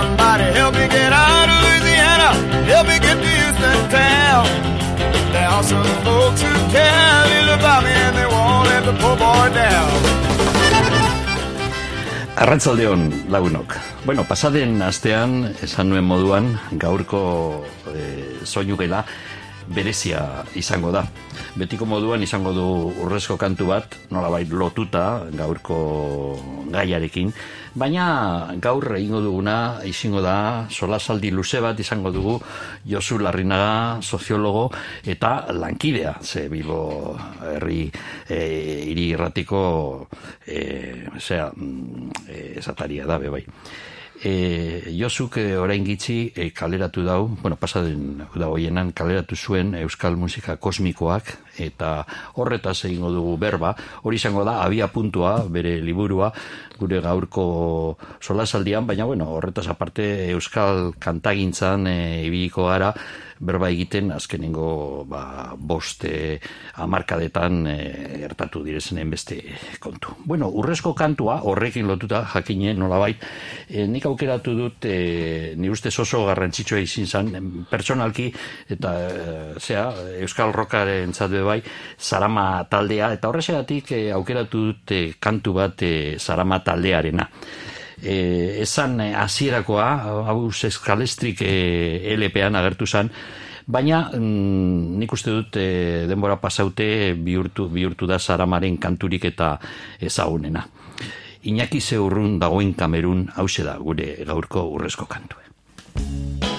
Somebody help me get out of Louisiana, help me get to Houston town. There are some folks who care little about me and they won't let the poor boy down. Arrantzaldeon lagunok. Bueno, pasaden astean esan nuen moduan gaurko e, soinu gela berezia izango da. Betiko moduan izango du urrezko kantu bat, nolabait lotuta gaurko gaiarekin, baina gaur egingo duguna izango da solasaldi luze bat izango dugu Josu Larrinaga soziologo eta lankidea, ze bilbo herri e, iri irratiko e, zera, mm, e, esataria da, bebai e, Josuk e, orain gitzi e, kaleratu dau, bueno, pasaden da hoienan kaleratu zuen Euskal Musika Kosmikoak eta horretaz egingo dugu berba, hori izango da abia puntua bere liburua gure gaurko solasaldian, baina bueno, horretaz aparte Euskal Kantagintzan e, ibiliko gara, berba egiten azkenengo ba, boste amarkadetan e, ertatu direzenen beste kontu. Bueno, urrezko kantua horrekin lotuta jakine nolabait, e, nik aukeratu dut e, ni uste oso garrantzitsua izin zan, personalki eta e, Euskal Rokaren zatbe bai, Zarama taldea, eta horrexegatik e, aukeratu dut e, kantu bat e, Zarama taldearena e, esan hasierakoa hau eskalestrik e, LPan agertu zen, baina mm, nik uste dut e, denbora pasaute bihurtu, bihurtu da zaramaren kanturik eta ezagunena. Iñaki zeurrun dagoen kamerun hause da gure gaurko urrezko kantue.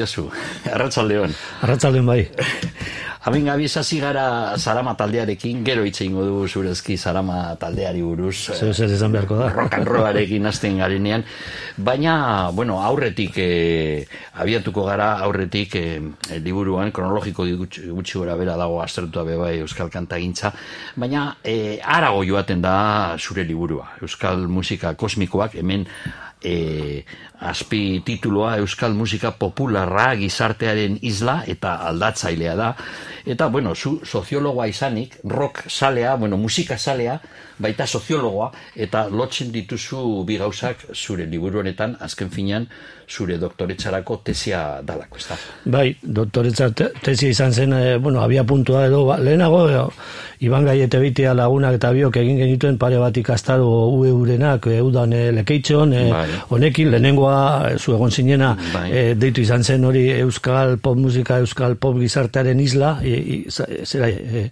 Josu, arratsaldeon. Arratsaldeon bai. Hemen gabiz gara Sarama taldearekin, gero hitze ingo dugu zurezki Sarama taldeari buruz. Zer zer esan beharko da. Rock and rollarekin hasten garenean. Baina, bueno, aurretik e, abiatuko gara, aurretik e, liburuan, kronologiko gutxi, gora bera dago aztertua bai Euskal Kantagintza. Baina, e, arago joaten da zure liburua. Euskal musika kosmikoak, hemen e, azpi tituloa Euskal Musika Popularra gizartearen isla eta aldatzailea da. Eta, bueno, zu soziologoa izanik, rock salea, bueno, musika salea, baita soziologoa, eta lotzen dituzu bi gauzak zure liburu honetan, azken finean, zure doktoretzarako tesia dalako, ez da? Bai, doktoretza tesia izan zen, e, bueno, abia puntua edo, ba, lehenago, e, Iban gaiete bitea lagunak eta biok egin genituen pare bat ikastaro ue urenak, eudan e, lekeitxon, e, bai. honekin, lehenengoa, zu egon zinena, bai. deitu izan zen hori Euskal Pop Musika, Euskal Pop Gizartearen isla, e, zera, e,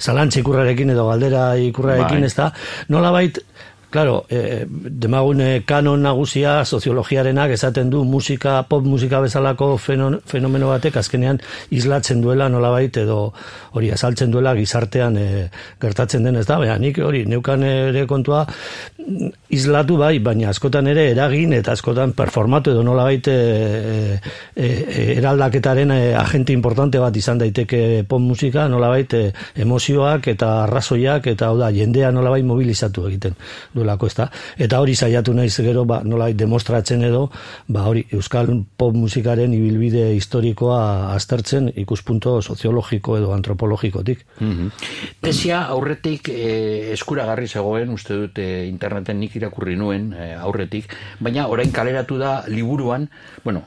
zalantze ikurrarekin edo galdera ikurrarekin, bai. ez da, nola bait, Claro, eh, demagune kanon nagusia soziologiarenak esaten du musika, pop musika bezalako fenomeno batek azkenean islatzen duela nolabait edo hori azaltzen duela gizartean eh, gertatzen den ez da, beha, nik hori neukan ere kontua islatu bai, baina askotan ere eragin eta askotan performatu edo nolabait e, e, eraldaketaren agente importante bat izan daiteke pop musika, nolabait e, emozioak eta arrazoiak eta hau da, jendea nolabait mobilizatu egiten du duelako, ezta? Eta hori saiatu naiz gero, ba, nola demostratzen edo, ba, hori euskal pop musikaren ibilbide historikoa aztertzen ikuspunto soziologiko edo antropologikotik. Mm Tesia aurretik e, eskuragarri zegoen, uste dute interneten nik irakurri nuen e, aurretik, baina orain kaleratu da liburuan, bueno,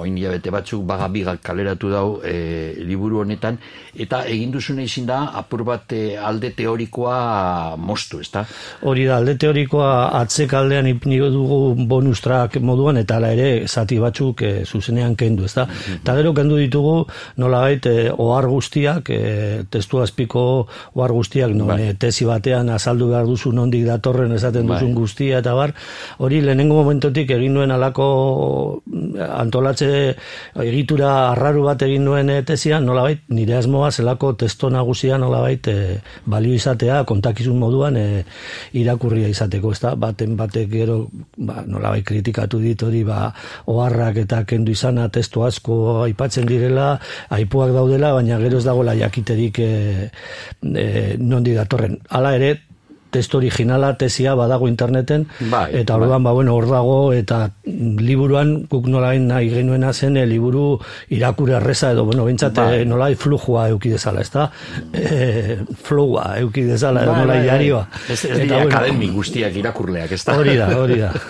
oin bete batzuk baga bigak kaleratu dau e, liburu honetan, eta egin duzune izin da apur bat alde teorikoa mostu, ezta? Hori da, alde teorikoa historikoa atzekaldean ipniko dugu bonustrak moduan eta ala ere zati batzuk e, zuzenean kendu, ezta? Mhm. Eta gero kendu ditugu nola e, ohar guztiak, e, testu azpiko ohar guztiak, no, bai. tesi batean azaldu behar duzu nondik datorren esaten bai. duzun guztia eta bar, hori lehenengo momentotik egin nuen alako antolatze egitura arraru bat egin nuen e, tesian, nola nire asmoa zelako testo nagusia nola bait, balio izatea, kontakizun moduan e, irakurria izate izateko, ez da, baten batek gero, ba, nola bai kritikatu dit hori, ba, oharrak eta kendu izana testu asko aipatzen direla, aipuak daudela, baina gero ez dagoela jakiterik e, e, nondi datorren. Hala ere, testo originala tesia badago interneten. Bai, eta orduan bai. ba bueno hor dago eta liburuan guk nolain nahi genuena zen e, liburu irakure erreza edo bueno bentsat bai. Eh, nolai flujua eduki dezala ezta? E, flua eduki dezala edo bai, nolai jarioa bai, bai. eta bueno, akademi guztiak irakurleak ezta? Hori da hori da.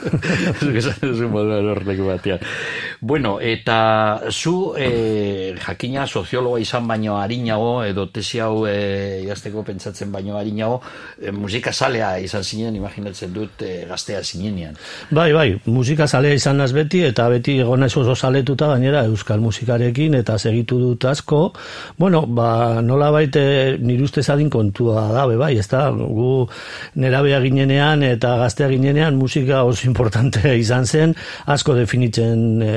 Bueno eta zu e, jakina soziologa izan baino harinago edo tesi hau e, idazteko pentsatzen baino harinago e, musika salea izan zinen, imaginatzen dut e, gaztea zinenean. Bai, bai, musika salea izan naz beti, eta beti egon oso saletuta gainera euskal musikarekin, eta segitu dut asko. Bueno, ba, nola baite nire uste zadin kontua da, bai, ez da, gu nerabea ginenean eta gaztea ginenean musika oso importante izan zen, asko definitzen e,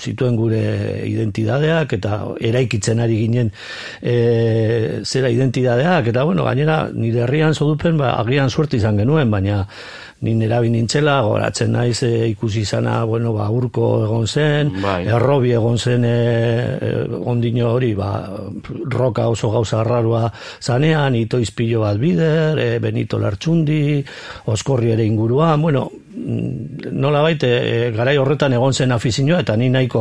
zituen gure identidadeak, eta eraikitzen ari ginen e, zera identidadeak, eta bueno, gainera nire herrian zodupen ba, agian suerte izan genuen, baina ni nerabi nintzela, goratzen naiz e, ikusi izana, bueno, ba, urko egon zen, bai. errobi egon zen e, e, ondino hori, ba, roka oso gauza arrarua zanean, ito izpillo bat bider, e, benito lartxundi, oskorri ere inguruan, bueno, Mm, nola baite e, garai horretan egon zen afizinoa eta ni nahiko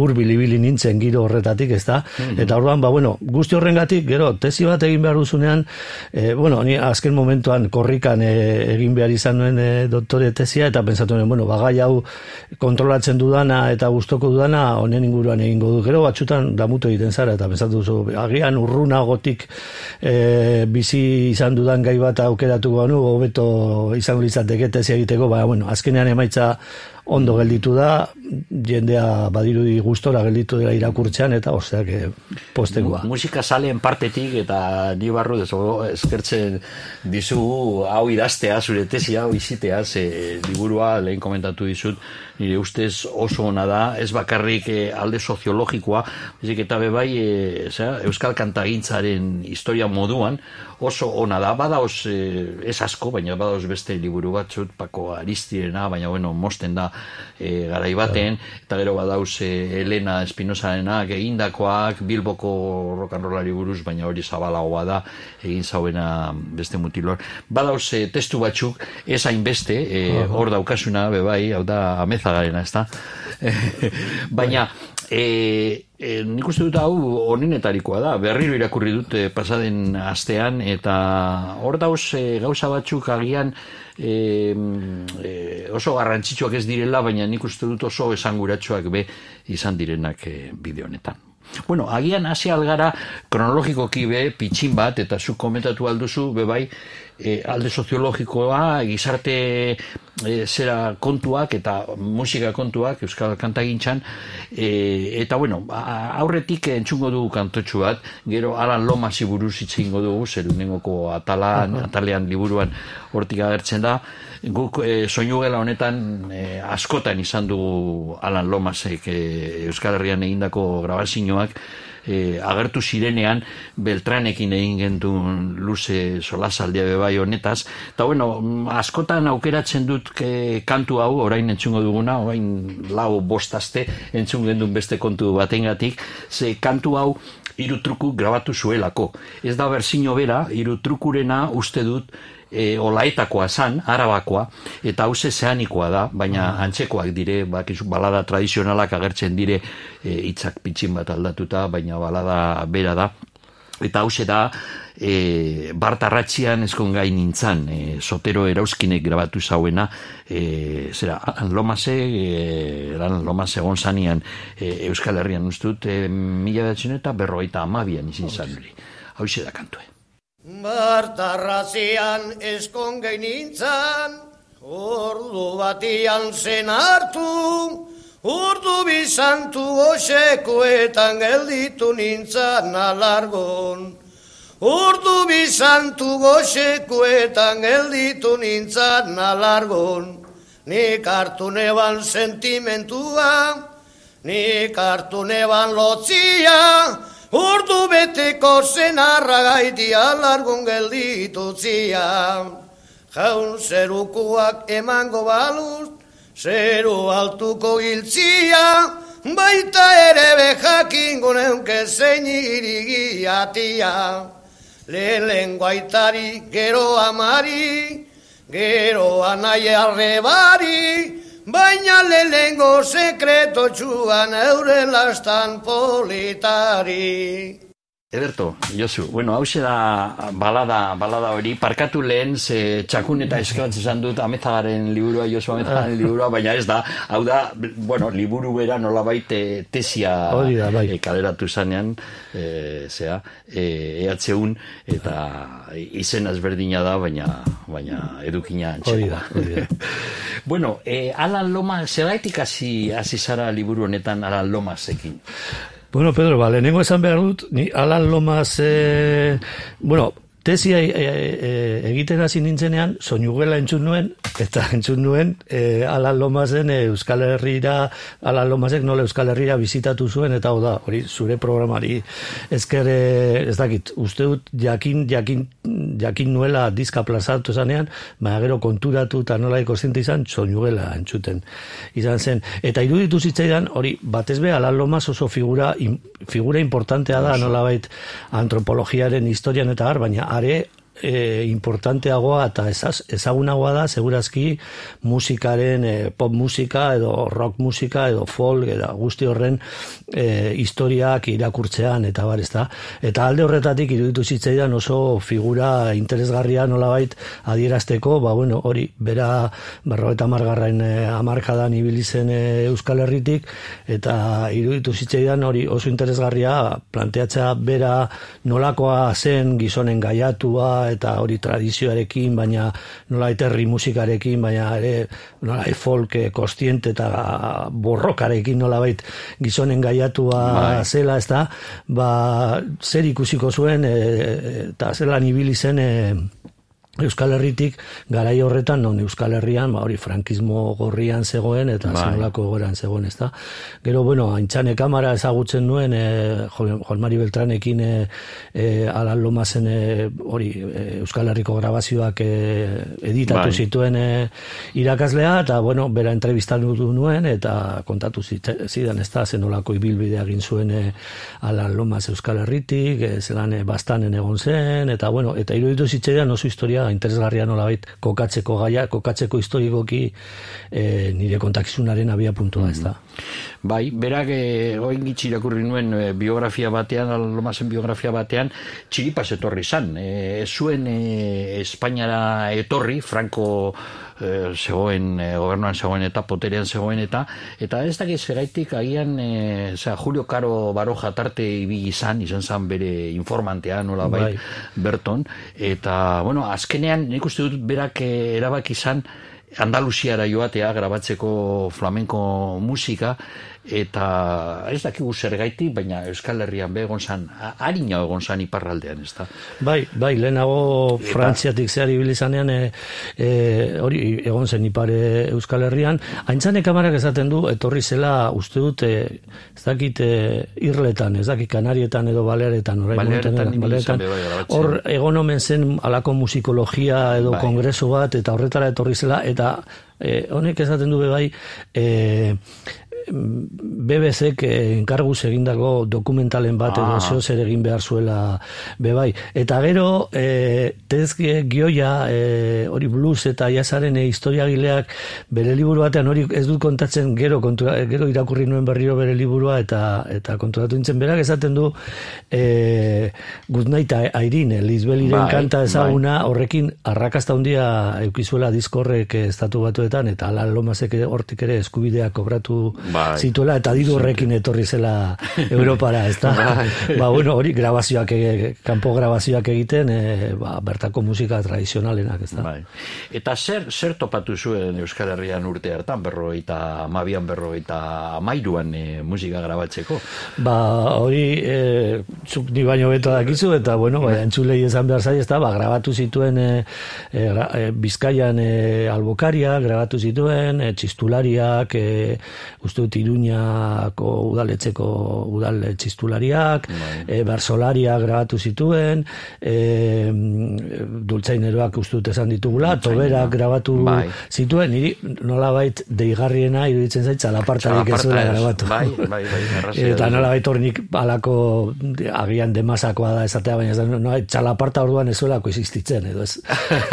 hurbil ibili nintzen giro horretatik, ezta? Mm Eta orduan ba bueno, guzti horrengatik gero tesi bat egin behar duzunean, e, bueno, ni azken momentuan korrikan e, egin behar izan nuen e, doktore tesia eta pentsatu nuen, bueno, bagai hau kontrolatzen dudana eta gustoko dudana honen inguruan egingo du. Gero batzutan damutu egiten zara eta pentsatu duzu, agian urrunagotik e, bizi izan dudan gai bat aukeratu banu, hobeto izango litzateke tesia egiteko, ba bueno, azkenean emaitza ondo gelditu da, jendea badirudi gustora gelditu dela irakurtzean, eta oseak postekoa. Musika saleen partetik, eta ni barru dezo, eskertzen dizu hau idaztea, zure tesi hau izitea, ze liburua lehen komentatu dizut, nire ustez oso ona da, ez bakarrik eh, alde soziologikoa, bezik eta bebai e, Euskal Kantagintzaren historia moduan, oso ona da, badaoz eh, ez asko, baina badaoz beste liburu batzut, pako aristirena, baina bueno, mosten da e, garai baten, eta gero badauz e, Elena Espinosarena, egindakoak, Bilboko rokanrolari buruz, baina hori zabalagoa da, egin zauena beste mutilor. Badauz e, testu batzuk, ez hainbeste, e, hor daukasuna, bebai, hau da, amezagarena, ez da? baina, e, e, nik uste dut hau onenetarikoa da, berriro irakurri dute pasaden astean, eta hor dauz e, gauza batzuk agian e, e, oso garrantzitsuak ez direla, baina nik uste dut oso esanguratsuak be izan direnak e, bideo honetan. Bueno, agian hasi algara kronologikoki be, pitxin bat, eta zu komentatu alduzu, be bai, e, alde soziologikoa, gizarte e, zera kontuak eta musika kontuak Euskal Kantagintzan e, eta bueno, aurretik entzungo dugu kantotxu bat, gero Alan Lomasi buruz itzingo dugu, zer unengoko atalan, atalean liburuan hortik agertzen da, guk e, soinu gela honetan e, askotan izan dugu Alan Lomasek e, Euskal Herrian egindako grabazioak, e, agertu zirenean Beltranekin egin gentun luze solasaldia bebai honetaz eta bueno, askotan aukeratzen dut ke, kantu hau, orain entzungo duguna orain lau bostazte entzun gendun beste kontu batengatik ze kantu hau irutruku grabatu zuelako. Ez da berzino bera, irutrukurena uste dut e, olaetakoa zan, arabakoa, eta hause zeanikoa da, baina mm. antzekoak dire, bakizu, balada tradizionalak agertzen dire, e, itzak pitxin bat aldatuta, baina balada bera da. Eta hause da, e, bartarratxian ezkon gain nintzan, e, sotero erauskinek grabatu zauena, e, zera, lomase, e, lan lomase gonzanian e, Euskal Herrian ustut, e, mila eta berroita amabian izin zan hori. Hau da kantue. Bartarrazian eskongai nintzan, ordu batian zen hartu, urdu bizantu goxekoetan gelditu nintzan alargon. Urdu bizantu goxekoetan gelditu nintzan alargon. Nik hartu neban sentimentua, nik hartu neban lotzia, Urdu beteko zen arragaiti alargun gelditu zia. Jaun zerukuak emango baluz, zeru altuko giltzia, baita ere bejakin guneunke zein irigia tia. Lehen guaitari gero amari, gero anai arrebari, baina lehengo sekreto txuan euren lastan politari. Ederto, Josu, bueno, hau da balada, balada hori, parkatu lehen, ze txakun eta eskabatz esan dut amezagaren liburua, Josu amezagaren liburua, baina ez da, hau da, bueno, liburu bera nola baite tesia da, bai. e, kaleratu zanean, e, zea, e, ehatzeun, eta izen azberdina da, baina, baina edukina antxeko. bueno, e, Alan Loma, zeraitik hasi zara liburu honetan Alan Lomasekin? Bueno, Pedro, ba, lehenengo esan behar dut, ni Alan Lomas, eh, bueno, tesia e, e, egiten hasi nintzenean, soinugela entzun nuen, eta entzun nuen, e, Alan Lomasen e, Euskal Herriera, Alan Lomasek nola Euskal Herriera bizitatu zuen, eta hau da, hori zure programari ezker, ez dakit, uste dut, jakin, jakin, jakin nuela diska plazatu zanean, baina gero konturatu eta nola ikosinti izan, soinugela entzuten izan zen. Eta iruditu zitzaidan, hori, batez be, Alan Lomas oso figura, figura importantea da, nola bait, antropologiaren historian eta har, baina are e, importanteagoa eta ezaz, ezagunagoa da segurazki musikaren e, pop musika edo rock musika edo folk edo guzti horren e, historiak irakurtzean eta bar ezta? Eta alde horretatik iruditu zitzaidan oso figura interesgarria nolabait adierazteko ba bueno hori bera berroeta margarrain e, amarkadan ibili zen e, Euskal Herritik eta iruditu zitzaidan hori oso interesgarria planteatzea bera nolakoa zen gizonen gaiatua eta hori tradizioarekin, baina nola herri musikarekin, baina ere nola folk eh, kostiente eta borrokarekin nola bait gizonen gaiatua bai. zela, ez da, ba, zer ikusiko zuen, e, eta zelan ibili zen, e, Euskal Herritik garai horretan non Euskal Herrian ba hori frankismo gorrian zegoen eta bai. zenolako goran zegoen, ezta. Gero bueno, Aintzane Kamara ezagutzen nuen eh Jolmari Beltranekin eh e, Alan Lomasen e, hori e, Euskal Herriko grabazioak e, editatu bai. zituen e, irakaslea eta bueno, bera entrevistatu nuen eta kontatu zidan, ezta, zenolako ibilbidea egin zuen e, Alan Lomas Euskal Herritik, e, zelan e, bastanen egon zen eta bueno, eta iruditu zitzaidan oso historia interesgarria nola bait kokatzeko gaia, kokatzeko historikoki e, nire kontakizunaren abia puntua mm -hmm. ez da. Bai, berak e, oin irakurri nuen e, biografia batean, alomazen biografia batean, txiripas etorri zan. E, zuen e, Espainiara etorri, Franco e, zegoen, e, gobernuan zegoen eta poterean zegoen eta, eta ez dakiz zeraitik agian, e, zera, Julio Caro Baroja tarte ibili izan, izan zan bere informantea nola bai, bai. Berton, eta, bueno, azkenean, nik uste dut berak erabak izan, Andaluziara joatea grabatzeko flamenko musika eta ez dakigu zer gaiti, baina Euskal Herrian be egon zan, harina egon zan iparraldean, ez da? Bai, bai, lehenago eta... Frantziatik zehar ibilizanean e, e, hori egon zen ipare Euskal Herrian, haintzane kamarak esaten du, etorri zela uste dute, ez dakit e, irletan, ez dakit kanarietan edo balearetan, balearetan, balearetan, bai, hor egon omen zen alako musikologia edo bai. kongreso bat, eta horretara etorri zela, eta e, honek esaten du bai, e, BBC que enkargu egindako dokumentalen bat edo ah. zeo zer egin behar zuela bebai. Eta gero, e, tezke gioia, e, hori blues eta jasaren e, historiagileak bere liburu batean hori ez dut kontatzen gero, kontura, gero irakurri nuen berriro bere liburua eta eta konturatu nintzen berak esaten du e, Good Night Irene, Lizbeliren bai, kanta ezaguna bai. horrekin arrakasta handia eukizuela diskorrek estatu batuetan eta ala lomazek hortik ere eskubideak kobratu bai. Zituela eta diru horrekin etorri zela Europara, ez da? Bai. ba, bueno, hori grabazioak, kanpo grabazioak egiten, e, ba, bertako musika tradizionalenak, ez da? Bai. Eta zer, zer topatu zuen Euskal Herrian urte hartan, berro eta mabian berro eta amairuan e, musika grabatzeko? Ba, hori, e, zuk di baino beto dakizu, eta, bueno, ba, entzulei esan behar zai, ez da, ba, grabatu zituen e, e, e, Bizkaian e, albokaria, grabatu zituen, e, txistulariak, e, uste dut Iruñako udaletzeko udal txistulariak, bai. e, Barsolaria grabatu zituen, e, Dultzaineroak uste dut esan ditugula, Toberak grabatu bai. zituen, niri nola bait deigarriena iruditzen zaitza, lapartarik ez zuela grabatu. Bai, bai, bai, Eta nola bait hornik alako agian demasakoa da esatea, baina ez no, txalaparta orduan ez zuelako existitzen, edo ez.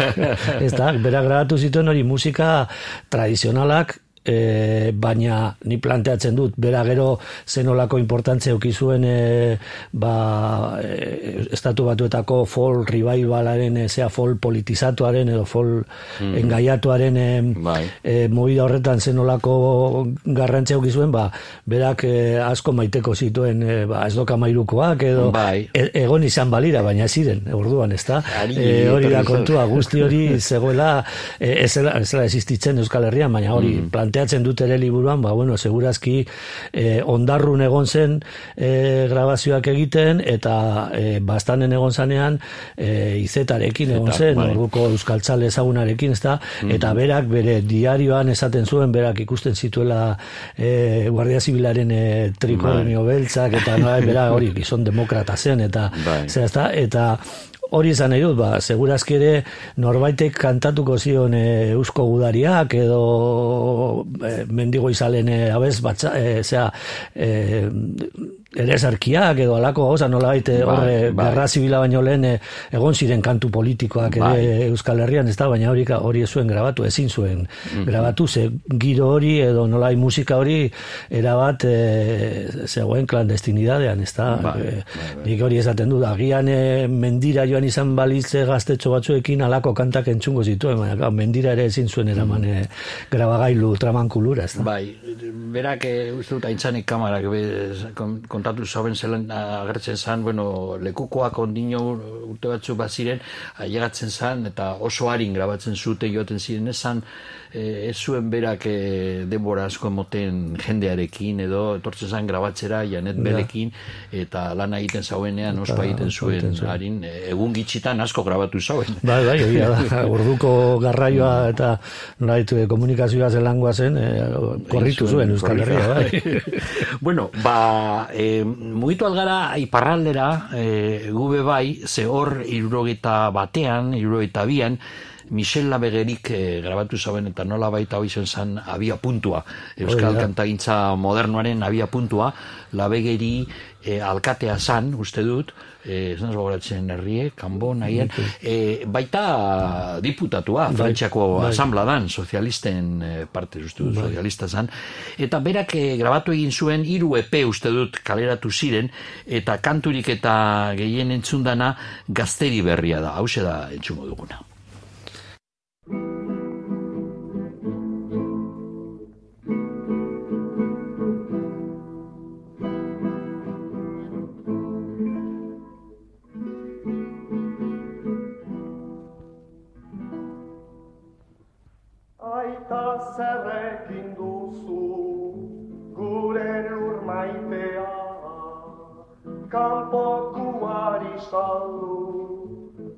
ez da, bera grabatu zituen hori musika tradizionalak, e, baina ni planteatzen dut bera gero zenolako importantzia ukizuen e, ba, e, estatu batuetako fol revivalaren e, zea fol politizatuaren edo fol mm. engaiatuaren e, bai. e, movida horretan zenolako garrantzia ukizuen ba, berak e, asko maiteko zituen e, ba, ez doka mairukoak edo bai. e, egon izan balira baina ziren orduan ez da e, hori da kontua guzti hori zegoela e, ez zela existitzen Euskal Herrian baina hori mm. Plantea planteatzen dut ere liburuan, ba, bueno, segurazki eh, ondarrun egon zen eh, grabazioak egiten, eta eh, bastanen egon zanean eh, izetarekin egon zen, bai. orduko euskaltzale ezagunarekin, ezta, mm eta berak bere diarioan esaten zuen, berak ikusten zituela eh, Guardia Zibilaren eh, trikornio bai. beltzak, eta no, bera hori gizon demokrata zen, eta bai. zera, eta hori izan nahi dut, ba, segurazki ere norbaitek kantatuko zion e, eusko gudariak edo e, mendigo izalen e, abez batza, e, zera, e, ere zarkiak edo alako gauza nola baite bai, horre bai. garra zibila baino lehen eh, egon ziren kantu politikoak ere bai. Euskal Herrian ez da baina hori, hori zuen grabatu ezin zuen mm grabatu ze giro hori edo nolai musika hori erabat e, zegoen klandestinidadean ez da? Bai, e, nik hori esaten du agian e, mendira joan izan balitze gaztetxo batzuekin alako kantak entzungo zituen baina mendira ere ezin zuen eraman mm grabagailu tramankulura ez da? Bai, berak e, uste dut aintzanik kamarak be, kon- kontatu zauen zelan agertzen zan, bueno, lekukoak ondino urte batzu bat ziren, ailegatzen zan, eta oso harin grabatzen zute joaten ziren, esan e, ez zuen berak e, denbora asko moten jendearekin, edo etortzen zan grabatzera, Janet Belekin, eta lan egiten zauenean oso egiten zuen harin, e, egun gitxitan asko grabatu zauen. Bai, bai, egia da, orduko garraioa eta nolait eh, komunikazioa zelangoa zen, eh, korritu zuen Euskal Herria, bai. bueno, ba, e, mugitu algara iparraldera, e, gube bai, ze hor irurogeta batean, irurogeta bian, Michel Labegerik e, grabatu zauen eta nola baita hoi zen zan abia puntua. Euskal Hori da. kantagintza modernoaren abia puntua, Labegeri e, alkatea zan, uste dut, e, ez naz gogoratzen herrie, kanbo, nahien, e, baita diputatua, Frantziako bai. asambladan, sozialisten e, parte, uste dut, sozialista zan, eta berak e, grabatu egin zuen hiru EP uste dut kaleratu ziren, eta kanturik eta gehien entzundana gazteri berria da, hause da entzumo duguna. Aita zerrekin duzu gure lur maitea Kanpokuari saldu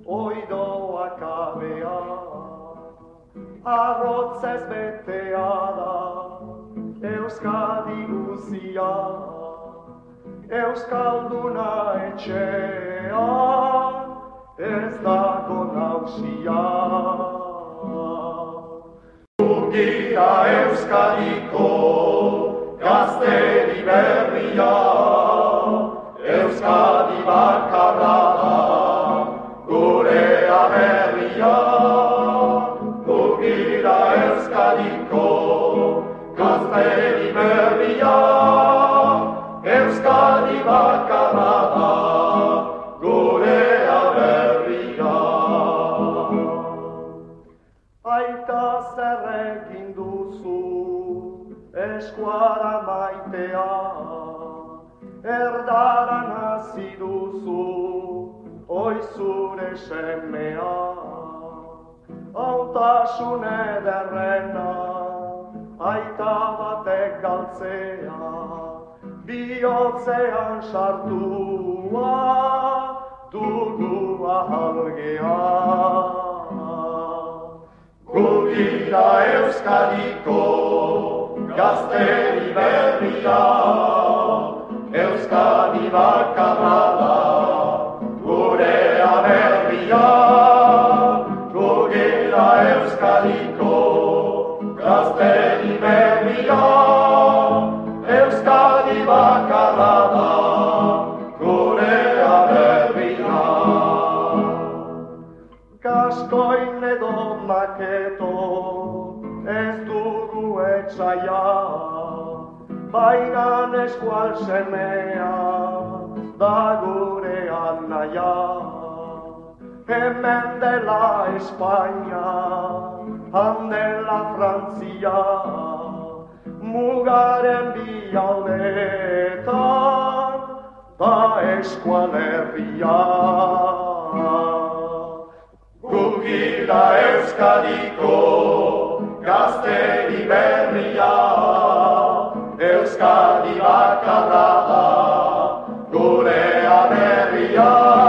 oidoak abea. Arrotzez betea da Euskadi guzia. Euskalduna etxean ez dago nausia Gira Euskadiko gazteri berria Euskadi bakarra da gure aberria eskuara maitea Erdaran hasi duzu oi zure semea. Hautasun ederrena aita batek galtzea Bihotzean sartua dugu ahalgea Gugira Euskadiko gazteri berria Euskadi bakarra da gure aberria Gugira Euskadiko gazteri etxaia Baina eskual semea da gure anaia. Hemen dela Espainia, han dela Frantzia Mugaren bi aldeetan da eskualerria Gugira Euskadiko gazteri berria Euskadi bakarra da gure aberria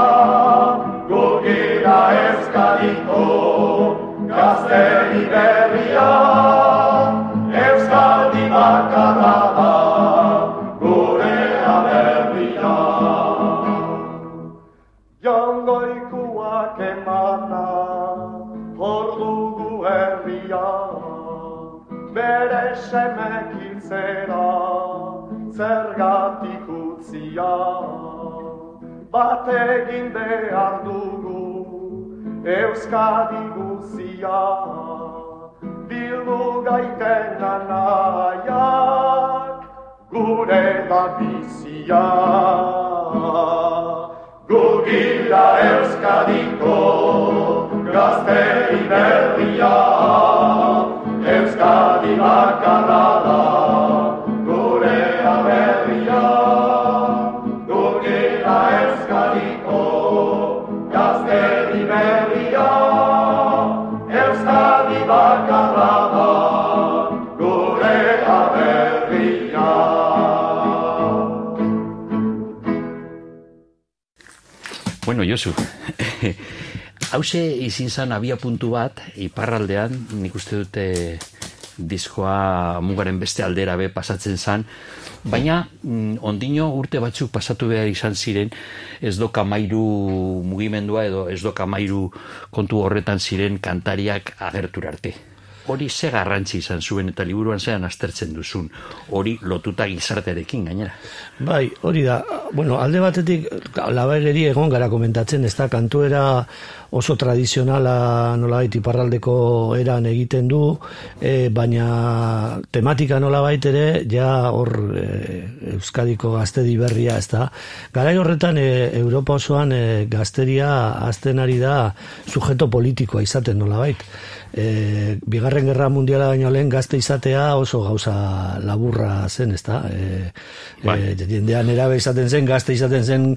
hause izin zan abia puntu bat, iparraldean, nik uste dute diskoa mugaren beste aldera be pasatzen zan, baina mm, ondino urte batzuk pasatu behar izan ziren ez doka mairu mugimendua edo ez doka mairu kontu horretan ziren kantariak agertur arte. Hori ze garrantzi izan zuen eta liburuan zean aztertzen duzun. Hori lotuta gizartearekin gainera. Bai, hori da. Bueno, alde batetik labaireri egon gara komentatzen, ez da kantuera oso tradizionala nolabait iparraldeko eran egiten du, e, baina tematika nolabait ere ja hor e, Euskadiko gaztedi berria, ez da. Garai horretan e, Europa osoan e, gazteria azten ari da sujeto politikoa izaten nolabait e, bigarren gerra mundiala baino lehen gazte izatea oso gauza laburra zen, ezta? E, bai. e, jendean erabe izaten zen, gazte izaten zen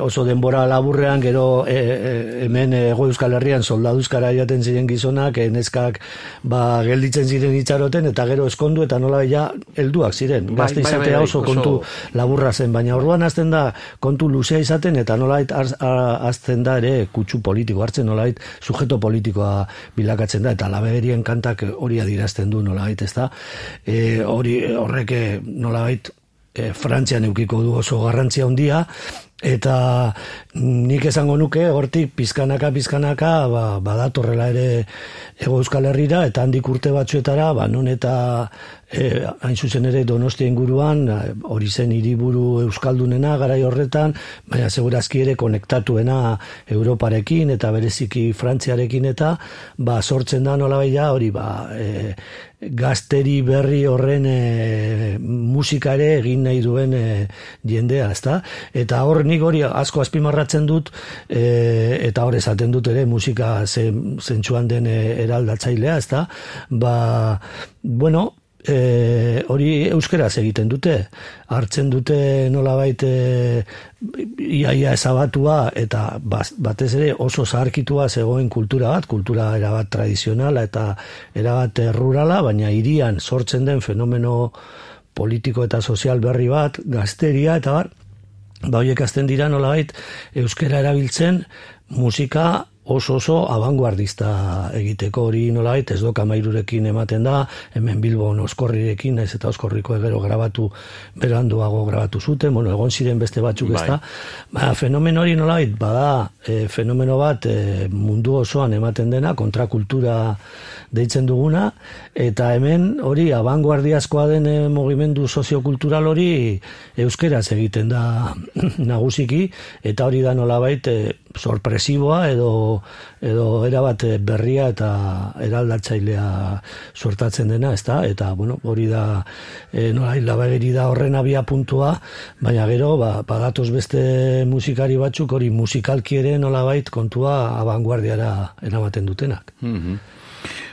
oso denbora laburrean, gero e, e, hemen ego euskal herrian soldaduzkara jaten ziren gizonak, eneskak ba, gelditzen ziren itxaroten, eta gero eskondu eta nola ja helduak ziren. Bai, gazte bai, izatea oso kontu laburra zen, baina orduan azten da kontu luzea izaten, eta nolait azten da ere kutsu politiko hartzen, nolait sujeto politikoa bilakatzen da eta labegerien kantak hori adirazten du nolabait, ezta? E, hori horrek e, nolabait e, Frantzian eukiko du oso garrantzia handia eta nik esango nuke hortik pizkanaka pizkanaka ba, badatorrela ere ego euskal herrira eta handik urte batzuetara ba, non eta e, hain zuzen ere donostia inguruan hori zen hiriburu euskaldunena garai horretan baina segurazki ere konektatuena Europarekin eta bereziki Frantziarekin eta ba, sortzen da nola hori ba, e, gazteri berri horren e, musika ere egin nahi duen e, jendea, ezta? Eta hor nik hori asko azpimarratzen dut e, eta hor esaten dut ere musika zentsuan den eraldatzailea, ezta? Ba, bueno, e, hori euskeraz egiten dute. Hartzen dute nolabait e, iaia ezabatua eta batez ere oso zaharkitua zegoen kultura bat, kultura erabat tradizionala eta erabat rurala, baina irian sortzen den fenomeno politiko eta sozial berri bat, gazteria eta bar, ba hoiek azten dira nolabait euskera erabiltzen musika oso oso abanguardista egiteko hori nolait ez doka mairurekin ematen da, hemen Bilbon oskorrirekin, ez eta oskorriko egero grabatu, beranduago grabatu zuten, bueno, egon ziren beste batzuk ez da. Bai. Ba, fenomen hori nolait, bada, e, fenomeno bat e, mundu osoan ematen dena, kontrakultura deitzen duguna, eta hemen hori abanguardiazkoa den e, mugimendu soziokultural hori euskeraz egiten da nagusiki, eta hori da nolabait e, sorpresiboa edo edo erabat berria eta eraldatzailea sortatzen dena, ezta? Eta bueno, hori da e, nola labageri da horren abia puntua, baina gero ba badatoz beste musikari batzuk hori musikalki ere nolabait kontua abanguardiara eramaten dutenak. Mm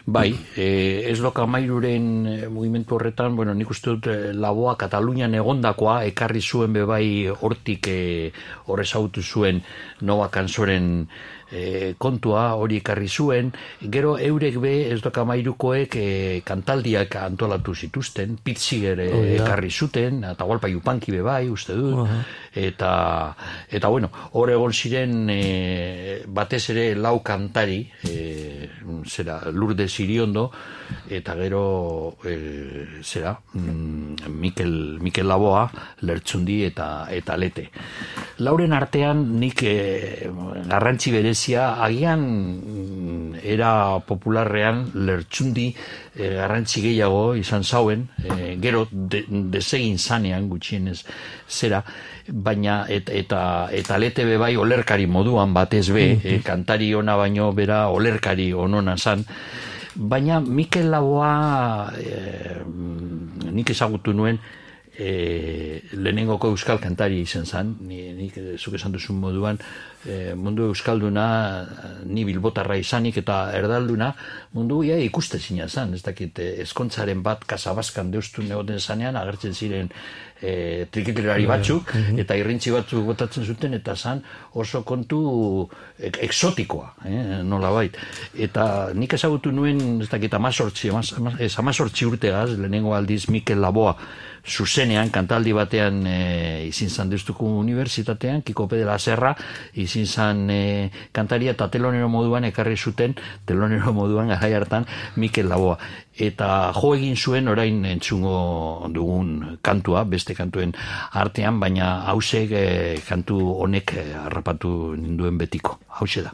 Bai, e, ez loka mairuren e, mugimendu horretan, bueno, nik uste dut e, laboa Katalunian egondakoa, ekarri zuen bebai hortik e, horrez zuen Nova Kansoren e, kontua hori ekarri zuen, gero eurek be ez doka mairukoek e, kantaldiak antolatu zituzten, pitzi ere oh, ekarri zuten, eta gualpa jupanki be bai, uste du, eta, eta bueno, hor egon ziren e, batez ere lau kantari, e, zera, lurde ziriondo, eta gero e, zera mm, Mikel, Mikel Laboa lertzundi eta eta lete. Lauren artean nik e, garrantzi berezia agian mm, era popularrean lertzundi e, garrantzi gehiago izan zauen e, gero desegin de zanean gutxienez zera baina et, eta eta lete be bai olerkari moduan batez be mm kantari ona baino bera olerkari onona zan. Baina Mikel Laboa e, nik ezagutu nuen e, lehenengoko euskal kantari izan zan, ni, nik zuk esan duzun moduan, e, mundu euskalduna ni bilbotarra izanik eta erdalduna mundu ia ikuste zina zan, ez dakit eskontzaren bat kasabaskan deustu negoten zanean, agertzen ziren e, trikiklerari bai, batzuk, bai. eta irrintzi batzuk botatzen zuten, eta zan oso kontu exotikoa, eh, nola bait. Eta nik ezagutu nuen, ez dakit, amazortzi, amazortzi urteaz, lehenengo aldiz Mikel Laboa, zuzenean, kantaldi batean e, izin zan deustuko unibertsitatean, Kiko Pedela Serra, izin zan e, kantaria eta telonero moduan ekarri zuten, telonero moduan garai hartan, Mikel Laboa. Eta jo egin zuen orain entzungo dugun kantua, beste kantuen artean, baina hausek e, kantu honek e, harrapatu ninduen betiko. Hause da.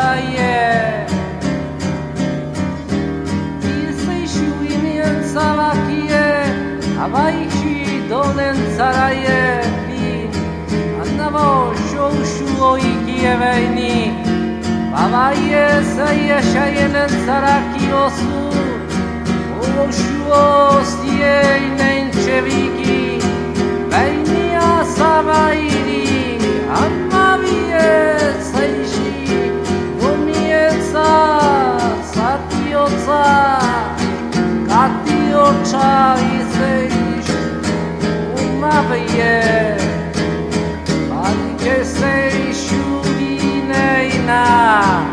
Ia je. Diesły świimie a wajchi do ten zaraje bi. Odnowił świu oikiwejni. Mama jesta je śajen zarakijosu. Bożost jej tencewiki. Wajnia sawairi, amawia sai oca, sati oca, kati oča izdejiš, umavije, ali ke se išurine ina.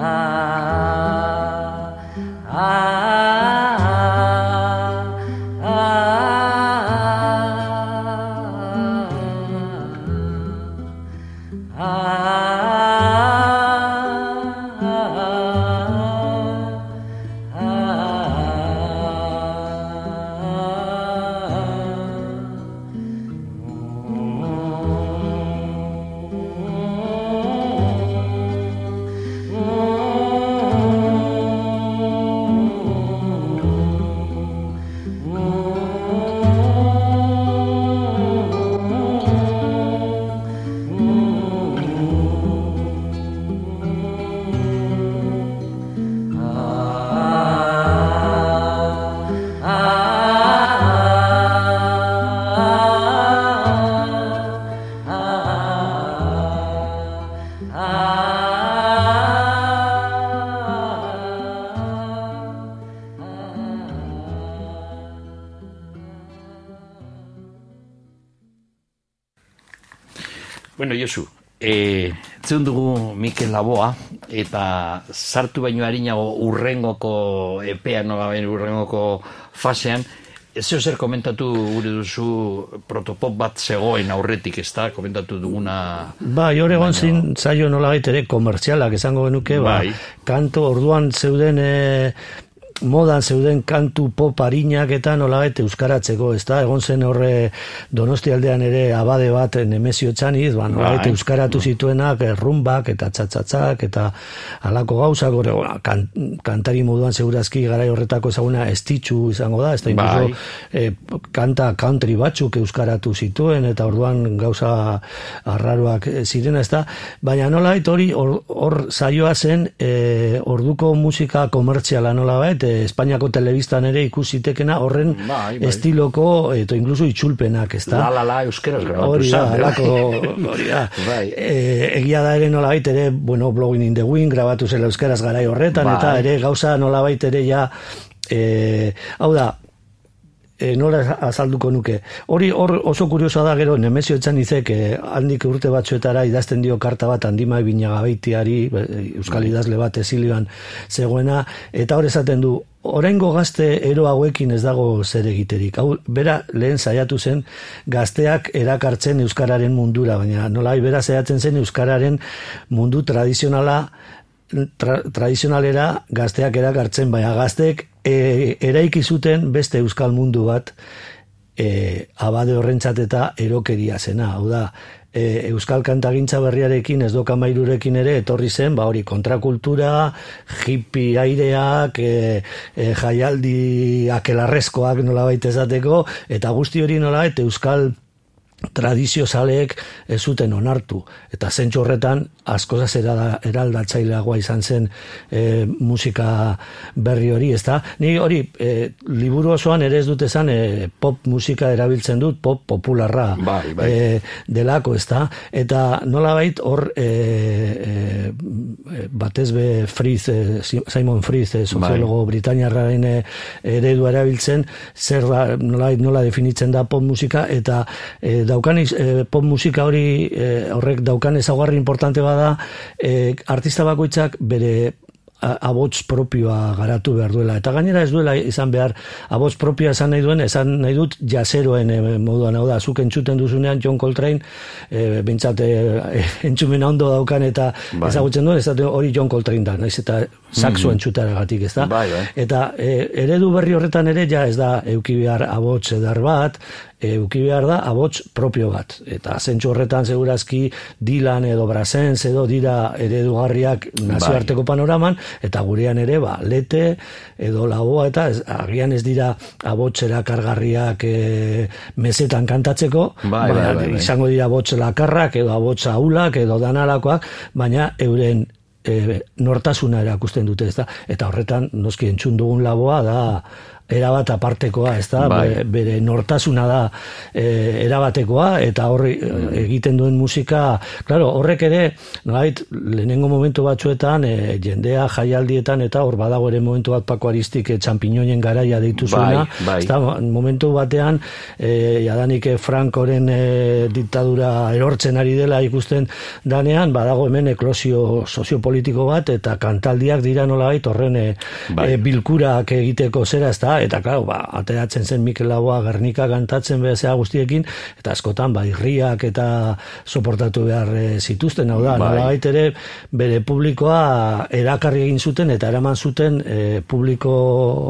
Ah. Laboa, eta sartu baino harinago urrengoko epean, nola urrengoko fasean, Ez zer komentatu gure duzu protopop bat zegoen aurretik, ez da, komentatu duguna... Ba, jore egon zin, zailo nola ere, komertzialak esango genuke, ba, Bai. kanto orduan zeuden e, modan zeuden kantu pop harinak eta nolabait euskaratzeko, ez da? Egon zen horre donosti aldean ere abade bat nemezio txaniz, ba, nolabait Bai. euskaratu zituenak, eh, rumbak eta txatxatzak eta alako gauzak, horre, ba, kan, kantari moduan segurazki garai horretako ezaguna estitxu izango da, ez da Bai. eh, kanta country batzuk euskaratu zituen eta orduan gauza arraroak eh, ziren ez da, baina nolabait hori hor, hor saioa zen eh, orduko musika komertziala nolabait, eh, Espainiako telebistan ere ikuszitekena horren Bai, bai. estiloko eta incluso itxulpenak, ez da? La la la euskeraz grabatu Hori da, alako, hori da. Bai. E, egia da ere nolabait ere, bueno, Blowing in the Wind grabatu zela euskaraz garai horretan, Bai. eta ere gauza nolabait ere ja, e, hau da, e, nola azalduko nuke. Hori hor oso kuriosoa da gero Nemezio Etxanizek e, handik urte batzuetara idazten dio karta bat handima binagabeitiari, euskal idazle bat ezilioan zegoena, eta hor esaten du, Oraingo gazte ero hauekin ez dago zer egiterik. Hau, bera lehen saiatu zen gazteak erakartzen euskararen mundura, baina nola bera saiatzen zen euskararen mundu tradizionala tra, tradizionalera gazteak erakartzen, baina gazteek e, eraiki zuten beste euskal mundu bat e, abade horrentzat eta erokeria zena, hau da, e, euskal kantagintza berriarekin ez doka mairurekin ere etorri zen, ba hori kontrakultura, hippie aireak, e, e, jaialdi akelarrezkoak nolabait esateko, eta guzti hori nolabait euskal tradizio zaleek ez zuten onartu. Eta zentsu horretan, askozaz erada, eraldatzaileagoa izan zen e, musika berri hori, ez da? Ni hori, e, liburu osoan ere ez dut esan e, pop musika erabiltzen dut, pop popularra Bai, bai. E, delako, ez da? Eta nola bait, hor e, e, batez be Friz, e, Simon Friz, e, soziologo Britaniarraren e, eredua erabiltzen, zer da, nola, nola definitzen da pop musika, eta e, daukan e, pop musika hori e, horrek daukan ezaugarri importante bada e, artista bakoitzak bere abots propioa garatu behar duela. Eta gainera ez duela izan behar abots propioa esan nahi duen, esan nahi dut jazeroen e, moduan, hau da, zuk entzuten duzunean John Coltrane, e, bintzat e, entzumena ondo daukan eta Bai. ezagutzen duen, ez da hori John Coltrane da, naiz eta saxo entzutaragatik, ez da? Bai, bai. Eta e, eredu berri horretan ere ja ez da euki behar abots edar bat, e, euki behar da abots propio bat. Eta zentsu horretan segurazki Dylan edo Brassens edo dira eredugarriak nazioarteko panoraman, eta gurean ere ba, lete edo laboa eta ez, agian ez dira abotsera kargarriak e, mesetan kantatzeko, Bai, baina bai, bai, bai. izango dira abots lakarrak edo abots ahulak edo danalakoak, baina euren e, nortasuna erakusten dute, ez da? Eta horretan, noski entzun dugun laboa da erabat apartekoa, ez da? Bai. Bere, bere nortasuna da e, erabatekoa, eta horri e, egiten duen musika, claro, horrek ere, nolait, lehenengo momentu batzuetan, e, jendea jaialdietan, eta hor badago ere momentu bat Paco Aristik e, txampiñoinen garaia deitu zuena, Bai, bai. momentu batean, e, jadanik e, Frankoren e, diktadura erortzen ari dela ikusten danean, badago hemen eklosio soziopolitiko bat, eta kantaldiak dira nolabait horren e, Bai. e, bilkurak egiteko zera, ez da, eta claro, ba, ateratzen zen Mikel Laboa Gernika kantatzen bezea guztiekin, eta askotan, ba, irriak eta soportatu behar e, zituzten, hau da, Bai. nolabait ere bere publikoa erakarri egin zuten eta eraman zuten e, publiko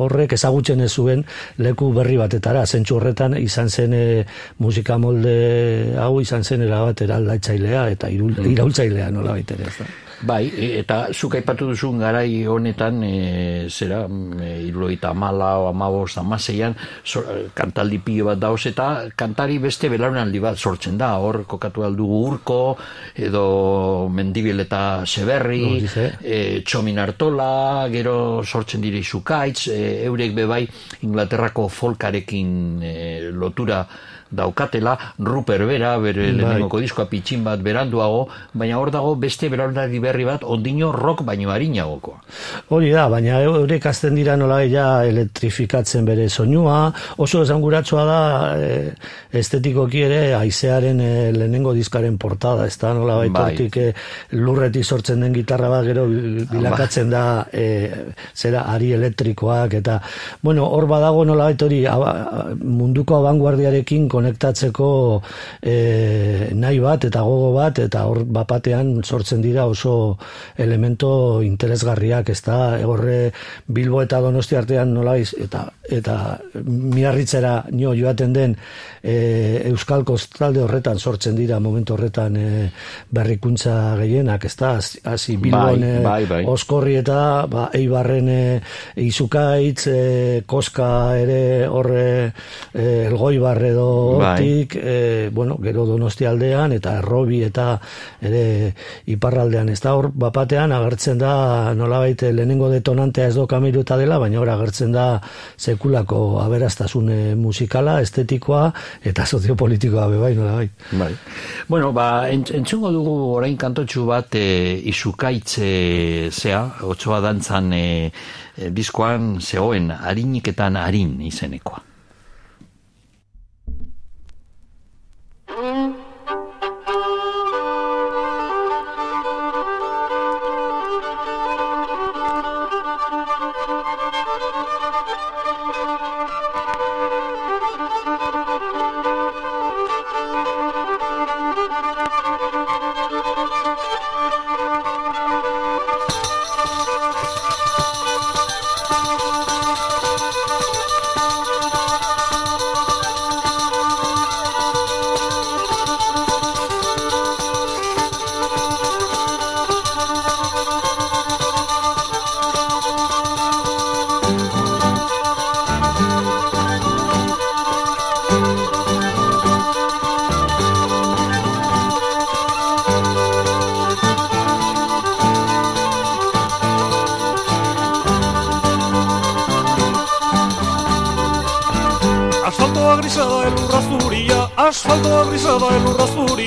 horrek ezagutzen ez zuen leku berri batetara. Zentsu horretan izan zen e, musika molde hau izan zen erabat eraldatzailea eta irul, iraultzailea nola baitere. Ez da? Bai, e- eta zuk aipatu duzun garai honetan, e, zera, e, irurogeita amala amabos, amaseian, so, kantaldi pilo bat dauz, eta kantari beste belaunaldi bat sortzen da, hor kokatu aldugu urko, edo mendibil eta seberri, e, txomin artola, gero sortzen dire izukaitz, e, eurek bebai Inglaterrako folkarekin e, lotura daukatela, Ruper bera, bere Bai. lehenengoko diskoa pitxin bat beranduago, baina hor dago beste beraldari berri bat, ondino rock baino harinagokoa. Hori da, baina eurek azten dira nola ja elektrifikatzen bere soinua, oso esanguratsua da e, estetikoki ere aizearen e, lehenengo diskaren portada, ez da nola Bai. baitortik e, lurretik sortzen den gitarra bat gero bil- bilakatzen da e, zera ari elektrikoak eta bueno, hor badago nola hori munduko abanguardiarekin konektatzeko e, nahi bat eta gogo bat eta hor bapatean sortzen dira oso elemento interesgarriak ez da horre Bilbo eta Donosti artean nolaiz eta eta miarritzera nio joaten den e, Euskal Kostalde horretan sortzen dira momentu horretan e, berrikuntza gehienak ez da hasi Bilbon Bai, bai, bai. Oskorri eta ba, Eibarren e, Izukaitz, e, Koska ere horre e, Elgoibar edo Bai. hortik, e, bueno, gero Donosti aldean eta Errobi eta ere iparraldean ez da hor bapatean agertzen da nolabait lehenengo detonantea ez do kamiruta dela, baina hor agertzen da sekulako aberastasune musikala, estetikoa eta soziopolitikoa be bai nolabait. Bai. Bueno, ba, ent, entzungo dugu orain kantotxu bat e, izukaitze zea, otsoa dantzan e, e, diskoan zegoen hariniketan harin izenekoa.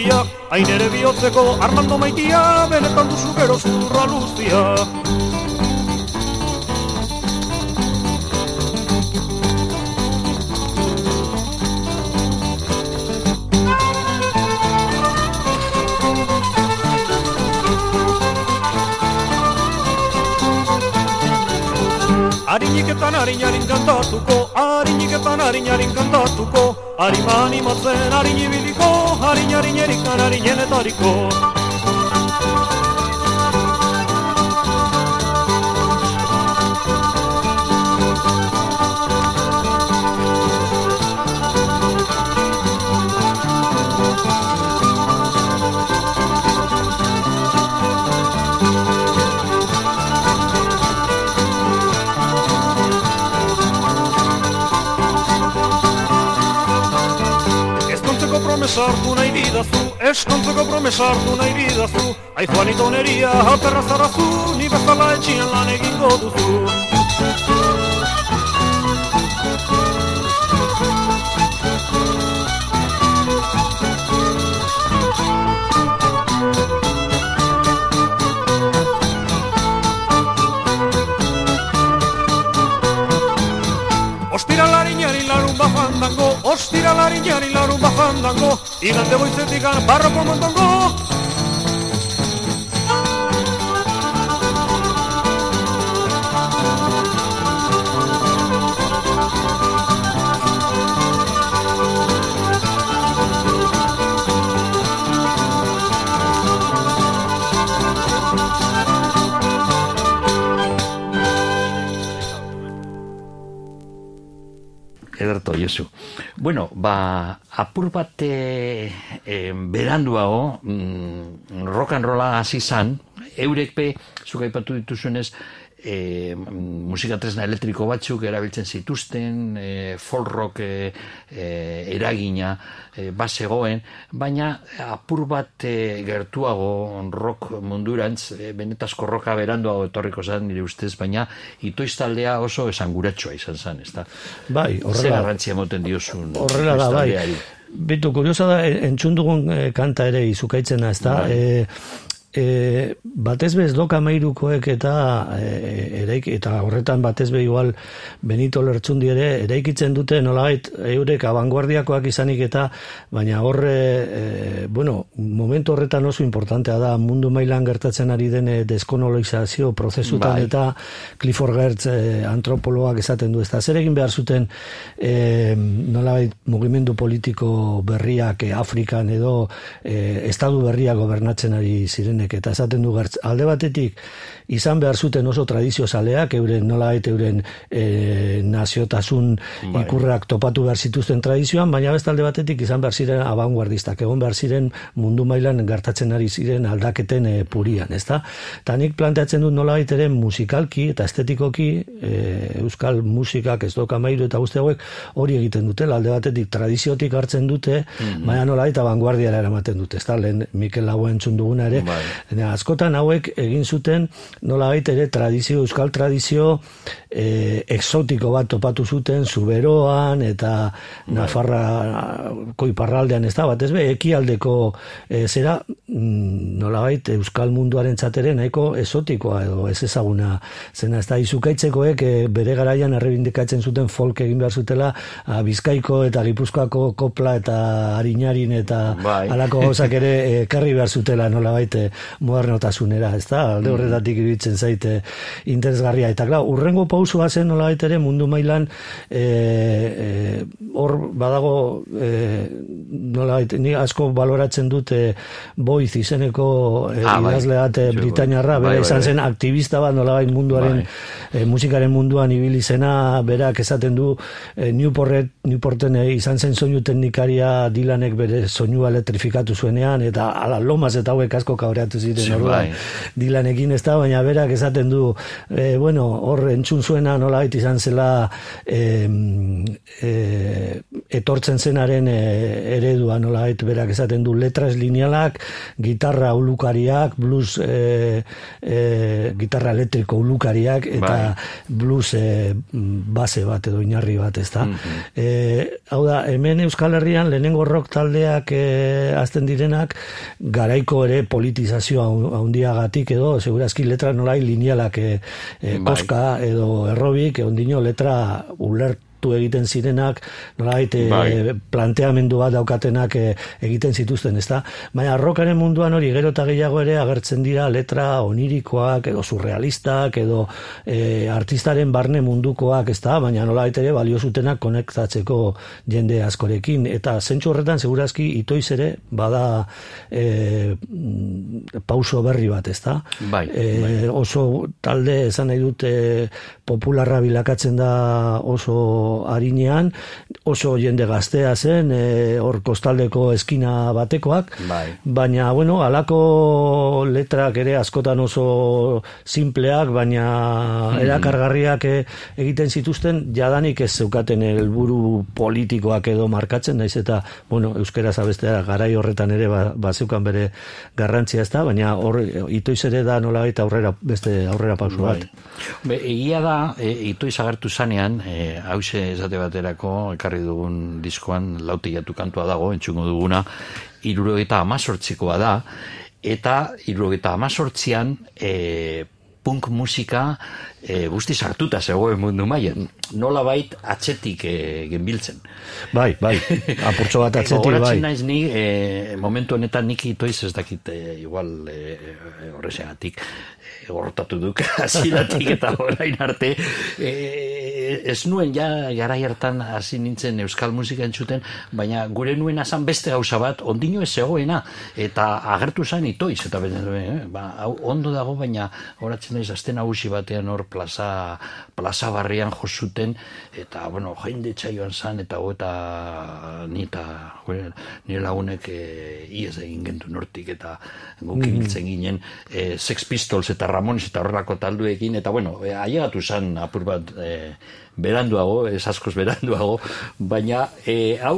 Zuria, hain ere bihotzeko Armando maitia, benetan duzu gero zurra luzia. Hariniketan harinarin kantatuko, hariniketan harinarin kantatuko, harima animatzen harin ibiliko, harin harin erikan harinenetariko. Eskontzeko promesa hartu nahi didazu, eskontzeko promesa hartu nahi didazu, ai Juanito neria aterra zarazu, ni bezala etxian lan egingo duzu. Ως τυραλαριγιάνι λαρού μπαχάν ταγκό Ήγαν τε βοηθέ τίγαν πάρω κόμμα ταγκό Ederto, Josu. Bueno, ba, apur bat e, e, beranduago, mm, rock and rolla hasi zan, eurek pe, zuk aipatu dituzuenez, e, musika tresna elektriko batzuk erabiltzen zituzten, e, folk rock e, eragina e, bazegoen, baina apur bat e, gertuago rock mundurantz, e, benetazko roka beranduago etorriko zen nire ustez, baina itoiztaldea oso esanguratsua izan zen, ez da? Bai, Zer horrela, garrantzia moten diozun horrela da, bai. Bitu, kuriosa da, entzun dugun e, kanta ere izukaitzena, ez da? Bai. E, e, batez bez doka mairukoek eta e, eraik, eta horretan batez be igual Benito Lertzundi ere eraikitzen dute nolabait eurek abanguardiakoak izanik eta baina horre e, bueno, momentu horretan oso importantea da mundu mailan gertatzen ari den e, deskonologizazio prozesutan Bai. eta Clifford Gertz e, antropoloak esaten du ez da zer egin behar zuten e, nolabait mugimendu politiko berriak e, Afrikan edo e, estadu berriak gobernatzen ari zirenek eta esaten du Gertz alde batetik izan behar zuten oso tradizio zaleak euren nolabait euren e, naziotasun Bai. ikurrak topatu behar zituzten tradizioan baina beste alde batetik izan behar ziren abanguardistak egon behar ziren mundu mailan gertatzen ari ziren aldaketen e, purian ezta eta nik planteatzen dut nolabait ere musikalki eta estetikoki e, euskal musikak ez doka mairu eta guzti hauek hori egiten dutela alde batetik tradiziotik hartzen dute baina nolabait abanguardiara eramaten dute ezta lehen Mikel Lago entzun duguna ere Bai. Askotan hauek egin zuten nolabait ere tradizio, euskal tradizio e, exotiko bat topatu zuten Zuberoan eta Nafarra koiparraldean ez da, bat ez be, ekialdeko e, zera mm, nolabait euskal munduaren txateren nahiko esotikoa edo ez ezaguna zena ez da izukaitzekoek e, bere garaian errebindikatzen zuten folk egin behar zutela a, Bizkaiko eta Gipuzkoako kopla eta harinarin eta Bai. halako gauzak ere ekarri behar zutela nolabait e, modernotasunera, ez da? Alde horretatik iruditzen zaite interesgarria. Eta klar, urrengo pausua zen nolabait ere mundu mailan e, e, hor badago e, nolabait, ni asko baloratzen dut e, boiz izeneko e, Ah, bai. idazle bat e, Zure, Britainiarra, bai, bai, izan bai. zen aktivista bat nolabait munduaren e, musikaren munduan ibili zena, berak esaten du e, Newportet, Newporten e, izan zen soinu teknikaria Dylanek bere soinua elektrifikatu zuenean eta ala lomas eta hauek asko kabreatu ziren orduan bai. Dylanekin ez da, baina berak esaten du e, bueno, hor entzun zuena nolabait izan zela e, e, etortzen zenaren e, eredua nolabait berak esaten du letras linealak, gitarra ulukariak, blues e, e, gitarra elektriko ulukariak eta Bai. blues e, base bat edo inarri bat, ez da. e, hau da, hemen Euskal Herrian lehenengo rock taldeak e, azten direnak garaiko ere politizazioa handiagatik edo segurazki letra nolai linealak e, e, Bai. koska edo errobik ondino letra ulertu egiten zirenak nolabait e, Bai. planteamendu bat daukatenak e, egiten zituzten, ezta? Baina rockaren munduan hori gero eta gehiago ere agertzen dira letra onirikoak edo surrealistak edo e, artistaren barne mundukoak, ezta? Baina nolabait ere balio zutenak konektatzeko jende askorekin eta zentsu horretan segurazki itoiz ere bada e, pauso berri bat, ezta? Bai, E, oso talde esan nahi dute popularra bilakatzen da oso harinean, oso jende gaztea zen, e, hor kostaldeko eskina batekoak, Bai. baina, bueno, alako letrak ere askotan oso simpleak, baina erakargarriak e, egiten zituzten, jadanik ez zeukaten helburu politikoak edo markatzen, naiz eta, bueno, euskera zabestea garai horretan ere ba, bazeukan bere garrantzia ez da, baina hor itoiz ere da nola aurrera, beste aurrera pausu bat. Be, egia da, e, itoiz agertu zanean, e, hause esate baterako, ekarri dugun diskoan, lautegiatu kantua dago, entzungo duguna, irurogeta amazortzikoa da, eta irurogeta amazortzian, e, punk musika e, guzti sartuta zegoen mundu mailan. Nola bait atzetik e, genbiltzen. Bai, bai, apurtxo bat atzetik, bai. Naiz ni, e, momentu honetan nik itoiz ez dakit, e, igual e, e, gortatu duk hasieratik eta orain arte, e, ez nuen ja gara hartan hasi nintzen euskal musika entzuten, baina gure nuen azan beste gauza bat, ondino ez zegoena, eta agertu zain itoiz, eta bene, eh, ba, hau ondo dago, baina horatzen naiz aste nagusi batean hor plaza, plaza barrian josuten, eta, bueno, jende txaioan zan, eta eta ni eta nire lagunek e, iez egin gentu nortik, eta guk ibiltzen ginen, e, Sex Pistols eta Ramones eta horrelako talduekin, eta, bueno, e, ailegatu zan apur bat, e, beranduago, ez askoz beranduago, baina e, hau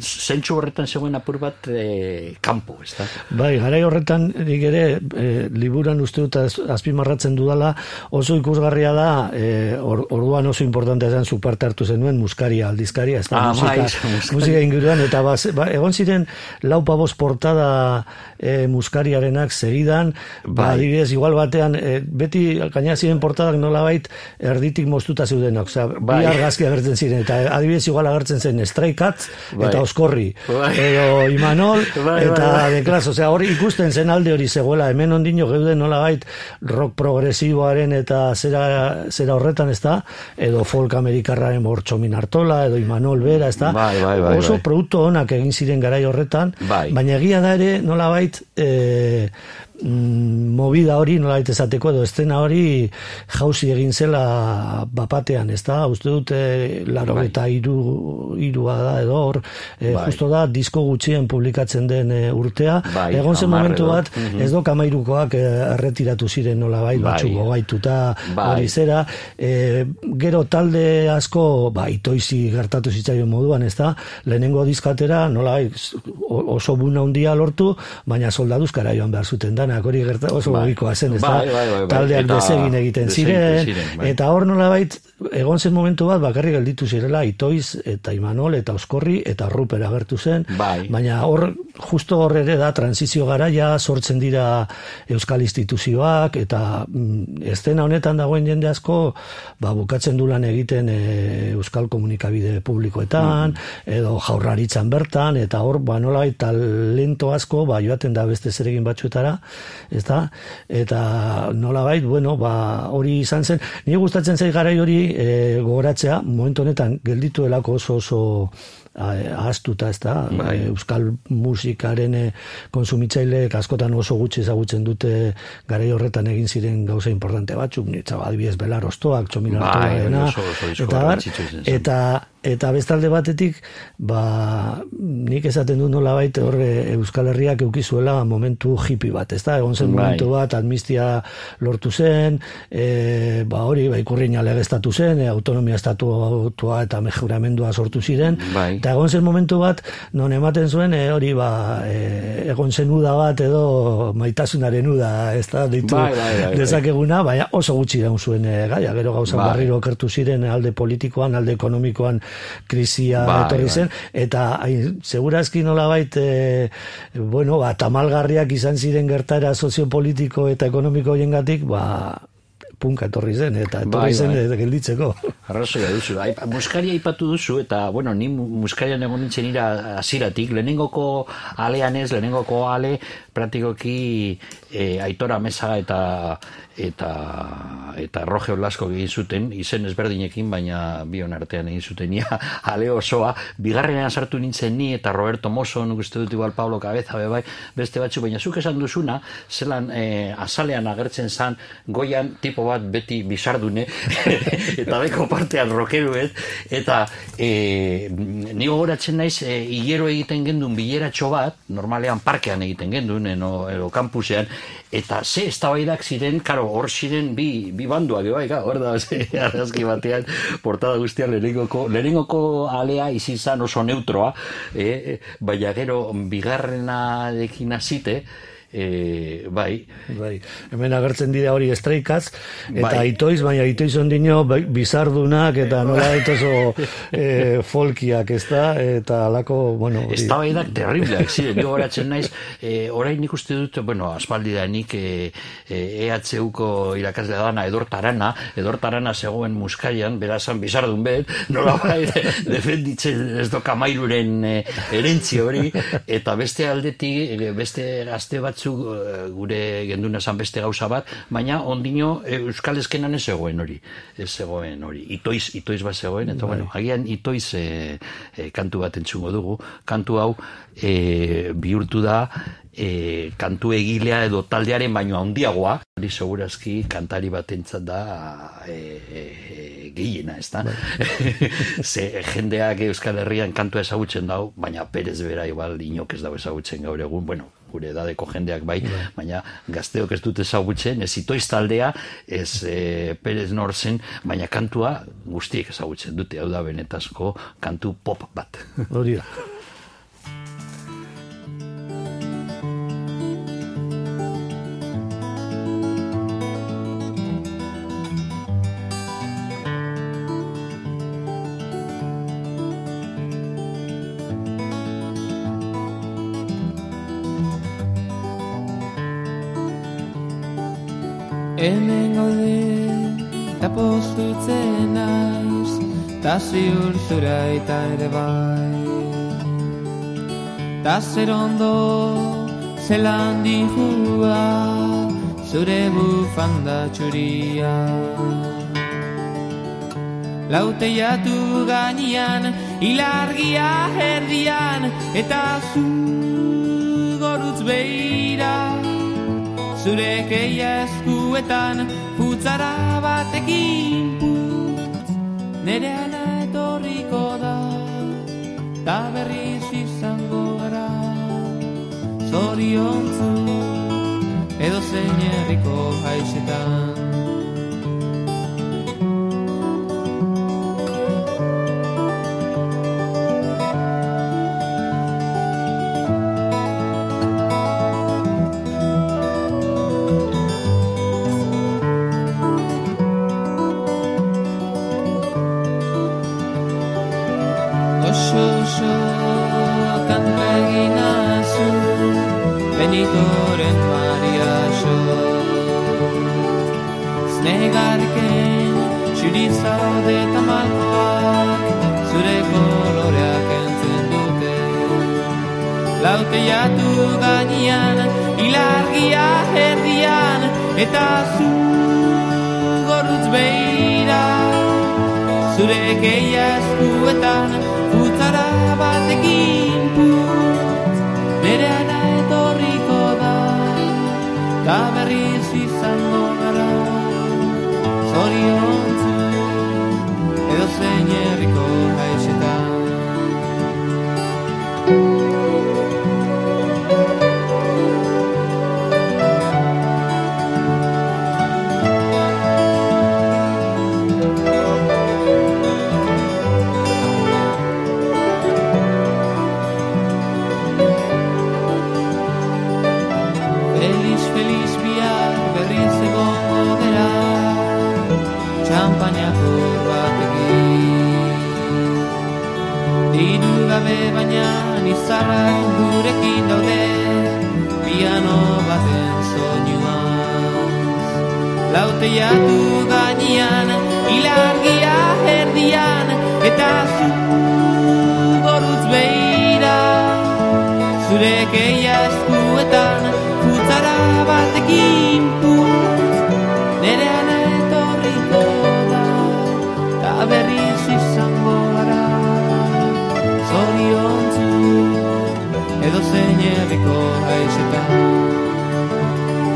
zentsu horretan zegoen apur bat e, kanpo, ez da? Bai, garai horretan nik ere e, liburan uste dut az- azpimarratzen dudala oso ikusgarria da e, or, orduan oso importantea zen zu parte hartu zenuen muskaria, aldizkaria, ez da, Ah, musika, muskaria. musika inguruan, eta baz, ba, egon ziren lau pabos portada e, muskariarenak segidan, ba, Bai. adibidez, igual batean, e, beti gaina ziren portadak nolabait erditik moztuta zeudenak, osea, Bai. bi argazki agertzen ziren, eta adibidez igual agertzen zen Stray Cats Bai. eta Oskorri, Bai. edo Imanol, Bai, eta bai, bai. de klas, osea, hori ikusten zen alde hori zegoela, hemen ondino geuden nolabait rock progresiboaren eta zera, zera horretan, ez da, edo folk amerikarraren bortxomin hartola, edo Imanol bera, ez da, Bai, bai, bai, oso bai. produktu onak egin ziren garai horretan, Bai. baina egia da ere nolabait e, mm, movida hori nolabait esateko edo estena hori jauzi egin zela bapatean, ez da, uste dut e, laro Bai. eta iru, irua da edo hor, e, Bai. justo da disko gutxien publikatzen den e, urtea, Bai, egon zen momentu edo. bat, ez do kamairukoak erretiratu ziren nolabait, Bai. batzuk gogaituta, Bai. hori zera, e, gero talde asko, ba, itoizi gertatu zitzaion moduan, ez da, lehenengo dizkatera, nola, oso buna handia lortu, baina soldaduzkara joan behar zuten danak, hori gerta, oso Bai. zen, ez da, Bai, bai, bai, bai. taldeak desegin egiten ziren, ziren, bai. eta hor nolabait, egon zen momentu bat, bakarrik gelditu zirela, itoiz, eta imanol, eta oskorri, eta ruper agertu zen, Bai. baina hor, justo hor ere da, transizio garaia, sortzen dira euskal instituzioak, eta mm, estena honetan dagoen jende asko, ba, bukatzen du lan egiten e, euskal komunikabide publikoetan, edo jaurlaritzan bertan, eta hor, ba, nola talento asko, ba, joaten da beste zeregin batzuetara, ez da? Eta nolabait, bueno, ba, hori izan zen, nire gustatzen zait garai hori e, gogoratzea, momentu honetan geldituelako oso oso ahaztuta, ez da, Bai. E, euskal musikaren e, konsumitzaileek askotan oso gutxi ezagutzen dute garai horretan egin ziren gauza importante batzuk, nitza adibidez belar ostoak, txomina Bai, disko eta, bar, eta eta bestalde batetik ba, nik esaten du nola baita horre Euskal Herriak eukizuela momentu hippie bat, ez da? Egon zen Bai. momentu bat, amnistia lortu zen, e, ba hori, ba, ikurriña legeztatu zen, e, autonomia estatua eta mejuramendua sortu ziren, Bai. eta egon zen momentu bat, non ematen zuen, e, hori, ba, e, egon zen uda bat edo maitasunaren uda, ez da, ditu Bai, bai, bai, bai. dezakeguna, baina oso gutxi daun zuen e, gaia, gero gauza barriro okertu ziren alde politikoan, alde ekonomikoan krisia Bai, etorri bai. zen, eta hain, segurazki nolabait, e, bueno, ba, tamalgarriak izan ziren gertara soziopolitiko eta ekonomiko hoiengatik, ba, punka etorri zen, eta etorri Bai, zen bai. e, gelditzeko. Arrazoia duzu. Aipa, muskaria aipatu duzu, eta, bueno, ni mu- muskarian egon nintzen ira aziratik, lehenengoko alean ez, lehenengoko ale, praktikoki e, aitora mesaga eta eta eta Roge Olasko egin zuten, izen ezberdinekin, baina bion artean egin zuten, ia ale osoa, bigarrenean sartu nintzen ni, eta Roberto Mosso, nuk uste dut igual Pablo Cabeza, be bai, beste batzu, baina zuk esan duzuna, zelan e, azalean agertzen zan, goian tipo bat beti bizardune, eta beko partean rokeruet, eta e, ni gogoratzen naiz, e, hilero egiten gendun bileratxo bat, normalean parkean egiten gendun, eno, edo kampusean, eta ze eztabaidak ziren, karo, hor ziren bi, bi banduak, bai, ka, hor da, ze, argazki batean, portada guztian lehenengoko, lehenengoko alea izin oso neutroa, e, e, baina gero bigarrenarekin hasite, e, bai, Bai, hemen agertzen dira hori estraikaz, eta Bai. itoiz, baina itoiz ondino bai, bizardunak, eta nola oso e, folkiak, ez da, eta alako, bueno, hori. Eztabaidak terribleak ziren, jo horatzen naiz, e, orain nik uste dut, bueno, aspaldi da nik e, e, EHUko irakaslea dana edortarana, edortarana zegoen muskaian, berazan bizardun bet, nola bai, defenditzen ez do kamairuren e, erentzi hori, eta beste aldetik, e, beste gazte batzuk zu eh, gure genduna esan beste gauza bat, baina ondino eh, Euskal Eskenan ez zegoen hori. Ez zegoen hori. Itoiz, itoiz bat zegoen, eta bueno, agian itoiz eh, eh, kantu bat entzungo dugu. Kantu hau eh, bihurtu da e, kantu egilea edo taldearen baino handiagoa, hori segurazki kantari batentzat da e, e, gehiena, ez da? Ze jendeak Euskal Herrian kantua ezagutzen dau, baina Perez bera igual inok ez dago ezagutzen gaur egun, bueno, gure edadeko jendeak bai, baina gazteok ez dute ezagutzen, ez itoiz taldea, ez e, Perez Norzen, baina kantua guztiek ezagutzen dute, hau da benetazko kantu pop bat. Hori da. Ziur zura eta ere bai. Ta zer ondo, zelan dihua, zure bufanda txuria. Laute jatu gainian, ilargia erdian, eta zu gorutz beira. Zure keia eskuetan Putzara batekin Nere ana etorriko da Ta berriz izango gara. Zoriontzu Edo zein herriko haixetan Laute jatu gainean Ilargia erdian Eta zu gorutz beira. Zure keia eskuetan Putzara batekin putz Nere ana etorriko da. Ta berriz izango gara Zoriontzu Edo zein herriko nizarrak gurekin daude Piano baten soinuan. Laute jatu gainean Ilargia erdian Eta zu gorutz beira Zure keia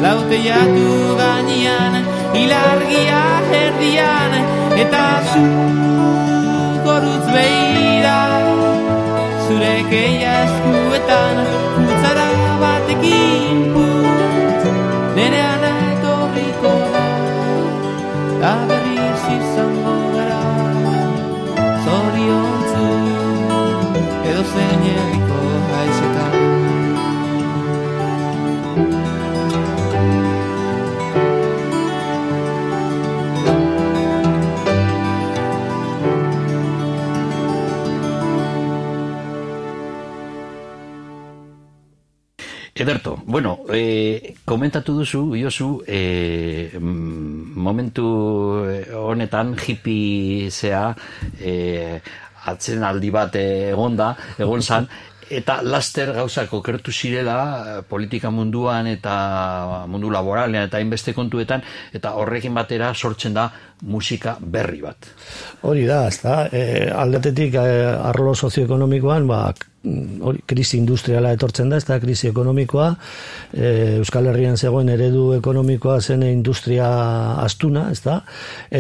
Laute jatu gainean Ilargia erdian Eta zu gorutz beira Zure keia eskuetan Putzara batekin putz Nere ana etorriko da Ederto, bueno, e, komentatu duzu, Josu, e, momentu honetan hippie zea, e, atzen aldi bat egonda, egon zan, eta laster gauzak okertu zirela eh, politika munduan eta mundu laboralean eta hainbeste kontuetan eta horrekin batera sortzen da musika berri bat. Hori da, ez da, e, aldetetik e, arlo sozioekonomikoan, ba, mm, hori, krisi industriala etortzen da, ez da, krisi ekonomikoa, e, Euskal Herrian zegoen eredu ekonomikoa zen industria astuna, ez da,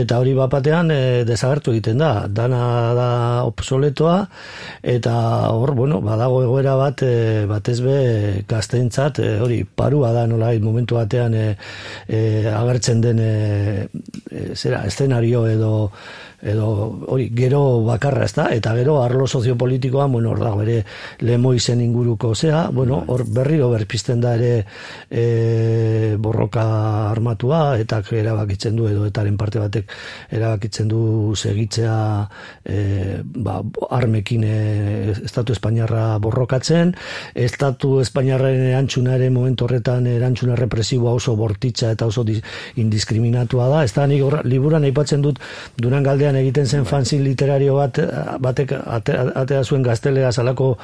eta hori bapatean e, desagertu egiten da, dana da obsoletoa, eta hor, bueno, badago egoera bat, e, batez be, gazteentzat, e, hori, parua da, nola, momentu batean e, e, agertzen den, e, e, zera, eszenario edo edo hori gero bakarra ez da, eta gero arlo soziopolitikoa, bueno, hor da, bere lemoizen inguruko zea, bueno, hor berriro berpisten da ere e, borroka armatua, eta erabakitzen du, edo etaren parte batek erabakitzen du segitzea e, ba, armekin e, Estatu Espainiarra borrokatzen, Estatu Espainiarraren erantzuna ere momentu horretan erantzuna represiboa oso bortitza eta oso dis, indiskriminatua da, ez da, nik liburan aipatzen dut Duran galdean egiten zen fanzin literario bat batek ate- atea zuen gaztelera salako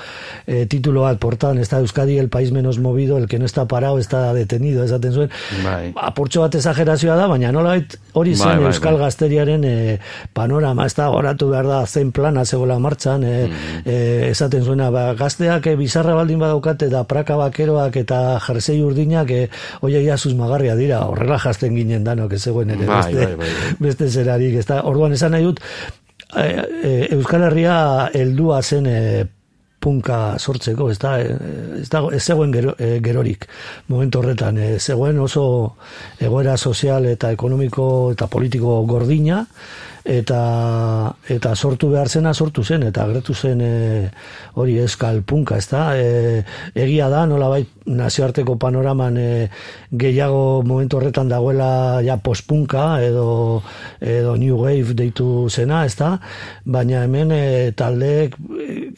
eh, titulo bat portan, ez da Euskadi el país menos movido, el que no está parado está detenido, esaten zuen Bai. apurtxo bat esagerazioa da, baina nolabait hori zen Bai, bai, Euskal bai. gazteriaren eh, panorama, ez da horatu behar da zen plana zegoela martxan, eh, Mm-hmm. eh, esaten zuena, ba, gazteak eh, bizarra baldin badaukate eta praka bakeroak eta jersei urdinak eh, oia ia susmagarria dira, horrela jasten ginen danok ez zegoen ere Bai, beste, bai, bai, bai. beste zerarik, ez da, orduan esan nahi dut, eh, eh, Euskal Herria heldua zen eh, punka sortzeko, ez da, ez, dago, ez zegoen gero, eh, gerorik. Momentu horretan, eh, zegoen oso egoera sozial eta ekonomiko eta politiko gordina, eta eta sortu behar zena sortu zen eta agertu zen e, hori eskal punka, ez da? E, egia da, nolabait nazioarteko panoraman e, gehiago momentu horretan dagoela ja postpunka edo, edo new wave deitu zena, ez da? Baina hemen e, taldeek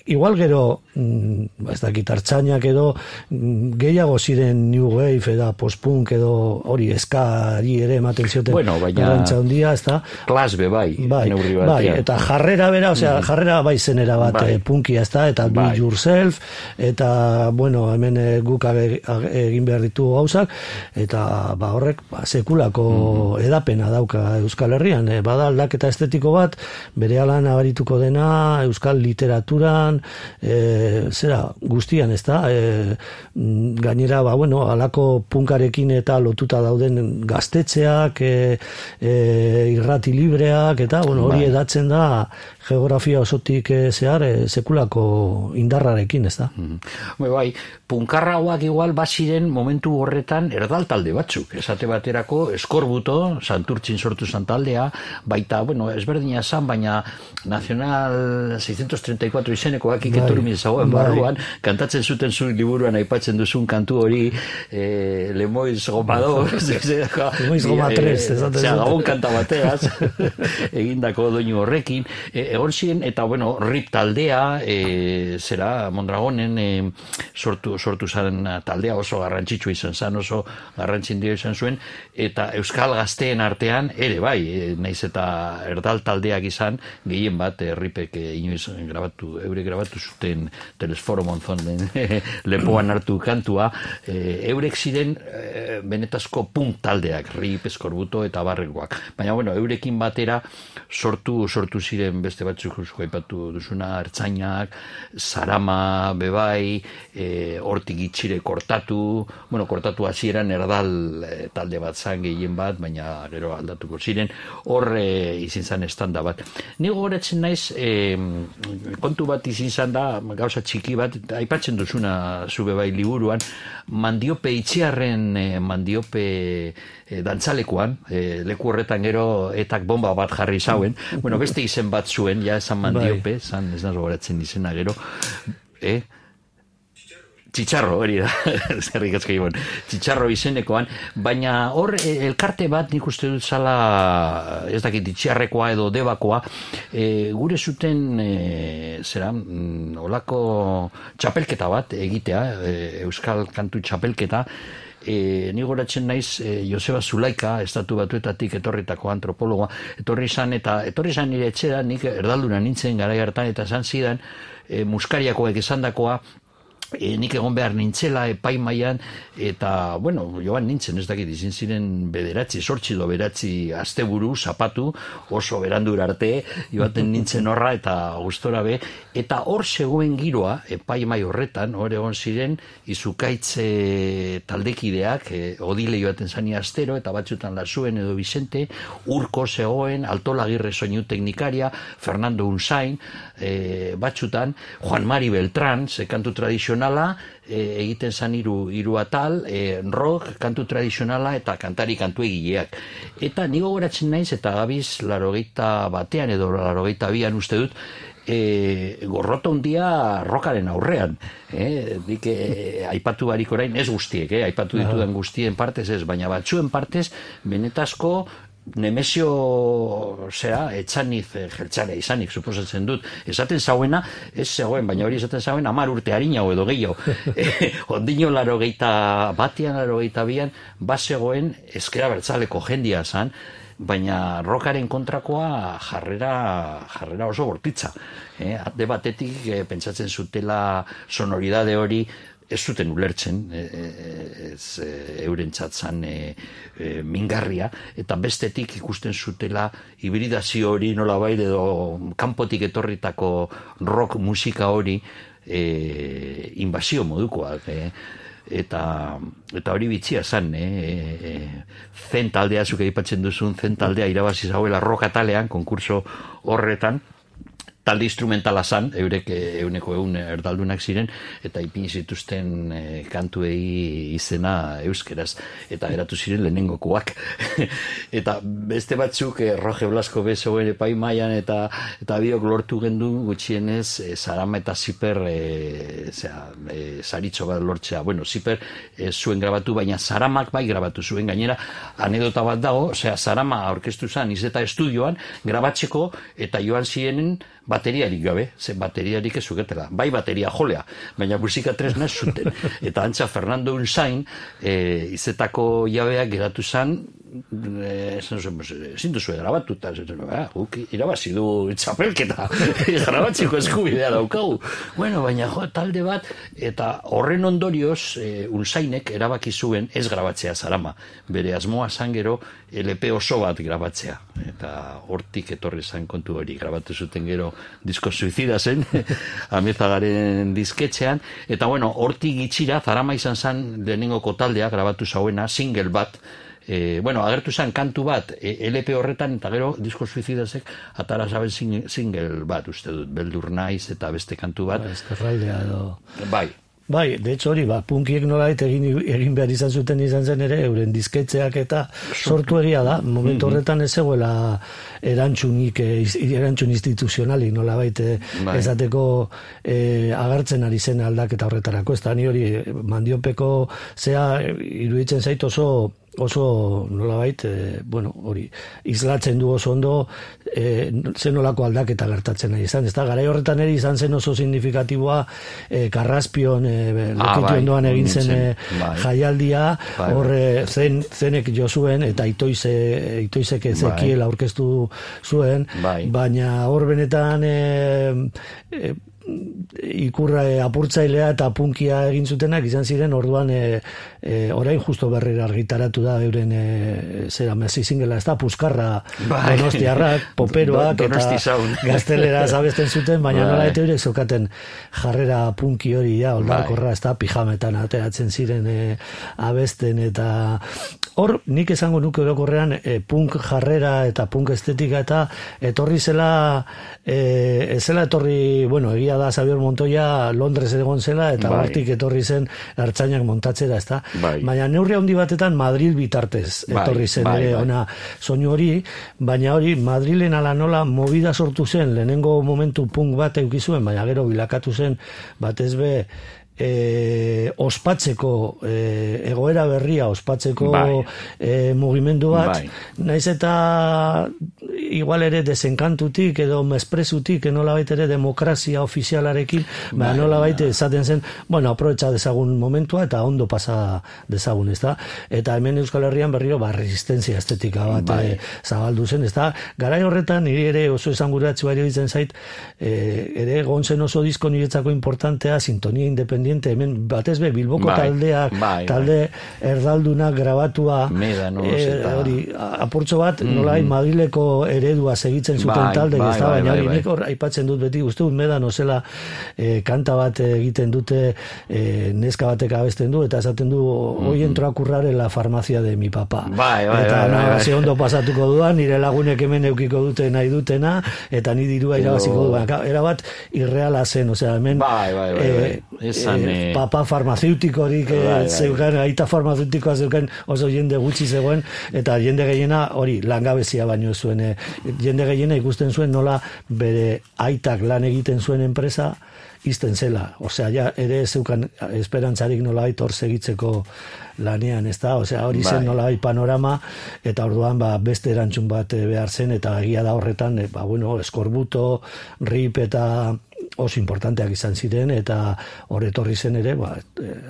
igual gero mm, ez dakit hartzainak edo mm, gehiago ziren new wave edo postpunk edo hori eskari ere ematen zioten Bueno, baina- handia, ez da? Klas be bai, Bai, neurri bai, batean. eta jarrera bera, osea, jarrera bai zenera bat Bai. bai. punkia ez da, eta do Bai. it yourself, eta, bueno, hemen eh, guk age- age- egin behar ditugu gauzak, eta ba, horrek ba, sekulako edapena dauka Euskal Herrian, e, bada aldaketa estetiko bat, bere alan abarituko dena, Euskal literaturan, e, zera, guztian ez da, e, mm, gainera, ba, bueno, alako punkarekin eta lotuta dauden gaztetxeak, e, e, irrati libreak, eta, bueno, hori Bai. edatzen da geografia osotik eh, zehar eh, sekulako indarrarekin, ez da? Mhm. Bai, bai, punkarra hauak igual baziren momentu horretan erdal talde batzuk. Esate baterako eskorbuto, santurtzin sortu zan taldea, baita, bueno, ezberdina zan, baina Nacional 634 izenekoak Bai, zagoen bai. barruan, kantatzen zuten zuen liburuan aipatzen duzun kantu hori, eh, Lemoiz Gomador, Lemoiz Goma tres, esaten Osea, zuten. gabon kanta bateaz, egindako doinu horrekin, e, egon ziren, eta bueno, rip taldea, e, zera, Mondragonen e, sortu, sortu zaren taldea oso garrantzitsua izan zen, oso garrantzin izan zuen, eta Euskal Gazteen artean, ere bai, e, naiz eta erdal taldeak izan, gehien bat, e, ripek e, inoiz grabatu, eure grabatu zuten telesforo monzon den lepoan hartu kantua, e, eurek ziren e, benetazko punk taldeak, rip, eskorbuto eta barrekoak. Baina, bueno, eurekin batera sortu sortu ziren beste batzuk zuk aipatu duzuna ertzainak, sarama, bebai, e, hortik itxire kortatu, bueno, kortatu hasieran erdal e, talde bat zan gehien bat, baina gero aldatuko ziren, hor e, izin zan estanda bat. Ni gogoratzen naiz, e, kontu bat izin zan da, gauza txiki bat, aipatzen duzuna zube bai liburuan, mandiope itxiarren e, mandiope e, dantzalekuan, e, leku horretan gero etak bomba bat jarri zauen, bueno, beste izen bat zuen, ja esan mandiope, zan ez nazo goratzen izena gero, eh? Txitxarro, hori da, zerrik asko ibon, txitxarro izenekoan, baina hor e, elkarte bat nik uste dut zala, ez dakit, itxiarrekoa edo debakoa, e, gure zuten, e, zera, mm, olako txapelketa bat egitea, e, Euskal Kantu txapelketa, e, ni goratzen naiz e, Joseba Zulaika, estatu batuetatik etorritako antropologoa, etorri izan eta etorri izan nire etxera, nik erdalduna nintzen gara hartan eta esan zidan, e, muskariakoek esandakoa, e, nik egon behar nintzela epaimaian eta, bueno, joan nintzen ez dakit izin ziren bederatzi, sortzi do beratzi asteburu, zapatu, oso berandur arte, joaten nintzen horra eta gustora be, eta hor zegoen giroa, epaimai horretan, hor egon ziren, izukaitze taldekideak, e, odile joaten zani astero, eta batzutan lasuen edo Vicente, urko zegoen, altolagirre soinu teknikaria, Fernando Unzain, e, batzutan, Juan Mari Beltrán, ze kantu tradizionala, e, egiten zan hiru hiru atal, e, rock, kantu tradizionala eta kantari kantu egileak. Eta nigo goratzen naiz, eta gabiz larogeita batean edo larogeita bian uste dut, e, gorroto handia rokaren aurrean. Eh? Dik, e, aipatu barik orain, ez guztiek, eh? aipatu ditudan guztien partez ez, baina batzuen partez, benetazko Nemesio zera, etxaniz, e, jeltzale izanik, suposatzen dut, esaten zauena, ez zegoen, baina hori esaten zauen, amar urte harinago edo gehiago. e, ondino laro geita, batian laro geita bian, bat zegoen, ezkera bertzaleko jendia zan, baina rokaren kontrakoa jarrera, jarrera oso bortitza. Eh, de batetik e, pentsatzen zutela sonoridade hori ez zuten ulertzen e, e, ez e, euren txatzan e, e, mingarria eta bestetik ikusten zutela hibridazio hori nola bai edo kanpotik etorritako rock musika hori e, invasio modukoa e, eta eta hori bitzia zan e, e, zen taldea zuke aipatzen duzun zen taldea irabazi zauela rock atalean konkurso horretan talde instrumentala zan, eurek eh, euneko eun erdaldunak ziren, eta ipin zituzten e, kantuei izena euskeraz, eta eratu ziren lehenengokoak. eta beste batzuk, e, Roge Blasko bezoen epai maian, eta, eta biok lortu gendu gutxienez, e, Zarama eta Ziper, e, zera, e, zaritxo bat lortzea. Bueno, Ziper e, zuen grabatu, baina Zaramak bai grabatu zuen, gainera, anedota bat dago, zera, Zarama aurkeztu zen, izeta estudioan, grabatzeko, eta joan zienen, bateriarik gabe, ze bateriarik ez zuketela. Bai bateria jolea, baina musika tresna ez zuten. Eta antza Fernando Unzain, e, izetako jabeak geratu zan, esan zuen, ezin duzu grabatu, eta ah, irabazi du txapelketa, grabatziko eskubidea daukagu. Bueno, baina jo, talde bat, eta horren ondorioz, e, unzainek erabaki zuen ez grabatzea zarama. Bere asmoa zangero, LP oso bat grabatzea. Eta hortik etorri zan kontu hori, grabatu zuten gero disko suizida zen, amezagaren disketxean, eta bueno, hortik gitxira, zarama izan zen lehenengoko taldea, grabatu zauena, single bat, e, bueno, agertu zen kantu bat e, LP horretan eta gero disko suizidazek atara zaben single bat uste dut, beldur naiz eta beste kantu bat. Ba, edo... Bai, Bai, de hecho hori, ba, punkiek nolait egin, egin behar izan zuten izan zen ere, euren dizketzeak eta sortu egia da, momentu mhm. horretan ez zegoela erantzunik, eh, erantzun instituzionalik nola baite bai. ezateko e, agertzen ari zen aldaketa horretarako, ez da, ni hori mandiopeko zea iruditzen zait oso oso nolabait, e, bueno, hori, islatzen du oso ondo e, zen nolako aldaketa gertatzen nahi izan. Ez da, gara horretan eri izan zen oso signifikatiboa e, karraspion e, ah, bai, egin zen e, bai. jaialdia, bai, horre zen, zenek jo zuen eta itoize, itoizek bai. aurkeztu zuen, bai. baina hor benetan e, e, ikurra e, apurtzailea eta punkia egin zutenak izan ziren orduan e, e, orain justo berrera argitaratu da euren e, zera mezi zingela ez da puskarra bai. donostiarrak, poperoak eta gaztelera zabesten zuten baina bai. nola eta eurek zokaten jarrera punki hori ja, oldarkorra bai. ez da pijametan ateratzen ziren e, abesten eta hor nik esango nuke orokorrean e, punk jarrera eta punk estetika eta etorri zela e, zela etorri, bueno, egia da Xavier Montoya Londres egon zela eta bai. hortik etorri zen hartzainak montatzera, ezta? Bai. Baina neurri handi batetan Madrid bitartez bai, etorri zen bai, ere bai. ona soinu hori, baina hori Madrilen ala nola movida sortu zen, lehenengo momentu punk bat eukizuen, baina gero bilakatu zen batez be e, ospatzeko e, egoera berria ospatzeko bai. e, mugimendu bat bai. naiz eta igual ere desenkantutik edo mesprezutik, nola baita ere demokrazia ofizialarekin, ba, Bai, nola baita esaten zen, bueno, aproetxa dezagun momentua eta ondo pasa dezagun, ez da? Eta hemen Euskal Herrian berriro, ba, resistenzia estetika bat Bai. eh, zabaldu zen, ez da? Garai horretan, niri ere oso esan guratzu ditzen zait, eh, ere egon zen oso disko niretzako importantea, sintonia independiente, hemen batez be, Bilboko Bai, taldeak, bai, bai. talde erdaldunak grabatua, Médanos eh, eta- hori, a- apurtxo bat, nolai Madrileko eredua segitzen zuten Bai, talde, bai, ez da, bai, baina bai, hori bai. nik hor aipatzen dut beti, uste dut medan ozela eh, kanta bat egiten dute eh, neska batek abesten du, eta esaten du, hoy entro a currar en la farmacia de mi papá. Bai, bai, eta bai, bai, bai. ondo pasatuko duan, nire lagunek hemen eukiko dute nahi dutena, eta ni dirua irabaziko du. Baina, Era bat, irreala zen, osea, hemen Bai, bai, bai, eh, bai. Esan, eh, eh, papa farmazeutikorik eh, Bai, bai. zeukan, aita farmazeutikoa zeukan oso jende gutxi zegoen, eta jende gehiena hori langabezia baino zuen. eh, jende gehiena ikusten zuen nola bere aitak lan egiten zuen enpresa izten zela. Osea, ja, ere zeukan esperantzarik nola hor segitzeko lanean, ez da? Osea, hori zen Bai. nola panorama, eta orduan ba, beste erantzun bat eh, behar zen, eta egia da horretan, ba, bueno, eskorbuto, rip eta oso importanteak izan ziren eta hor etorri zen ere ba,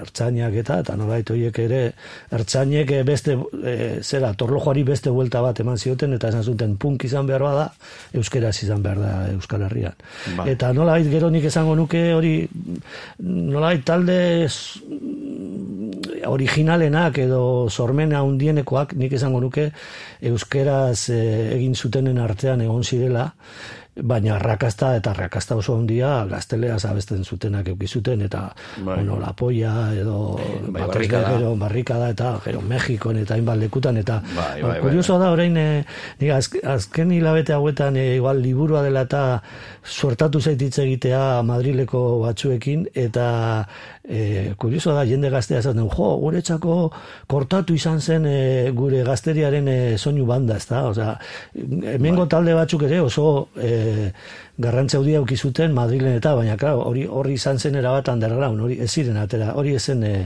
ertzainak eta eta nolait horiek ere ertzainek eh, beste e, zera torlojoari beste buelta bat eman zioten eta esan zuten punk izan behar bada euskeraz izan behar da Euskal Herrian Bai. eta nolait gero nik esango nuke hori nolait talde originalenak edo sormena hundienekoak nik esango nuke euskeraz eh, egin zutenen artean egon zirela baina arrakasta eta arrakasta oso handia gazteleaz abesten zutenak euki zuten eta Bai. bueno, la polla edo Bai, barrikada. gero barrikada eta gero Mexikon eta hainbat lekutan eta Bai, ba, bai, bai, kuriosoa da orain azk, azken hilabete hauetan eh, igual liburua dela eta suertatu zaititze egitea Madrileko batzuekin eta eh, kuriosoa da jende gaztea esaten jo guretzako kortatu izan zen eh, gure gazteriaren eh, soinu banda ezta? Osea hemengo talde batzuk ere oso eh, garrantzi handia eduki zuten Madrilen eta baina claro hori hori izan zen erabat underground hori ez ziren atera hori ezen eh,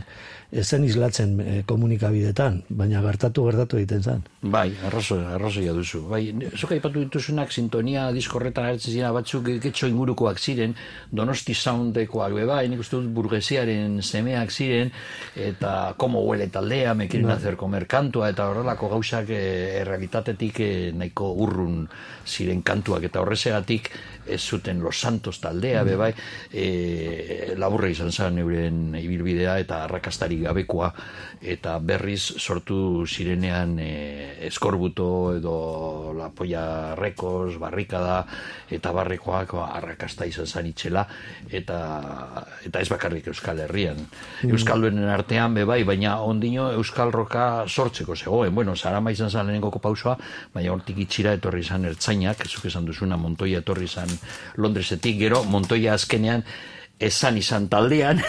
ezen islatzen eh, komunikabidetan baina gertatu gertatu egiten zen. Bai, arrazo, arrazoia duzu. Bai, zuk aipatu dituzunak sintonia diskorretan agertzen ziren batzuk getxo ingurukoak ziren, donosti soundekoak be bai, nik uste dut burgesiaren semeak ziren, eta komo huele taldea, me quieren hacer comer kantua, eta horrelako gauzak eh, errealitatetik eh, nahiko urrun ziren kantuak, eta horrezegatik ez zuten Los Santos taldea, be bai, e, laburra izan zen euren ibilbidea eta arrakastari gabekoa, eta berriz sortu zirenean e, eskorbuto edo la polla rekos, barrikada eta barrekoak ba, arrakasta izan zan itxela eta, eta ez bakarrik Euskal Herrian. Euskalduenen artean be bai, baina ondino Euskal Roka sortzeko zegoen. Bueno, Sarama izan zan lehenengo pausoa, baina hortik itxira etorri izan ertzainak, zuk esan duzuna Montoya etorri izan Londresetik, gero Montoya azkenean esan izan taldean.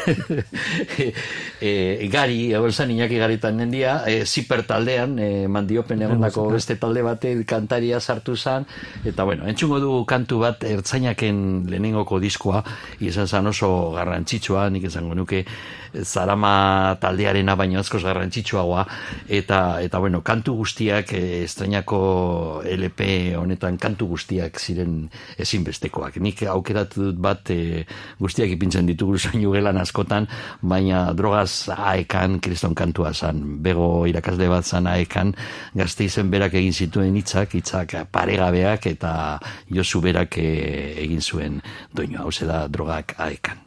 E, gari, hau esan inaki garitan nendia e, ziper taldean e, mandiopen egondako beste talde bate kantaria sartu zan. Eta bueno, entzungo du kantu bat ertzainaken lehenengoko diskoa. Izan zan oso garrantzitsua nik esango nuke zarama taldearena baino askoz garrantzitsuagoa. Eta, eta bueno, kantu guztiak e, estrainako LP honetan kantu guztiak ziren ezinbestekoak. Nik aukeratu dut bat e, guztiak ipintzen ditugu soinu gelan askotan, baina drogaz aekan kriston kantua zan, bego irakasle bat zan aekan, gazte izen berak egin zituen hitzak, hitzak paregabeak eta Josu berak eh, egin zuen doinu hau da drogak aekan.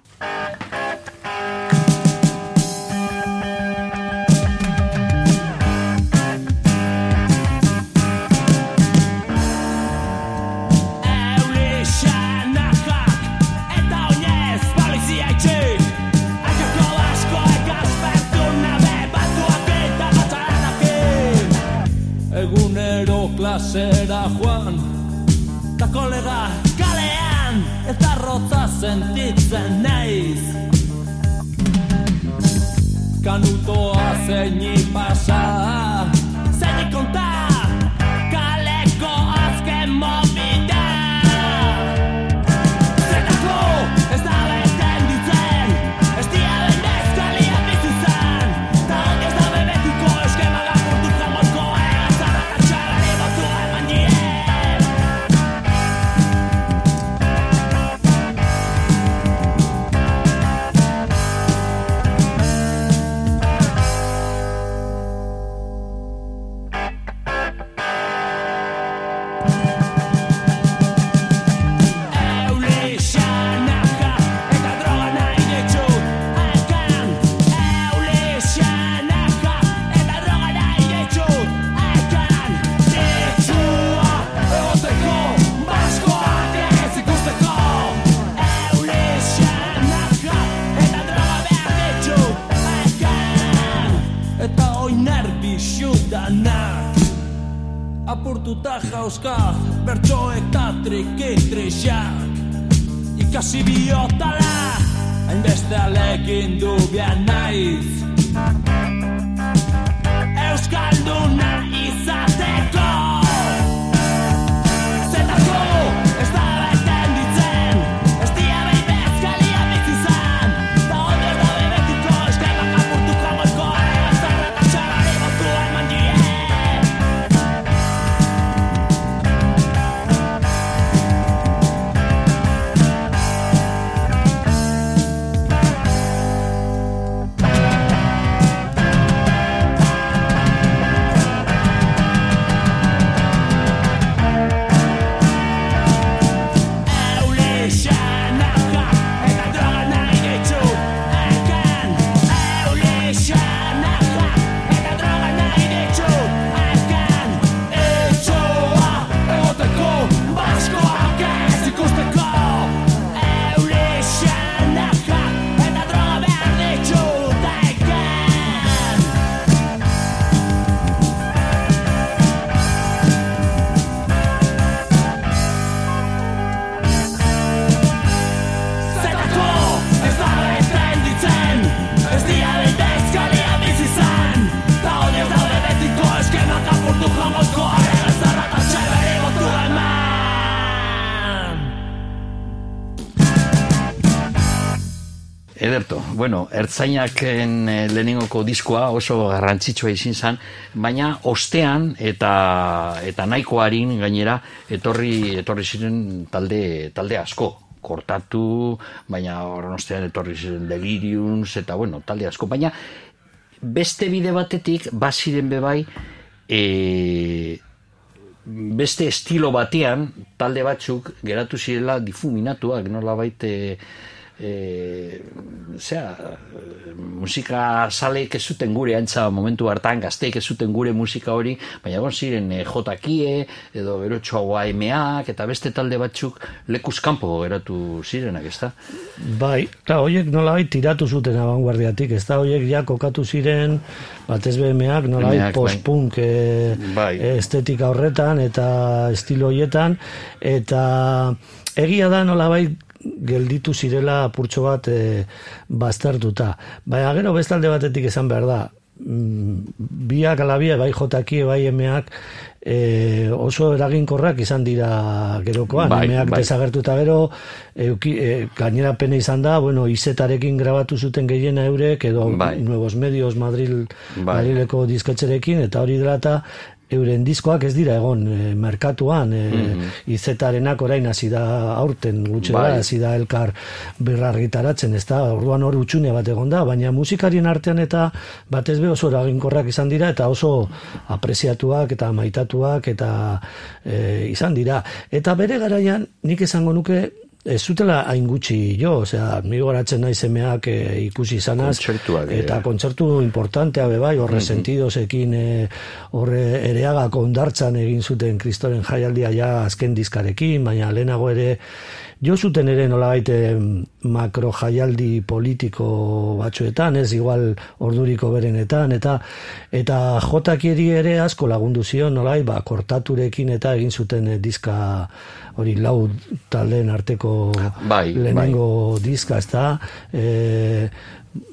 Kanutoa zeini pasa apurtuta jauzka Bertsoek ta trikitrixak Ikasi biotala Hainbeste alekin du bian naiz. Euskalduna izateko bueno, ertzainaken eh, lehenengoko diskoa oso garrantzitsua izin zen, baina ostean eta eta nahiko harin gainera etorri etorri ziren talde talde asko. Kortatu, baina horren ostean etorri ziren deliriums eta bueno, talde asko, baina beste bide batetik baziren bebai e, beste estilo batean talde batzuk geratu zirela difuminatuak nola baite e, zera, musika saleek ez zuten gure antza momentu hartan gazteek ez zuten gure musika hori baina egon ziren e, jotakie edo berotxoa emeak eta beste talde batzuk lekuz kanpo geratu zirenak ez da Bai, klar, horiek nolabait tiratu zuten abanguardiatik, ez da, horiek ja kokatu ziren, batez BMak nolabait BMak, bai. post-punk e, Bai. estetika horretan eta estilo horietan, eta egia da nolabait gelditu zirela apurtxo bat e, baztertuta. Baina gero bestalde batetik esan behar da, mm, biak alabia, bai jotakie, bai emeak, e, oso eraginkorrak izan dira gerokoan, Bai, emeak bai. desagertuta gero, euki, e, gainera pena izan da, bueno, izetarekin grabatu zuten gehiena eurek, edo Bai. Nuevos Medios Madril, Bai. Madrileko disketxerekin, eta hori dela eta euren diskoak ez dira egon e, merkatuan, e, izetarenak orain hasi da aurten gutxe Bai. da, hasi da elkar berrargitaratzen, ez da, orduan hor utxune bat egon da, baina musikarien artean eta batez be oso eraginkorrak izan dira eta oso apreziatuak eta maitatuak eta e, izan dira. Eta bere garaian nik esango nuke ez zutela hain gutxi jo, osea, ni goratzen naiz emeak e, ikusi izanaz, Kontzertuak, eh. eta kontzertu importantea be bai, horre sentidosekin e, horre ereaga kondartzan egin zuten kristoren jaialdia ja azken diskarekin, baina lehenago ere jo zuten ere nolabait em, makro jaialdi politiko batzuetan, ez igual orduriko berenetan, eta eta jotakieri ere asko lagundu zion, nolai, ba, kortaturekin eta egin zuten eh, diska hori lau taldeen arteko Bai, lehenengo diska, ez da, e,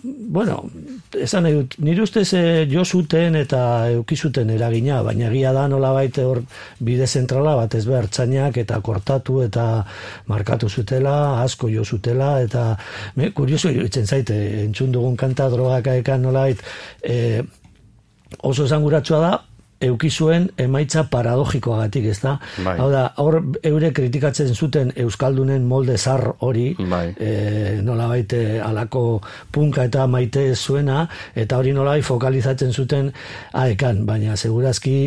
bueno, esan nahi dut, nire ustez eh, jo zuten eta euki zuten eragina, baina egia da nola baite hor bide zentrala bat ez behartzainak eta kortatu eta markatu zutela, asko jo zutela, eta me, kurioso iruditzen zaite, entzun dugun kanta drogak aekan nola e, oso esanguratsua da, euki zuen emaitza paradogikoagatik, ez da? Bai. Hau da, hor eure kritikatzen zuten Euskaldunen molde zar hori, Bai. e, nolabait e, alako punka eta maite zuena, eta hori nolabait fokalizatzen zuten aekan, baina segurazki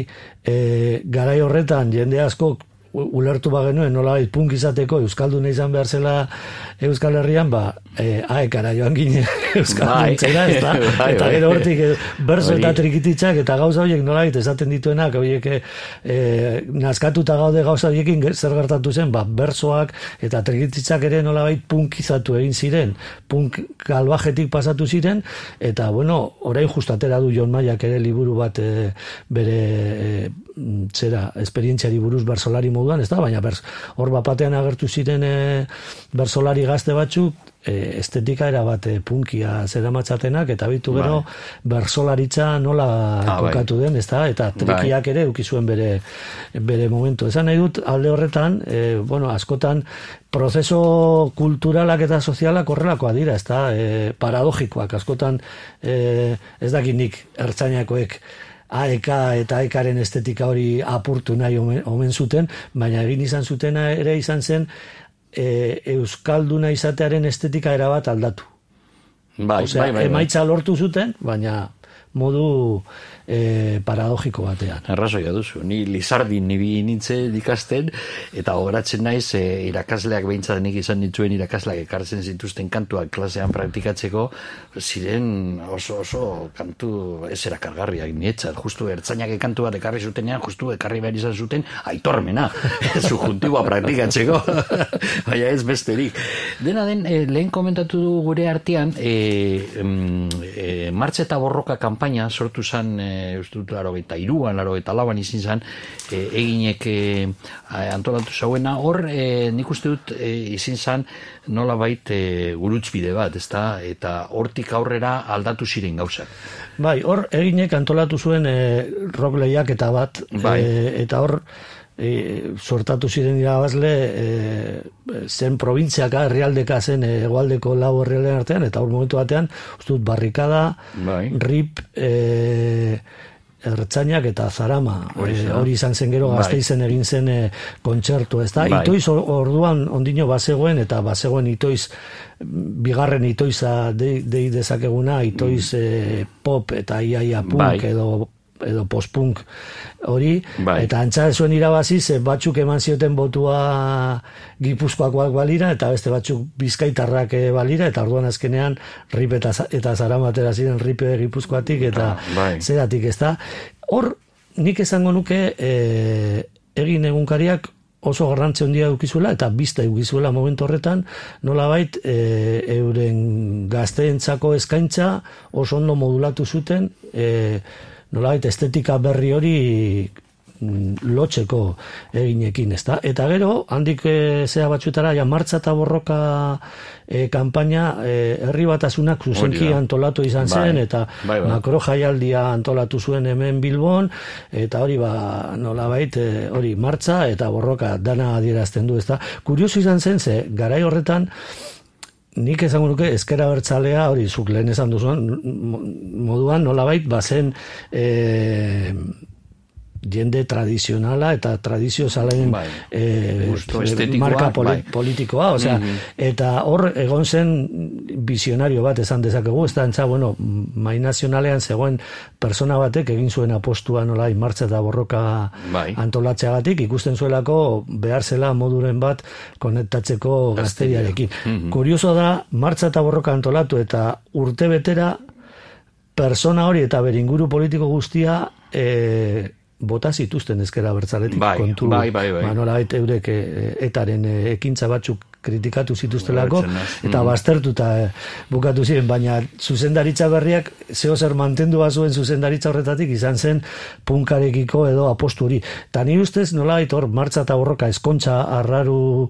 e, garai horretan jende asko ulertu bagenuen nola punk izateko Euskalduna izan behar zela Euskal Herrian, ba, e, aekara joan gine Euskalduntzera, Bai. ez da? Bai, eta bai. gero hortik eh, Hori. eta trikititzak eta gauza horiek nola esaten dituenak, horiek eh, eh, naskatuta gaude gauza horiekin zer gertatu zen, ba, bersoak eta trikititzak ere nolabait punkizatu egin ziren, punk galbajetik pasatu ziren, eta bueno, orain justatera du Jon Maiak ere liburu bat eh, bere mm, zera, esperientziari buruz bersolari moduan, ez da, baina bers, hor bapatean agertu ziren eh, bersolari gazte batzuk, eh, estetika era bat eh, punkia zera matzatenak, eta bitu gero bersolaritza nola Ah, bai. kokatu den, ez da, eta trikiak ere eduki zuen bere, bere momentu. Esan nahi dut, alde horretan, eh, bueno, askotan, prozeso kulturalak eta sozialak horrelakoa dira, ez da, eh, paradogikoak, askotan, eh, ez dakit nik ertzainakoek AEK eta AEKaren estetika hori apurtu nahi omen, omen zuten, baina egin izan zutena ere izan zen e, Euskalduna izatearen estetika erabat aldatu. Bai, Osea, bai, bai, bai. emaitza lortu zuten, baina modu e, paradogiko batean. Arrazoia duzu, ni Lizardin nibi nintzen ikasten, eta horatzen naiz e, irakasleak behintzat nik izan dituen irakasleak ekartzen zituzten kantuak klasean praktikatzeko, ziren oso oso kantu ez erakargarriak nietzat, justu ertzainak kantu bat ekarri zutenean, justu ekarri behar izan zuten aitormena, subjuntiboa praktikatzeko, baina ez besterik. Dena den, e, lehen komentatu du gure artean, e, e, martxa eta borroka kanpaina sortu zen, e, uste dut laro eta iruan, laro eta lauan izin zen, e, eginek e, antolatu zauena, hor e, nik uste dut e, izin zen nola bait e, gurutzbide bat, ezta? eta hortik aurrera aldatu ziren gauzak. Bai, hor eginek antolatu zuen e, rock lehiaketa bat, Bai. e, eta hor e, sortatu ziren irabazle e, zen provintziaka, herrialdeka zen e, hegoaldeko lau herrialdean artean, eta hor momentu batean, uste dut, barrikada, Bai. rip, e, ertzainak eta zarama Hori E, hori izan zen gero Bai. gazteizen egin zen e, kontzertu ez da Bai. itoiz or- orduan ondino bazegoen eta bazegoen itoiz bigarren itoiza dei, dei dezakeguna itoiz e, pop eta iaia punk Bai. edo edo postpunk hori Bai. eta antza zuen irabazi ze batzuk eman zioten botua gipuzkoakoak balira eta beste batzuk bizkaitarrak eh, balira eta orduan azkenean rip eta, eta zaramatera ziren ripe gipuzkoatik eta Ah, bai. zeratik ez da hor nik esango nuke e, egin egunkariak oso garrantzi handia edukizuela eta bizta edukizuela momentu horretan nolabait e, euren gazteentzako eskaintza oso ondo modulatu zuten e, nolabait estetika berri hori mm, lotzeko eginekin, ezta? Eta gero, handik e, zea batzuetara, ja, martza eta borroka e, kanpaina e, herri batasunak zuzenki antolatu izan Bai. zen, eta Bai, bai. makro jaialdia antolatu zuen hemen Bilbon, eta hori ba, nolabait, e, hori martza eta borroka dana adierazten du, ezta? Kurioso izan zen, ze, garai horretan, nik esango nuke ezkera bertzalea, hori zuk lehen esan duzuan, mo- moduan nolabait bazen e, jende tradizionala eta tradizio zalaen Bai. e, marka poli, bai. politikoa, osea, eta hor egon zen visionario bat esan dezakegu, ez da entza, bueno, mai nazionalean zegoen persona batek egin zuen apostua nola martza eta borroka Bai. antolatzeagatik, ikusten zuelako behar zela moduren bat konektatzeko gazteriarekin. Kurioso da, martza eta borroka antolatu eta urte betera persona hori eta beringuru politiko guztia e, bota zituzten ezkera bertzaletik Bai, kontu bai, bai, bai. ba, nolabait eurek e, etaren e, ekintza batzuk kritikatu zituztelako eta Mhm. baztertuta e, bukatu ziren, baina zuzendaritza berriak zeo zer mantendu bazuen zuzendaritza horretatik izan zen punkarekiko edo apostu hori. Ta ni ustez nolabait hor martza eta borroka eskontza arraru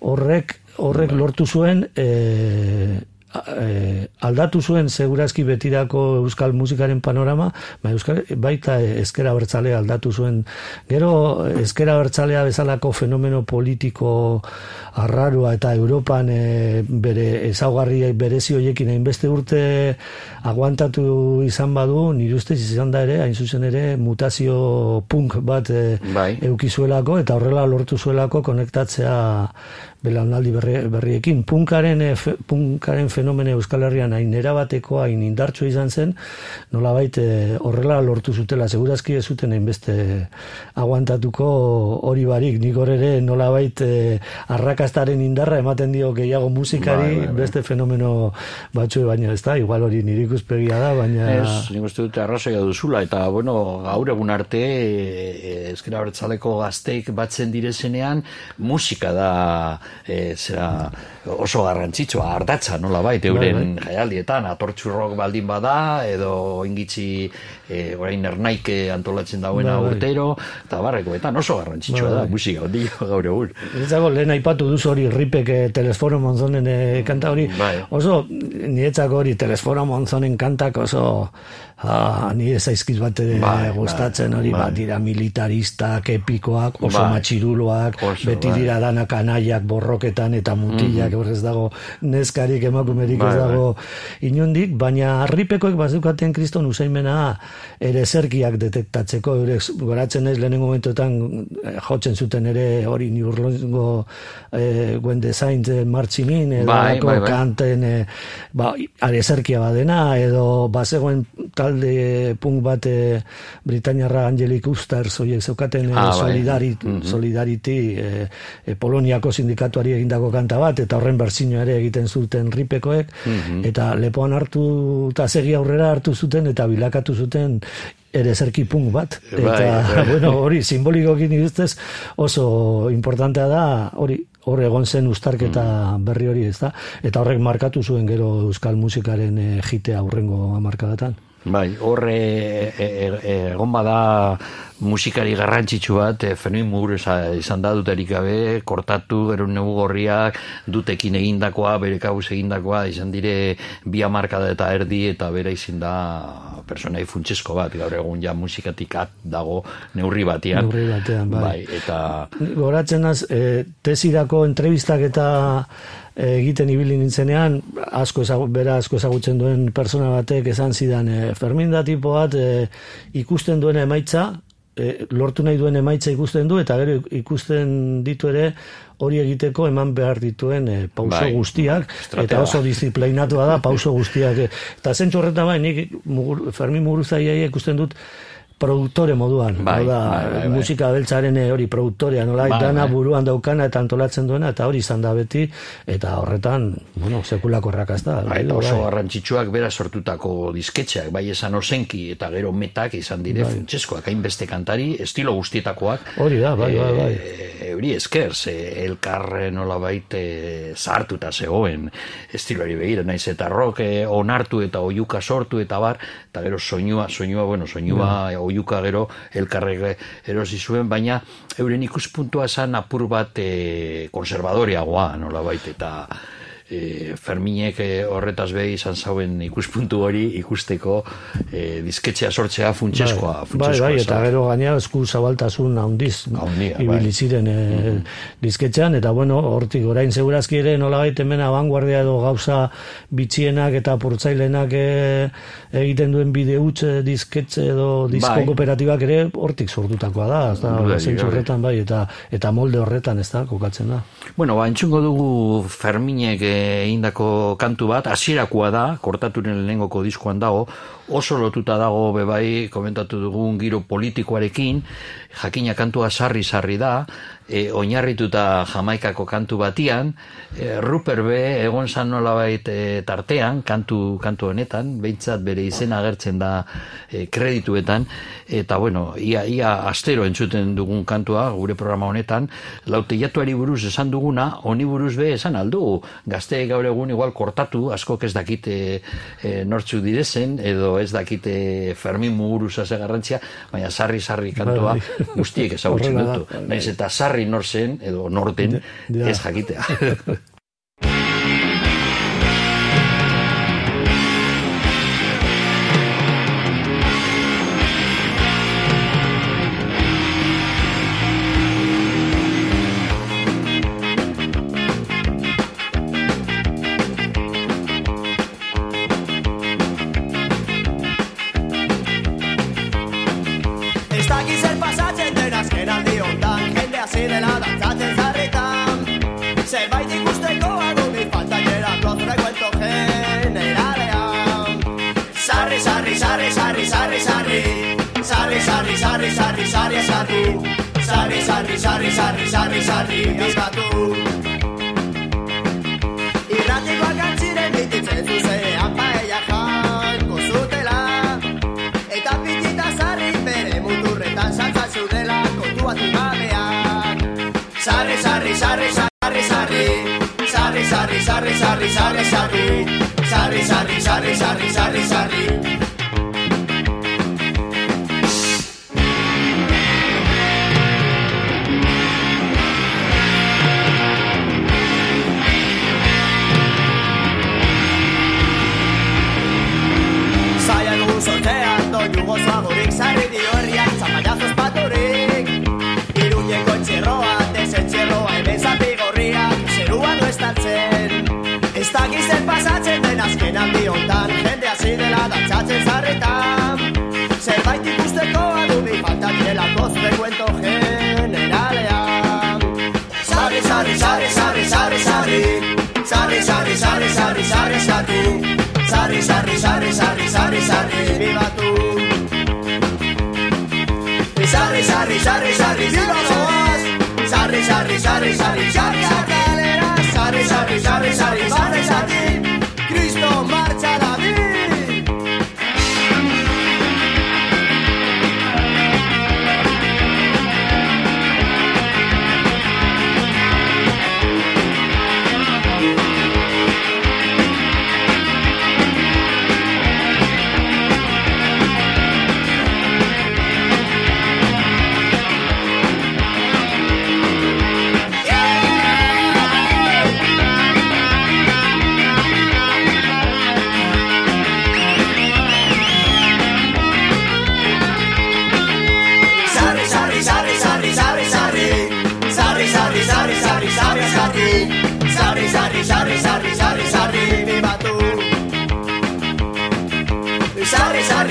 horrek horrek Bai. lortu zuen e, e, aldatu zuen segurazki betirako euskal musikaren panorama, ba, euskal, baita ezkera bertzalea aldatu zuen. Gero ezkera bertzalea bezalako fenomeno politiko arrarua eta Europan e, bere ezaugarri berezi hoiekin hainbeste urte aguantatu izan badu, nire ustez izan da ere, hain zuzen ere, mutazio punk bat e, Bai. eukizuelako eta horrela lortu zuelako konektatzea belaunaldi berri, berriekin. Punkaren, e, fe, punkaren fenomene Euskal Herrian hain erabateko, hain indartsu izan zen, nolabait e, horrela lortu zutela, segurazki ez zuten hainbeste aguantatuko hori barik, nik hor ere nolabait e, arrakastaren indarra ematen dio gehiago musikari Bai, bai, bai. beste fenomeno batzu baina ez da, igual hori nire ikuspegia da, baina... Ez, nik uste dute arrazoia duzula, eta, bueno, gaur egun arte, e, ezkera bertzaleko gazteik batzen direzenean, musika da, e, zera, oso garrantzitsua, ardatza, nola bait, euren jaialdietan, atortxurrok baldin bada, edo ingitzi, e, orain ernaike antolatzen dauena Bai, bai. urtero, eta barrekoetan oso garrantzitsua Bai, da, bai. musika, ondik gaur egun. Niretzako lehen aipatu duzu hori ripek eh, telesforo monzonen eh, kanta hori. Bai. Oso, niretzako hori telesforo monzonen kantak oso ah, nire zaizkiz bat ere Bai, gustatzen bai, hori bai. bat dira militaristak, epikoak, oso Bai. matxiruloak, Oso, beti bai. dira danak anaiak borroketan eta mutilak, mm ez dago neskarik emakumerik Bai, ez dago inundik, baina arripekoek bazukaten kriston usaimena ere zerkiak detektatzeko, ere goratzen naiz lehenengo momentuetan eh, jotzen zuten ere hori ni urlongo eh, Gwen Design eh, martxinin edo Bai, bai, bai. kanten eh, ba, are zerkia badena edo bazegoen talde punk bat eh, Britaniarra Angelic Ustars oiek zeukaten eh, Ah, bai. solidari, Mhm. Solidarity eh, eh, Poloniako sindikatuari egindako kanta bat eta horren berzino ere egiten zuten ripekoek Mhm. eta lepoan hartu eta segi aurrera hartu zuten eta bilakatu zuten ere zerki punk bat Bai, eta bai. bueno hori simbolikoki nik ustez oso importantea da hori hor egon zen ustarketa berri hori ez da eta horrek markatu zuen gero euskal musikaren jitea aurrengo hamarkadatan Bai, horre e, e, egon bada musikari garrantzitsu bat, e, muguruza izan da duterik gabe, kortatu, gero negu gorriak, dutekin egindakoa, bere kabuz egindakoa, izan dire bi hamarkada eta erdi, eta bera izin da personai funtsesko bat, gaur egun ja musikatik at dago neurri batean. Neurri batean, bai. eta goratzen az, e, tesirako entrevistak eta egiten ibili nintzenean, asko ezagu, bera asko ezagutzen duen persona batek esan zidan, e, Fermin da tipo bat e, ikusten duen emaitza, e, lortu nahi duen emaitza ikusten du, eta gero ikusten ditu ere hori egiteko eman behar dituen e, pauso Bai, guztiak, estratega. eta oso disiplinatua da pauso guztiak. e. Eta horretan bai, nik mugur, Fermin Muguruzaiai ikusten dut produktore moduan, Bai, da, bai, bai, bai. musika beltzaren eh, hori produktorea, nola, Bai, dana bai. buruan daukana eta antolatzen duena, eta hori izan da beti, eta horretan, bueno, sekulako errakazta. Bai, eta oso bai. garrantzitsuak bera sortutako disketxeak, bai esan osenki eta gero metak izan dire Bai. funtseskoak, hainbeste kantari, estilo guztietakoak. Hori da, bai, bai, bai. E, euri esker, ze elkar nola baite zahartuta zegoen estiloari begira, naiz eta rock eh, onartu eta oiuka sortu eta bar, eta gero soinua, soinua, bueno, soinua, oiuka gero elkarrek erosi zuen, baina euren ikuspuntua zan apur bat e, konservadoriagoa, nola baite, eta e, Ferminek e, horretaz behi izan zauen ikuspuntu hori ikusteko e, disketxea sortzea funtseskoa, bai, bai, bai, eta gero gaina esku zabaltasun handiz ibili bai. ziren e, disketxean, eta bueno, hortik orain segurazki ere nola hemen abanguardia edo gauza bitxienak eta purtzailenak e, egiten duen bide utxe disketxe edo disko Bai. kooperatibak ere hortik sortutakoa da, ez da, Dudarik zentzu horretan bai, eta, eta molde horretan ez da, kokatzen da. Bueno, ba, entzungo dugu Ferminek eh, egindako kantu bat, hasierakoa da, kortaturen lehenengoko diskoan dago, oso lotuta dago bebai, komentatu dugun giro politikoarekin, jakina kantua sarri-sarri da, e, oinarrituta jamaikako kantu batian, e, Rupert B. egon zan nolabait e, tartean, kantu, kantu honetan, behintzat bere izena agertzen da e, kredituetan, eta bueno, ia, ia astero entzuten dugun kantua, gure programa honetan, lauteiatuari buruz esan duguna, honi buruz be esan aldu, gazte gaur egun igual kortatu, askok ez dakite e, nortzuk direzen, edo ez dakite Fermin Muguruza ze garrantzia, baina sarri-sarri kantua Bai, bai. guztiek ezagutzen dutu. Naiz eta sarri nor zen, edo norten, ez jakitea. Sarri, sarri, sarri, sarri, sarri Sarri, sarri, sarri, sarri, sarri, sarri Sarri, sarri, sarri, sarri, sarri, sarri Zaila azken aldi hontan Jende hasi dela dantzatzen zarretan Zerbait ikusteko adubi falta direlako zure kuento generalean Sarri, sarri, sarri, sarri, sarri, sarri Sarri, sarri, sarri, sarri, sarri, sarri Sarri, sarri, sarri, sarri, sarri, sarri, bibatu Sarri, sarri, sarri, sarri, viva Boaz Sarri, sarri, sarri, sarri, sarri, sarri Sarri, sarri, sarri, sarri, sarri, sarri Cristo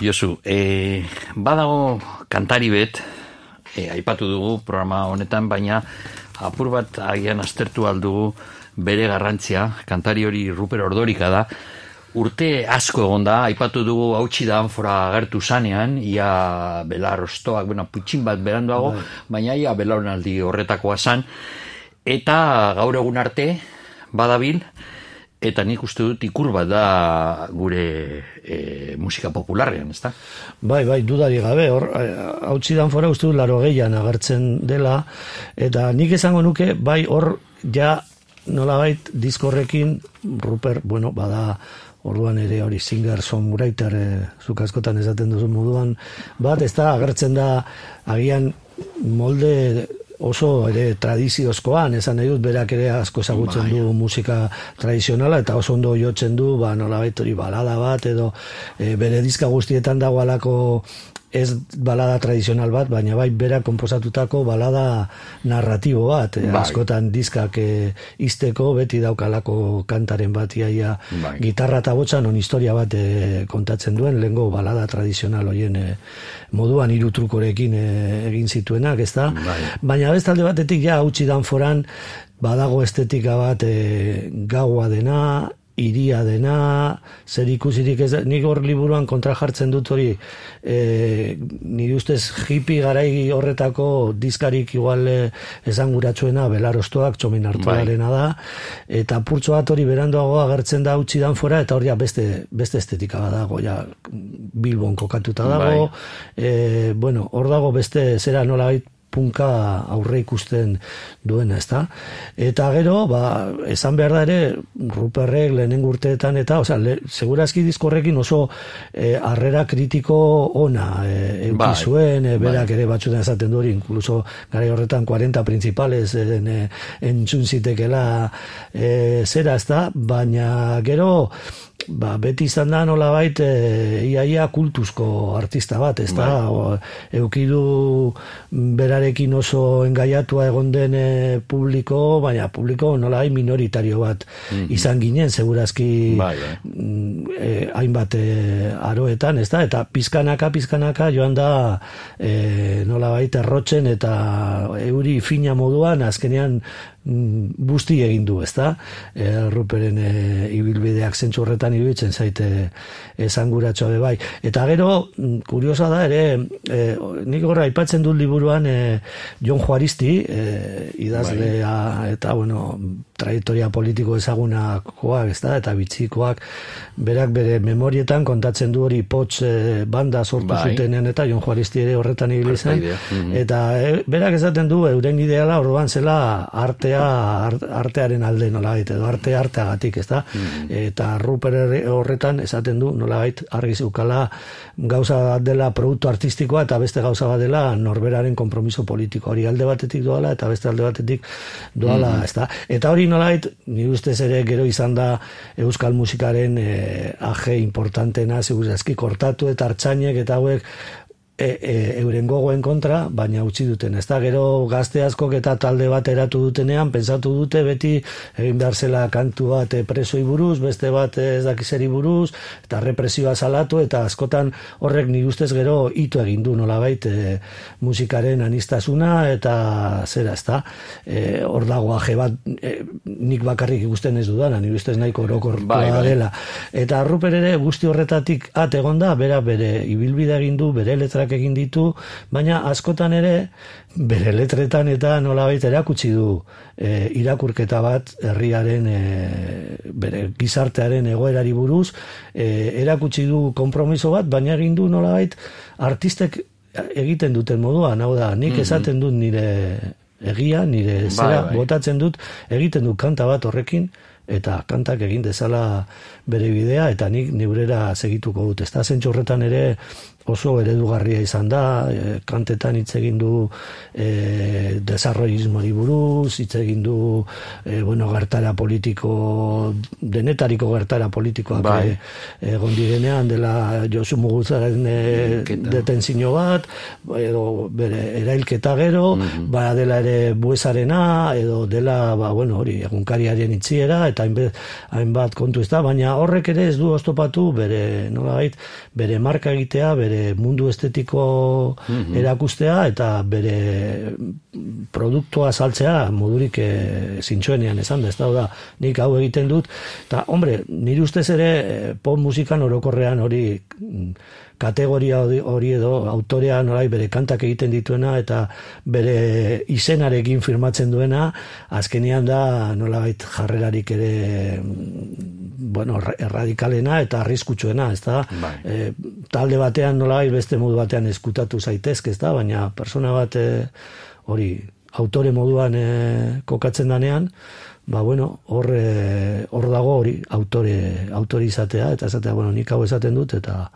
Josu, e, badago kantari bet, e, aipatu dugu programa honetan, baina apur bat agian aztertu aldugu bere garrantzia, kantari hori Ruper Ordorika da, urte asko egon da, aipatu dugu hautsi da anfora agertu zanean, ia belar ostoak, bueno, putxin bat beranduago, baina ia belaunaldi horretakoa zan, eta gaur egun arte, badabil, eta nik uste dut ikur bat da gure e, musika popularrean, ezta? Bai, bai, dudari gabe, hor, hau txidan fora uste dut laro gehian agertzen dela, eta nik esango nuke, bai, hor, ja, nolabait, diskorrekin, Ruper, bueno, bada, orduan ere hori singer songwriter e, zuk askotan esaten duzu moduan bat ez da agertzen da agian molde oso ere tradiziozkoan, esan nahi dut berak ere asko ezagutzen du musika tradizionala eta oso ondo jotzen du, ba nolabait hori balada bat edo e, bere diska guztietan dago alako ez balada tradizional bat, baina bai bera konposatutako balada narratibo bat, Bai. askotan diskak e, izteko beti daukalako kantaren bat iaia Bai. gitarra eta botxa non historia bat e, kontatzen duen, lehengo balada tradizional hoien e, moduan hiru trukorekin e, egin zituenak, ez da? Bai. Baina beste alde batetik ja hautsi dan foran badago estetika bat e, gaua dena iria dena, zer ikusirik ez, nik hor liburuan kontra jartzen dut hori, e, nire ustez hippie garai horretako diskarik igual eh, esanguratsuena belarostoak txomin hartuarena da, eta purtso bat hori beranduago agertzen da utzi dan fora, eta hori beste, beste estetika bat dago, ja Bilbon kokatuta dago, e, bueno, hor dago beste zera nolabait punka aurre ikusten duena, ezta? Eta gero, ba, esan behar da ere, Ruperrek lehenengo urteetan eta, osea, le, segurazki diskorrekin oso eh, harrera kritiko ona eh, euki Bai, zuen, eh, berak bai. ere batzutan esaten du hori, incluso gara horretan 40 principales en, entzun zitekela eh, zera, ezta? Baina gero, ba, beti izan da nola bait iaia kultuzko artista bat, ez da, Bai. eukidu berarekin oso engaiatua egon den eh, publiko, baina publiko nola minoritario bat izan ginen, segurazki Mhm. Bai, mm, eh, hainbat eh, aroetan, ez da, eta pizkanaka, pizkanaka joan da eh, nola baita errotzen eta euri fina moduan azkenean mm, busti egin du, ezta? E, Ruperen e, ibilbideak zentzu horretan iruditzen zaite esanguratxoa be bai. Eta gero, mm, kuriosa da ere, e, nik horra aipatzen dut liburuan e, Jon Juaristi, e, idazlea eta, bueno, trajektoria politiko ezagunakoak, ezta? Eta bitxikoak, berak bere memorietan kontatzen du hori potz e, banda sortu Bai. zutenean eta Jon Juaristi ere horretan ibili zen. Partaidea, mhm. Eta e, berak esaten du euren ideala orduan zela artea art- artearen alde nolabait edo arte arteagatik, ezta? Eta Ruper horretan esaten du nolabait argi zeukala gauza bat dela produktu artistikoa eta beste gauza bat dela norberaren konpromiso politiko. Hori alde batetik doala eta beste alde batetik doala, ezta? Eta hori nolabait ni ustez ere gero izan da euskal musikaren eh, aje importantena, segurazki kortatu eta hartzainek eta hauek e, e, euren gogoen kontra, baina utzi duten. Ez da, gero gazte askok eta talde bat eratu dutenean, pensatu dute beti egin behar zela kantu bat e, presoi buruz, beste bat ez dakizeri buruz, eta represioa salatu, eta askotan horrek ni ustez gero ito egin du nolabait e, musikaren anistasuna, eta zera, ez da, e, hor dago aje bat, e, nik bakarrik ikusten ez dudana, ni ustez nahiko orokortua Bai, bai. dela. Eta Ruper ere guzti horretatik at egon da, bera bere ibilbide egin du, bere letrak egin ditu, baina askotan ere bere letretan eta nolabait erakutsi du e, irakurketa bat herriaren e, bere gizartearen egoerari buruz, e, erakutsi du konpromiso bat, baina egin du nolabait artistek egiten duten moduan, hau da, nik esaten dut nire egia, nire zera, bai. botatzen dut, egiten du kanta bat horrekin, eta kantak egin dezala bere bidea, eta nik neurera segituko dut. Ez da zentsu horretan ere oso eredugarria izan da, e, kantetan hitz egin du e, desarrollismoari buruz, hitz egin du e, bueno, gertara politiko, denetariko gertara politikoak Bai. e, egon direnean dela Josu Muguzaren e, detentzio bat, edo bere erailketa gero, ba dela ere buesarena, edo dela, ba, bueno, hori, egunkariaren itziera, eta hainbat, hainbat kontu ez da, baina horrek ere ez du oztopatu bere, nolabait, bere marka egitea, bere mundu estetiko erakustea, eta bere produktua saltzea modurik e, zintxoenean esan da, ez da, da, nik hau egiten dut, eta, hombre, nire ustez ere eh, pop musikan orokorrean hori mm, kategoria hori- edo autorea norai bere kantak egiten dituena eta bere izenarekin firmatzen duena azkenean da nolabait jarrerarik ere mm, bueno, erra- erradikalena eta arriskutsuena, ez da? Bai. E, talde batean nolabait beste modu batean eskutatu zaitezke, ez da? Baina persona bat e, hori autore moduan e, kokatzen danean, ba bueno, hor e, hor dago hori autore autore izatea eta esatea, bueno, nik hau esaten dut eta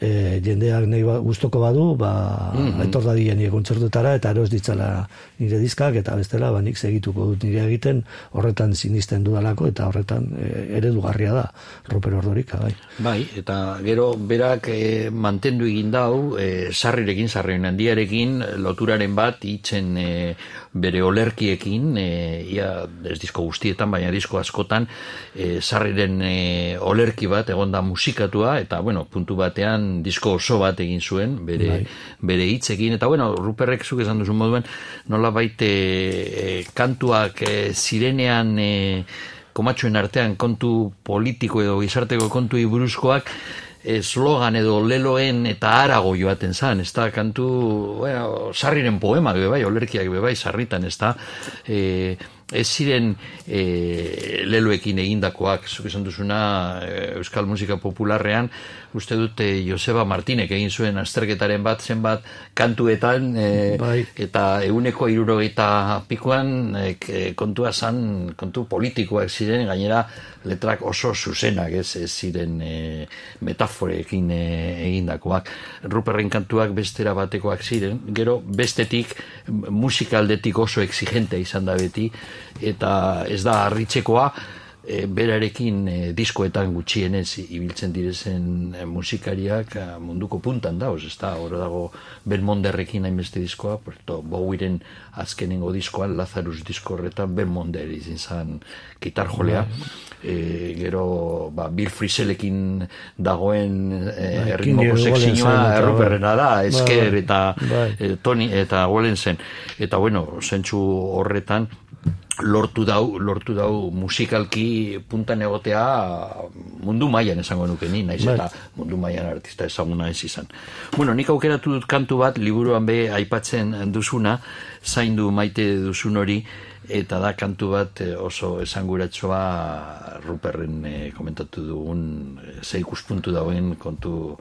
e, jendeak nahi ba, gustoko badu, ba, etor dadila nire kontzertutara eta eros ditzala nire diskak eta bestela ba, nik segituko dut nire egiten horretan sinisten dudalako eta horretan e, eredugarria da Ruper Ordorika, bai. Bai, eta gero berak eh, mantendu egin dau, eh, sarrirekin, sarriren handiarekin, loturaren bat hitzen eh, bere olerkiekin, eh, ia ez disko guztietan, baina disko askotan, eh, sarriren eh, olerki bat egonda musikatua, eta bueno, puntu batean disko oso bat egin zuen, bere, bere hitzekin, eta bueno, Ruperrek zuk esan duzu moduen, nola baite kantuak eh, zirenean... Eh, komatxoen artean kontu politiko edo gizarteko kontu buruzkoak, eslogan edo leloen eta arago joaten zan, ez da, kantu, bueno, sarriren poema, be bai, olerkiak be bai, sarritan, ez da, e, ez ziren e, leloekin egindakoak, zuk esan duzuna, e, Euskal Musika Popularrean, uste dute Joseba Martinek egin zuen azterketaren bat zenbat kantuetan e, Bai. eta eguneko irurogeita pikoan e, kontua zan, kontu politikoak ziren, gainera letrak oso zuzenak ez, ez ziren e, metaforekin e, egindakoak. Ruperren kantuak bestera batekoak ziren, gero bestetik musikaldetik oso exigente izan da beti, eta ez da harritzekoa, e, berarekin e, diskoetan gutxienez ibiltzen direzen e, musikariak e, munduko puntan dauz, ez da, hor dago Belmonderrekin hainbeste diskoa, Puerto Bowiren azkenengo diskoa, Lazarus disko horretan Belmonder izin zan gitar jolea, e, gero ba, Bill Friselekin dagoen e, Bai, erritmo Kingi sekzioa eta erruperrena da, bai. Bai, eta bai. e, Tony eta Wallensen eta bueno, zentsu horretan lortu dau, lortu dau musikalki puntan egotea mundu mailan esango nuke ni, naiz Bai. eta mundu mailan artista ezaguna ez izan. Bueno, nik aukeratu dut kantu bat liburuan be aipatzen duzuna, zaindu maite duzun hori, eta da kantu bat eh, oso esanguratsua Ruperren eh, komentatu dugun eh, ze ikuspuntu dauen kontu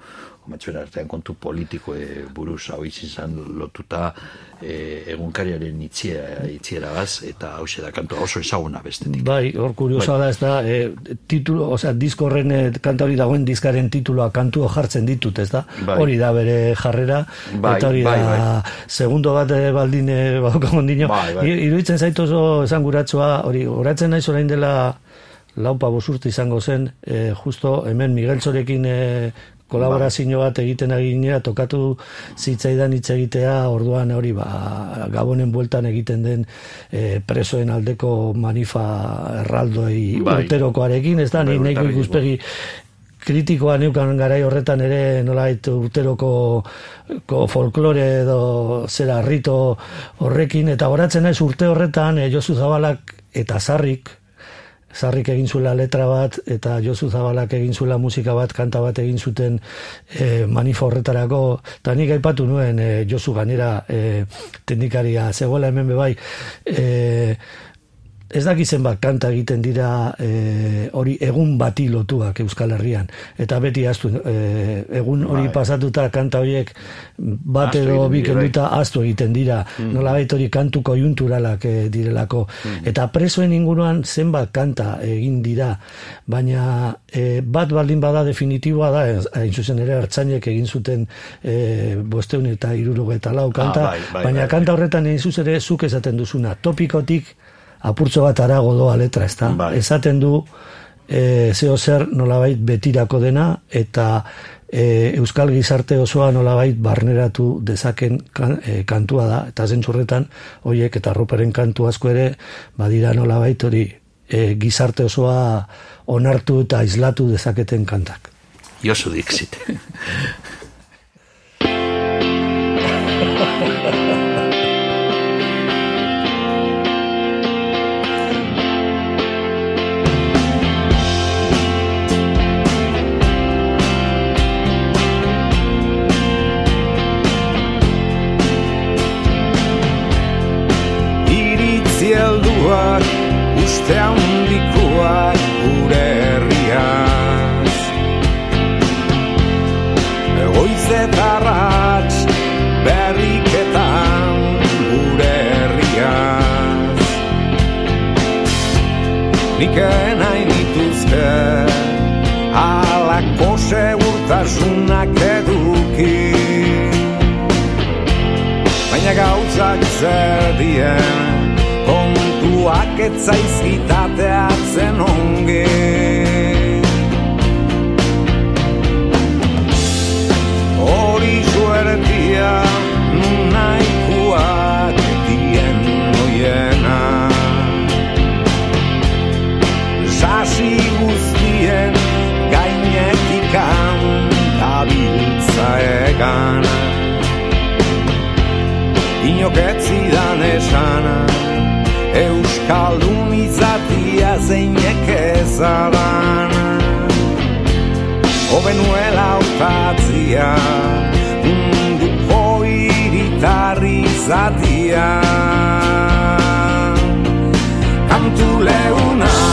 matxuen artean kontu politikoe buruz hau izan lotuta eh, egunkariaren itziera, itziera gaz, eta hau da kantua oso ezaguna bestetik. Bai, hor kuriosa da, ez da, e, titulo, osea, disko horren e, kanta hori dagoen diskaren tituloa kantua jartzen ditut, ez da? Bai. Hori da bere jarrera, Bai, eta hori bai, da, bai. segundo bat e, baldin e, badaukagun dino. Bai, bai. Iruditzen zaitu oso esanguratsua, hori, oratzen naiz orain dela laupa bosurte izango zen, e, justo hemen Miguel Zorekin e, kolaborazio bat egiten aginea tokatu zitzaidan hitz egitea orduan hori ba gabonen bueltan egiten den e, presoen aldeko manifa erraldoi Bai. urterokoarekin ez da Bai, ni nahiko urtarriko. ikuspegi kritikoa neukan garai horretan ere nolait urteroko ko folklore edo zera rito horrekin eta horatzen naiz urte horretan e, Josu Zabalak eta Sarrik Sarrik egin zuela letra bat eta Josu Zabalak egin zuela musika bat, kanta bat egin zuten e, manifa horretarako. Eta nik aipatu nuen e, Josu gainera e, teknikaria zegoela hemen bebai e, ez daki zenbat kanta egiten dira e, hori egun bati lotuak Euskal Herrian. Eta beti astu e, egun hori Bai. pasatuta kanta horiek bat edo egiten bi dira, kenduta astu egiten dira. Nolabait hori kantu konjunturalak e, direlako. Eta presoen inguruan zenbat kanta egin dira. Baina e, bat baldin bada definitiboa da hain zuzen ere hartzainek egin zuten e, bosteun eta irurogeta lau kanta. Bai, bai, baina bai, kanta horretan egin zuz ere zuk esaten duzuna topikotik apurtzo bat arago doa letra, ezta? Bai. Esaten du e, zeo zer nolabait betirako dena eta e, euskal gizarte osoa nolabait barneratu dezaken kan, e, kantua da eta zentzurretan hoiek eta roperen kantu asko ere badira nolabait hori e, gizarte osoa onartu eta aislatu dezaketen kantak. Josu Dixit. zer Kontuak etzaizkitateatzen ongi Inok ez zidan esana. Euskaldun izatia zeinek zalan Obenuela hautatzia Mundu hoiritarri zatia. Kantu leuna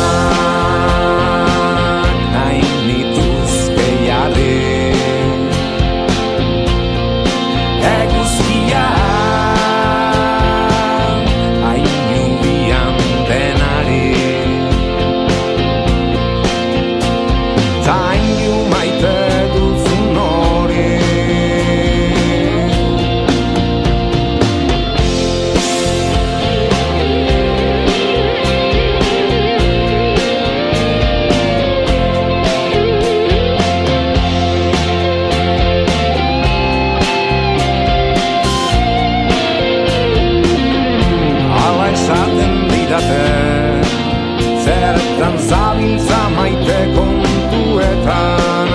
Zertan zabiltza maite kontuetan.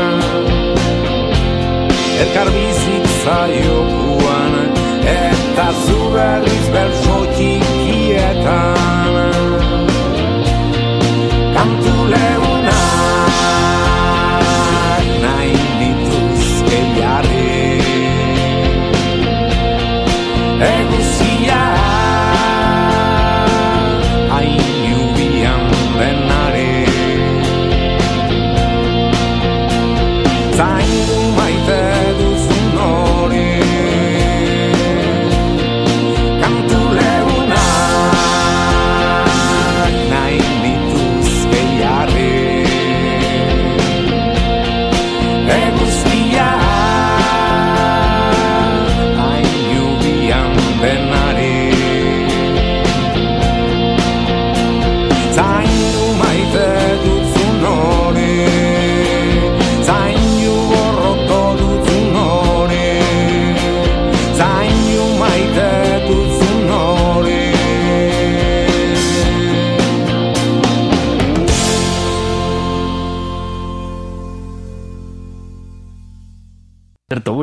Elkar bizitza jokuan Eta zu berriz bertso txikietan Kantu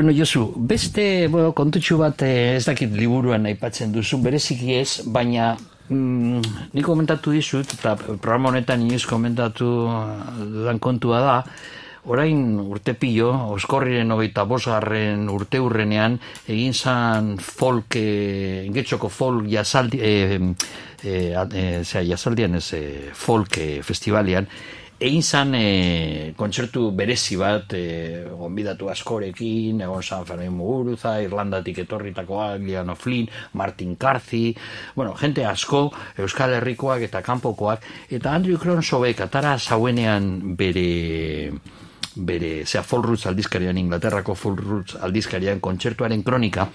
bueno, Josu, beste bueno, kontutxu bat eh, ez dakit liburuan aipatzen duzu, bereziki ez, baina mm, nik komentatu dizut, eta programa honetan inoiz komentatu dan kontua da, orain urte pilo, oskorriren hogeita bosgarren urte hurrenean, egin zan folk, eh, getxoko folk jasaldi, eh, eh, eh, zera, jasaldian ez, eh, folk eh, festivalian, egin zan e, kontzertu berezi bat e, gonbidatu askorekin, egon San Fermin Muguruza, Irlandatik etorritakoak, Lian O'Flynn, Martin Carthy, bueno, jente asko, Euskal Herrikoak eta kanpokoak, eta Andrew Cronsobek atara zauenean bere bere, zera, Folk Roots aldizkarian, Inglaterrako Folk Roots aldizkarian, kontzertuaren kronika,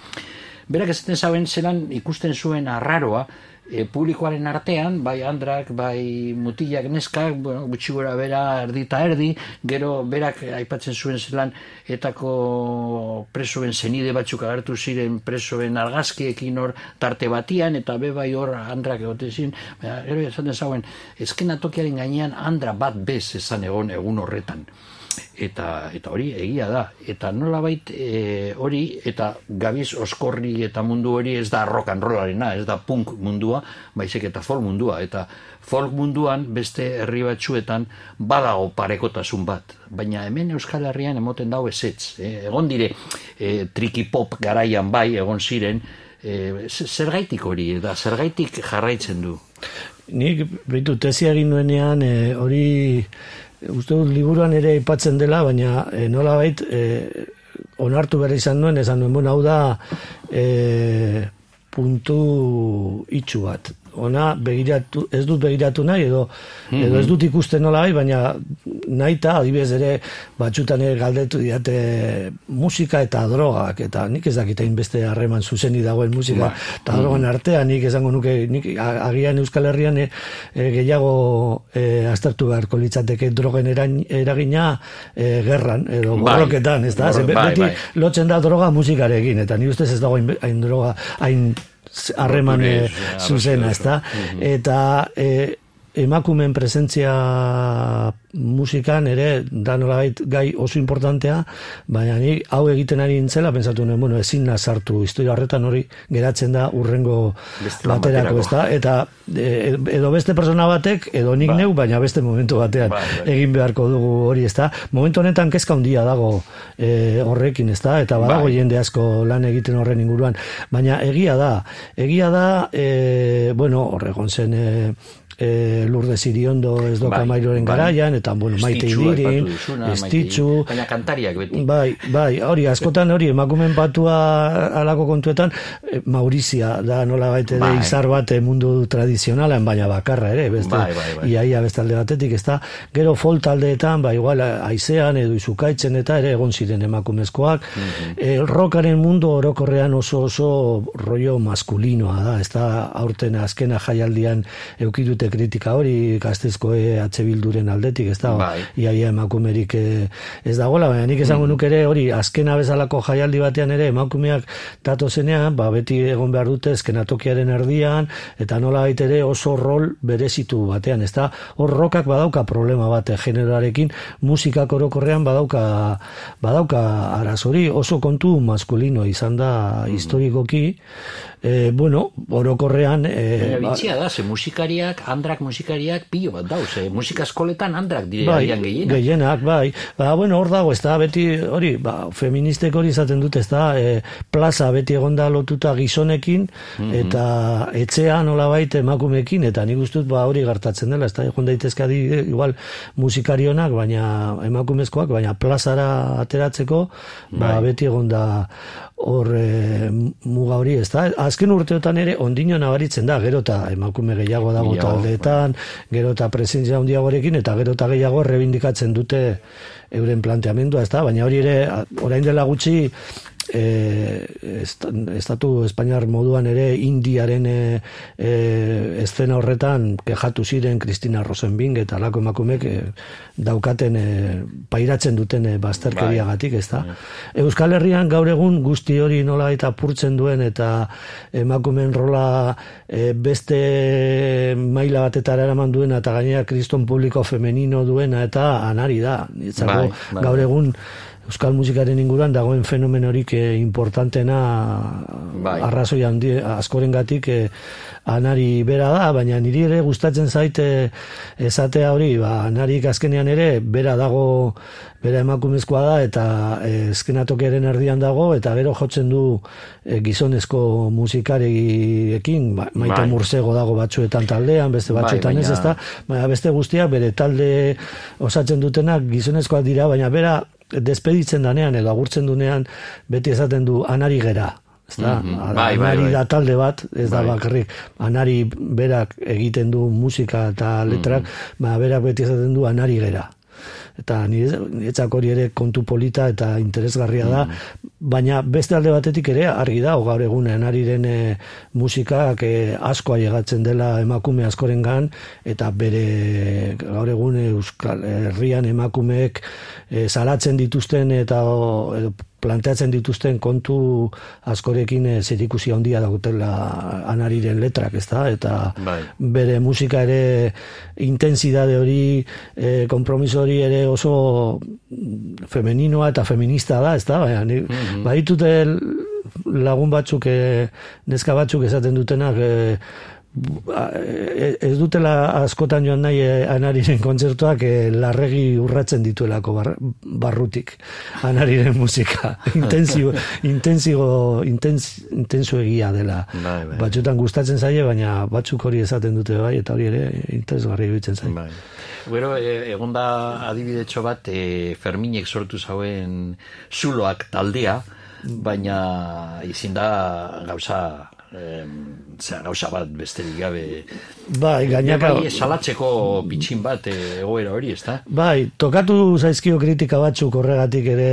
berak esaten zauen zelan ikusten zuen arraroa, e, publikoaren artean, bai andrak, bai mutilak neskak, bueno, gutxi gora bera erdi eta erdi, gero berak aipatzen zuen zelan etako presoen zenide batzuk agertu ziren presoen argazkiekin hor tarte batian, eta be bai hor andrak egoten ziren, baina, gero esaten zauen, eskenatokiaren gainean andra bat bez esan egon egun horretan eta eta hori egia da. Eta nolabait e, hori eta gabiz oskorri eta mundu hori ez da rock and rollarena ez da punk mundua baizik eta folk mundua. Eta folk munduan beste herri batzuetan badago parekotasun bat. Baina hemen Euskal Herrian emoten dago ezetz eh? egon dire e, triki pop garaian bai egon ziren e, zergaitik hori eta zergaitik jarraitzen du? Nik behitu tesia egin nuenean e, hori uste dut liburuan ere aipatzen dela, baina e, nola bait onartu behar izan nuen, esan nuen, bueno, hau da e, puntu itxu bat. Ona begiratu, ez dut begiratu nahi, edo, edo ez dut ikusten nola bai, baina nahi eta adibidez ere batxutan ere galdetu diate musika eta drogak, eta nik ez dakitein beste harreman zuzeni dagoen musika eta drogan artean, nik esango nuke, nik agian Euskal Herrian e, e, gehiago e, aztertu beharko litzateke drogen erain, eragina e, gerran, edo Bai. borroketan, ez da? Ze Bai, beti bai. lotzen da droga musikarekin, eta ni ustez ez dago hain droga, hain harreman eh, zuzena, ez. Eta e, emakumen presentzia musikan ere da nolabait gai oso importantea, baina ni hau egiten ari nintzela pensatu nuen, bueno, ezin na sartu historia horretan hori geratzen da urrengo Beste baterako, ezta? Eta e, edo beste persona batek edo nik Ba. neu, baina beste momentu batean Bai, bai. egin beharko dugu hori, ezta? Momentu honetan kezka handia dago e, horrekin, ezta? Eta badago Bai. jende asko lan egiten horren inguruan, baina egia da, egia da, e, bueno, horregon zen e, e, Lourdes Iriondo ez doka Bai, bai. garaian, eta bueno, maite Maite estitxu, Idiri, baina kantariak beti. Bai, bai, hori, askotan hori, emakumen patua alako kontuetan, eh, Maurizia da nola baite Bai. de izar bat eh, mundu tradizionalan, baina bakarra ere, beste, Bai, bai, bai. iaia beste alde batetik, ez da, gero folk taldeetan, ba, igual, aizean edo izukaitzen eta ere egon ziren emakumezkoak, Mhm. el rockaren mundu orokorrean oso oso rollo maskulinoa da, ez da, aurten azkena jaialdian eukidute kritika hori, gaztezko EH Bilduren aldetik, ez da, Bai. iaia emakumerik eh, ez dagoela, baina nik esango nuke ere hori azkena bezalako jaialdi batean ere emakumeak dato zenean, ba, beti egon behar dute eskenatokiaren erdian, eta nola ere oso rol berezitu batean, ez da, hor rokak badauka problema bat generoarekin, musikak orokorrean badauka, badauka arazori, oso kontu maskulino izan da historikoki, eh, bueno, orokorrean... Eh, Baina ba- bitxia da, ze musikariak, andrak musikariak pilo bat dauz, ze musika eskoletan andrak dire bai, gehienak. gehienak, bai. Ba, bueno, hor dago, ez da, beti, hori, ba, feministek hori izaten dute, ez da, e, plaza beti egonda lotuta gizonekin, Mhm. eta etxea nolabait emakumekin, eta nik uste dut, ba, hori gertatzen dela, ez da, egon daitezke adi, igual, musikarionak, baina emakumezkoak, baina plazara ateratzeko, ba, Bai. beti egonda hor e, muga hori, ez da, azken urteotan ere ondino nabaritzen da, gero eta emakume gehiago dago Gehiago, taldeetan, gero eta presentzia handiagorekin, eta gero eta gehiago rebindikatzen dute euren planteamendua, ez da, baina hori ere, orain dela gutxi, e, est- estatu Espainiar moduan ere indiaren e, e, eszena horretan kejatu ziren Kristina Rosenbing eta alako emakumek e, daukaten e, pairatzen duten e, bazterkeriagatik, ez da. Euskal Herrian gaur egun guzti hori nola eta purtzen duen eta emakumen rola e, beste maila batetara eraman duena eta gainera kriston publiko femenino duena eta anari da. Nitzako Bai, bai. gaur egun Euskal musikaren inguruan dagoen fenomen horik eh, importantena Bai. arrazoi handi askorengatik eh, anari bera da, baina niri ere gustatzen zaite esatea hori, ba, anarik azkenean ere bera dago bera emakumezkoa da eta eh, eskenatokiaren erdian dago eta gero jotzen du eh, gizonezko musikariekin, ba, maite Bai. mursego dago batzuetan taldean, beste Bai, batzuetan ez, baina- ezta? Baina beste guztiak bere talde osatzen dutenak gizonezkoak dira, baina bera despeditzen danean edo agurtzen dunean beti esaten du anari gera. Ez da, Mhm. A- Bai, bai, anari bai. da talde bat, ez da Bai. bakarrik, anari berak egiten du musika eta letrak, baina berak beti esaten du anari gera. Eta nire- niretzako hori ere kontu polita eta interesgarria da, baina beste alde batetik ere argi da, gaur egun anariren e, musikak e, asko ailegatzen dela emakume askorengan. Eta bere gaur egun Euskal Herrian emakumeek e, salatzen dituzten eta o, planteatzen dituzten kontu askorekin e, zerikusi handia dautela anariren letrak, ezta? Eta Bai. bere musika ere intensidade hori, e, kompromiso hori ere oso mm, femeninoa eta feminista da, ezta? Baina ni, baditute lagun batzuk, e, neska batzuk esaten dutenak, e- ez dutela askotan joan nahi e, anariren kontzertuak e, larregi urratzen dituelako bar, barrutik anariren musika intensibo, intensigo intens, intenso egia dela Bai, bai. batzutan gustatzen zaie baina batzuk hori esaten dute bai eta hori ere interesgarri iruditzen zaie Bai. Gero, e, egon da adibidetxo bat, e, Ferminek sortu zauen zuloak taldea, baina izin da gauza, em, zera, gauza bat besterik gabe. bai gainaka salatzeko pitxin bat e, egoera hori, ezta? Bai, tokatu zaizkio kritika batzuk horregatik ere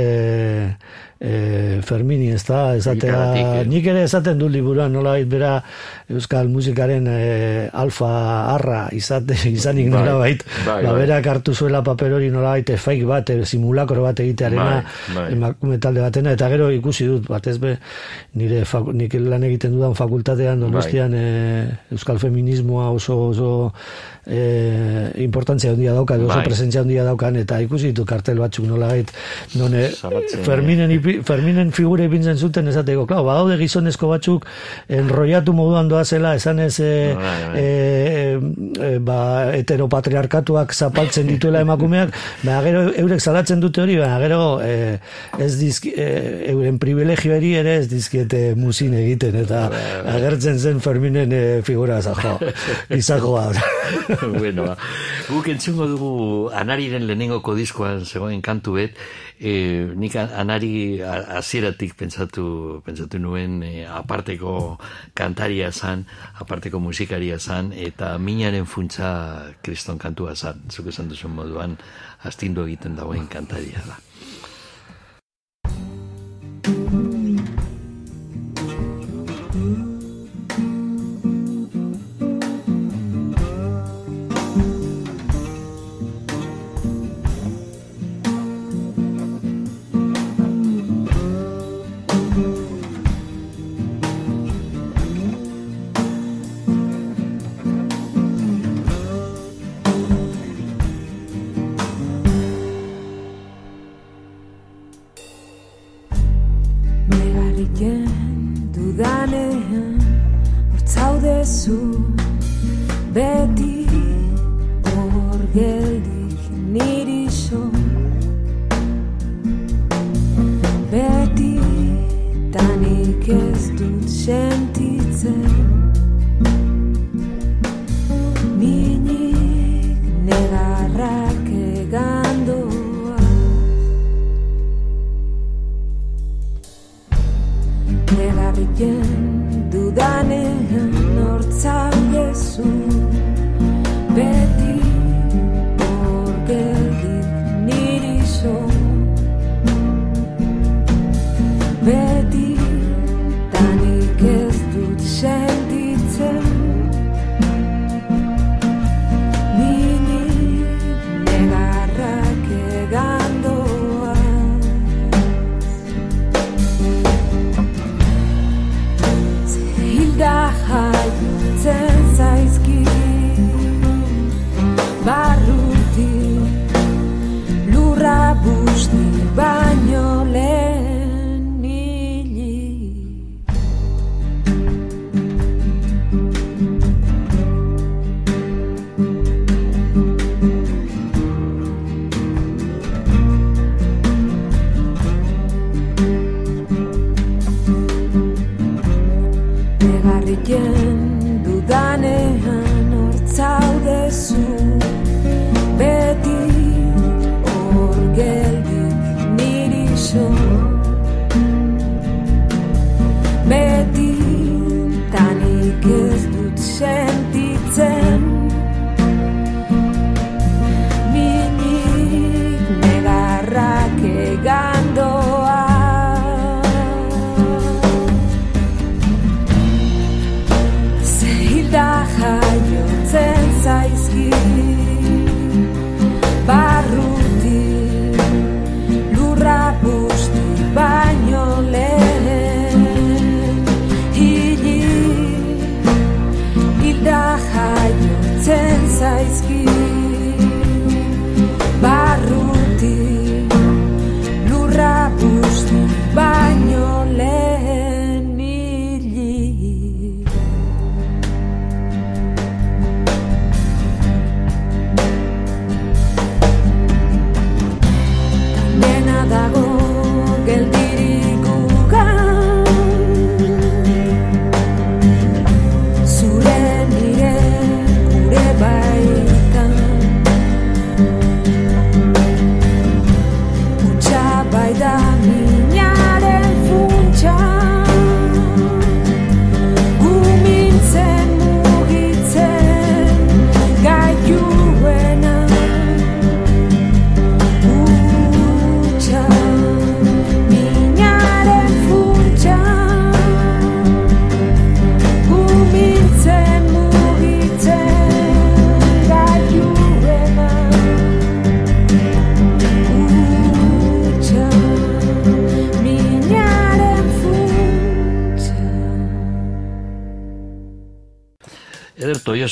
e, Fermini ez da, eh. nik ere esaten du liburuan, nola bera Euskal musikaren e, alfa arra izate, izanik Bai, nola bait, bai, ba, bai. berak hartu zuela paper hori nola bait, fake bat, simulakro bat egitearena, Bai, bai. emakume talde batena, eta gero ikusi dut, batez be, nire faku, nik lan egiten dudan fakultatean, donostian, Bai. e, Euskal feminismoa oso, oso e, importantzia handia dauka, edo oso Bai. presentzia handia daukan, eta ikusi ditut kartel batzuk nola bait, non Salatzen, Ferminen, ipi- Ferminen figure ipintzen zuten esateko, klar, badaude gizonezko batzuk enroiatu moduan doazela, esan ez e, Bai, bai. e, e, ba, heteropatriarkatuak zapaltzen dituela emakumeak, ba, gero eurek salatzen dute hori, ba, gero e, ez dizki, e, euren privilegioari ere ez dizkiete musin egiten, eta agertzen zen Ferminen e, figura zajo, izajoa. bueno, ba. guk entzungo dugu anariren lehenengoko diskoan zegoen kantu bet, e, nik anari hasieratik pentsatu, pentsatu nuen e, aparteko kantaria zan, aparteko musikaria zan, eta minaren funtza kriston kantua zan, zuk esan duzun moduan, astindu egiten dagoen kantaria da.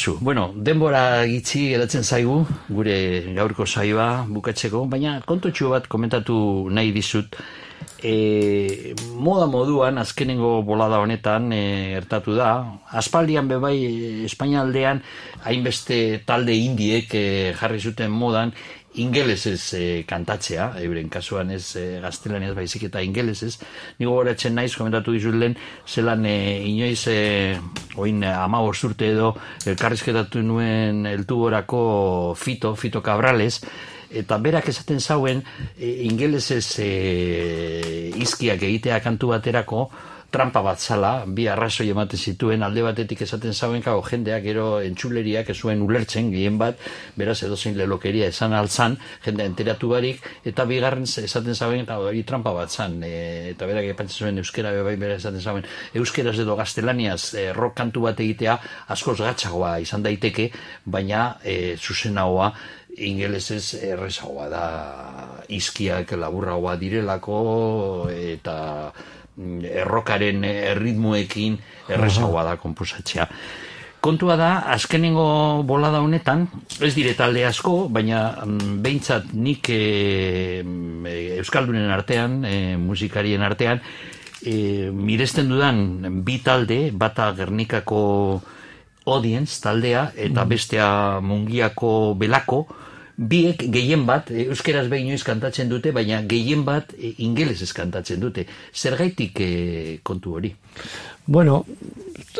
Josu. Bueno, denbora gitzi geratzen zaigu, gure gaurko saioa bukatzeko, baina kontotxu bat komentatu nahi dizut. E, moda moduan, azkenengo bolada honetan e, ertatu da, aspaldian bebai Espainialdean hainbeste talde indiek e, jarri zuten modan ingelesez e, kantatzea, euren kasuan ez e, gaztelaniaz baizik eta ingelesez. Nigo goratzen naiz, komentatu dizut lehen, zelan e, inoiz e, oin ama urte edo elkarrizketatu nuen eltuborako Fito, Fito Cabrales, eta berak esaten zauen e, ingelesez e, izkiak egitea kantu baterako, trampa bat zala, bi arrazoi ematen zituen, alde batetik esaten zauen kago jendeak gero entxuleriak ez zuen ulertzen, gehien bat, beraz edozein lelokeria esan altzan, jende enteratu barik, eta bigarren esaten zauen, kago hori trampa bat zan, e, eta berak epatzen zuen euskera bebai bera esaten zauen, euskeraz edo gaztelaniaz e, rock kantu bat egitea askoz gatzagoa izan daiteke, baina e, zuzenagoa ingelesez errezagoa da izkiak laburragoa direlako eta errokaren erritmoekin errezagoa da konposatzea. Kontua da, azkenengo bolada honetan, ez dire talde asko, baina mm, behintzat nik e, Euskaldunen artean, e, musikarien artean, e, miresten dudan bi talde, bata Gernikako audience taldea, eta bestea Mungiako Belako, biek gehien bat, e, euskeraz behin inoiz kantatzen dute, baina gehien bat e, ingelesez kantatzen dute. Zergaitik e, kontu hori? Bueno,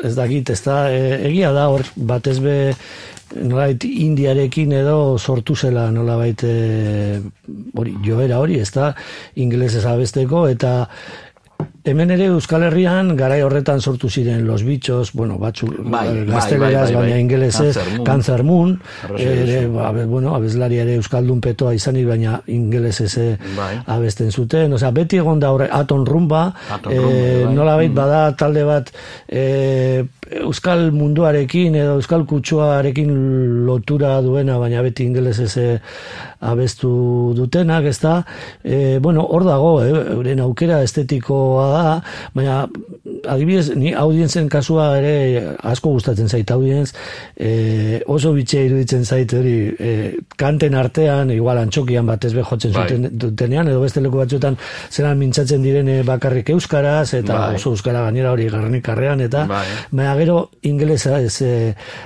ez dakit, ez da, e, egia da hor, batez be, nolabait indiarekin edo sortu zela nolabait e, hori, joera hori, ez da, ingelesez abesteko, eta Hemen ere Euskal Herrian garai horretan sortu ziren los bichos, bueno, batzu Bai, gazteleraz, bai, bai, bai. baina ingelesez, Cancer Moon. Ere, duzu. ba, be- bueno, abeslari ere Euskaldun petoa izanik, baina ingelesez eh, Bai. abesten zuten, osea, beti egon da horre, Aton Rumba, Aton eh, Rumba, bai. nolabait bada talde bat eh, Euskal munduarekin edo Euskal kutsuarekin lotura duena, baina beti ingelesez eh, abestu dutenak, ez da, e, bueno, hor dago, eh, euren aukera estetikoa da, baina adibidez, ni audientzen kasua ere asko gustatzen zait audientz, e, oso bitxea iruditzen zait hori, e, kanten artean, igual antxokian batez be jotzen Bai. zuten dutenean, edo beste leku batzuetan zelan mintzatzen direne bakarrik euskaraz, eta Bai. oso euskara gainera hori garnikarrean, eta Bai. baina gero ingelesa ez e,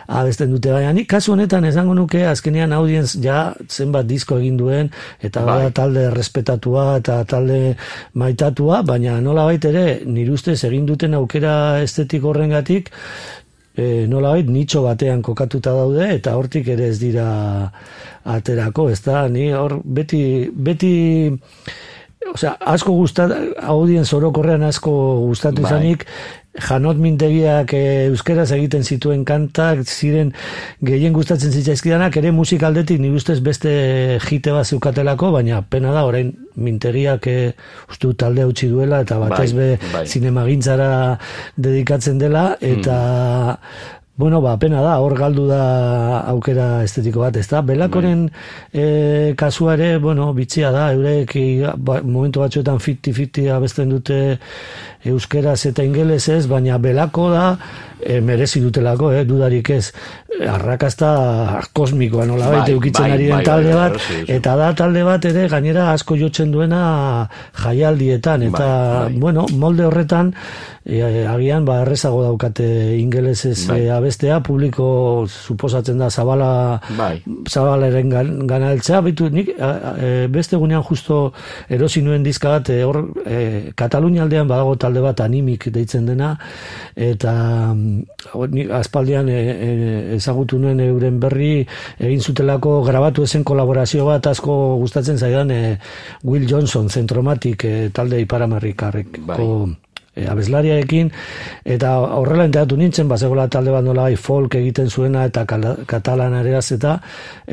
abesten dute, baina nik kasu honetan esango nuke azkenean audientz ja zenbat disko egin duen, eta Bai. talde respetatua eta talde maitatua, baina nola ere, nire ustez egin duten aukera estetik horrengatik, e, nolabait nitxo batean kokatuta daude eta hortik ere ez dira aterako, ez da, ni hor beti, beti Osea, asko gustat, audien zorokorrean asko gustatu Bai. Janot mintegiak e, euskeraz egiten zituen kantak, ziren gehien gustatzen zitzaizkidanak, ere musikaldetik ni ustez beste jite bat zeukatelako, baina pena da, orain mintegiak e, uste dut talde utzi duela, eta batez Bai, be bai. zinemagintzara dedikatzen dela, eta Bueno, ba, pena da, hor galdu da aukera estetiko bat, ez da? Belakoren e, kasua ere, bueno, bitxia da, eurek ba, momentu batzuetan 50-50 abesten dute euskeraz eta ingelesez, baina belako da, e, merezi dutelako, eh, dudarik ez, arrakasta kosmikoa nola Bai, eukitzen bai, ari den bai, talde bai, bat, bai, sí. eta da talde bat ere gainera asko jotzen duena jaialdietan, eta, Bai, bai. bueno, molde horretan, e, agian, ba, errezago daukate ingelesez Bai. e, abestea, publiko suposatzen da zabala Bai. zabaleren gan, gana bitu, nik a, a, beste gunean justo erosi nuen dizka bat, e, hor, e, Katalunia aldean badago talde bat animik deitzen dena, eta mm, aspaldian e, e, ezagutu nuen euren berri egin zutelako grabatu ezen kolaborazio bat asko gustatzen zaidan e, Will Johnson, zentromatik e, talde iparamarrikarreko Bai. e, abeslariarekin eta horrela enteratu nintzen bazegoela talde bat nola folk egiten zuena eta katalanareaz eta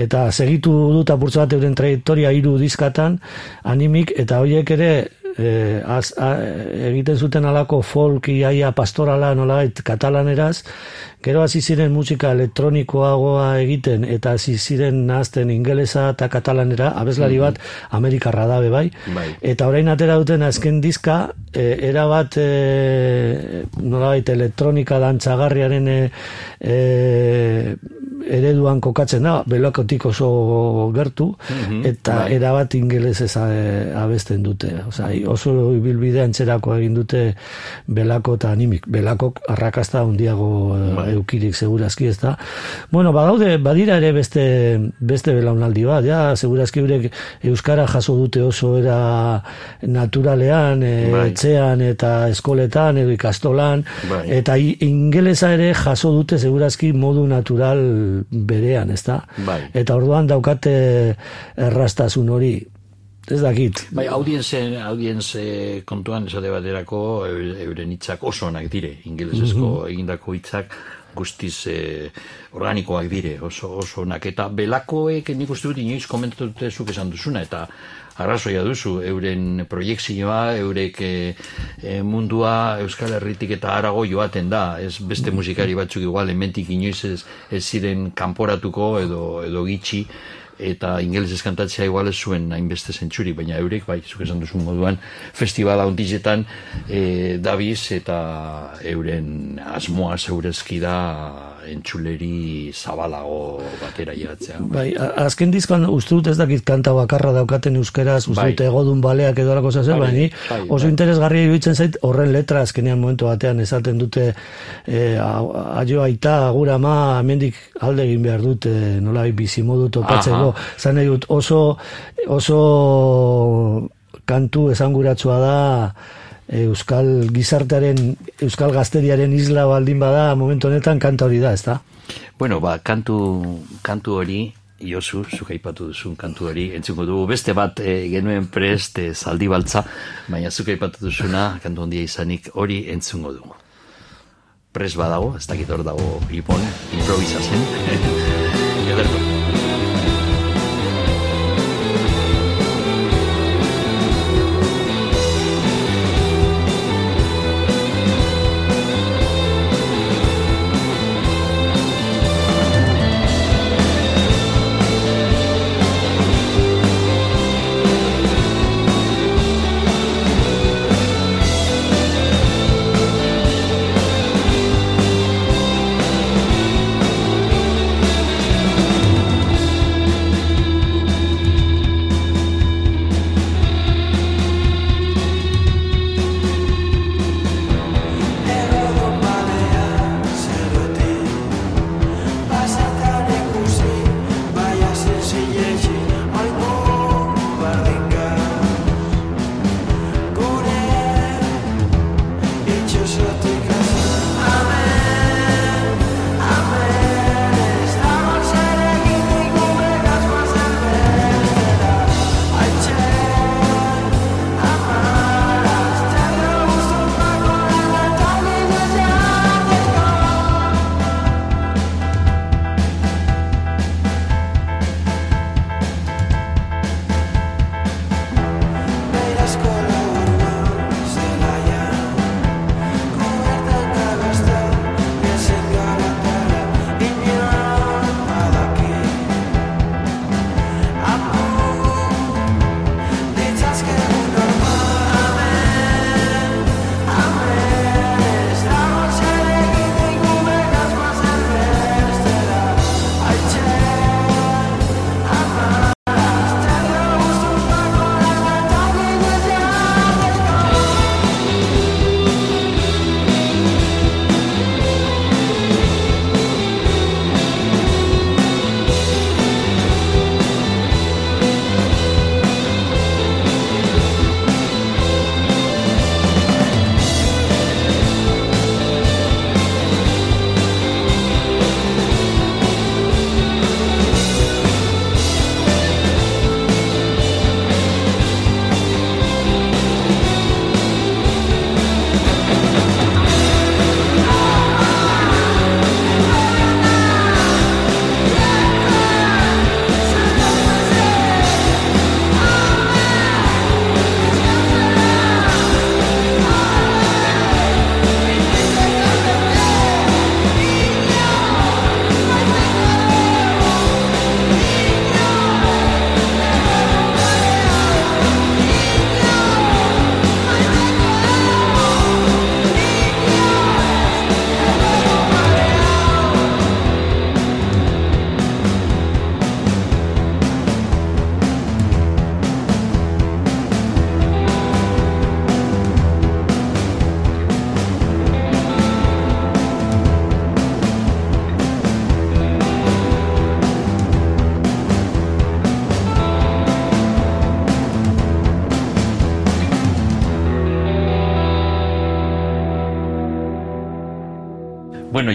eta segitu dut apurtza bat euren trajektoria hiru diskatan animik eta horiek ere e, az, a, egiten zuten alako folk iaia pastorala nolabait katalaneraz, gero hasi ziren musika elektronikoagoa egiten eta hasi ziren nahazten ingelesa eta katalanera, abeslari bat Amerikarra dabe bai, Bai. eta orain atera duten azken diska, e, era bat e, nolabait elektronika dantzagarriaren e, e, ereduan kokatzen da, belokotik oso gertu, eta bai. erabat ingelesez e, abesten dute. Osea, oso ibilbide antzerako egin dute belako eta animik. Belakok arrakasta handiago e, Bai. Eukirik segurazki ez da. Bueno, badaude, badira ere beste, beste belaunaldi bat, ja, segurazki eurek Euskara jaso dute oso era naturalean, e, Bai. etxean eta eskoletan edo ikastolan, Bai. eta ingelesa ere jaso dute segurazki modu natural berean, ezta? Bai. Eta orduan daukate errastasun hori. Ez dakit. Bai, audienze, audienze kontuan esate baterako eu- euren hitzak oso onak dire, ingelesezko egindako hitzak guztiz eh, organikoak dire, oso, oso onak. Eta belakoek nik uste dut inoiz komentatu dute zuk esan duzuna, eta arrazoia duzu, euren proiektzioa, eurek eh, mundua Euskal Herritik eta arago joaten da, ez beste musikari batzuk igual, hementik inoiz ez, ez ziren kanporatuko edo, edo gitxi, eta ingelesez kantatzea igual ez zuen hainbeste zentsuri, baina eurek, bai, zuk esan duzun moduan, festivala ontizetan e, dabiz eta euren asmoa zeurezki da entzuleri zabalago batera llegatzea. Bai, azken diskoan uste dut ez dakit kanta bakarra daukaten euskeraz, uste Bai. dut egodun baleak edo alako zazen, Bai, baina bai, oso bai. interesgarria iruditzen zait horren letra azkenean momentu batean esaten dute e, aio aita, agura ma, hemendik alde egin behar dute nola bizimodu topatzeko. Zan dut oso, oso kantu esanguratsua da Euskal gizartearen, Euskal gazteriaren isla baldin bada, momentu honetan kanta hori da, ezta? Bueno, ba, kantu, kantu hori, Josu, zuk aipatu duzun kantu hori, entzungo dugu beste bat e, genuen prest e, zaldi baltza, baina zuk aipatu duzuna, kantu handia izanik, hori entzungo dugu. Pres badago, ez dakit hor dago ipon, improvisazen. Ederto.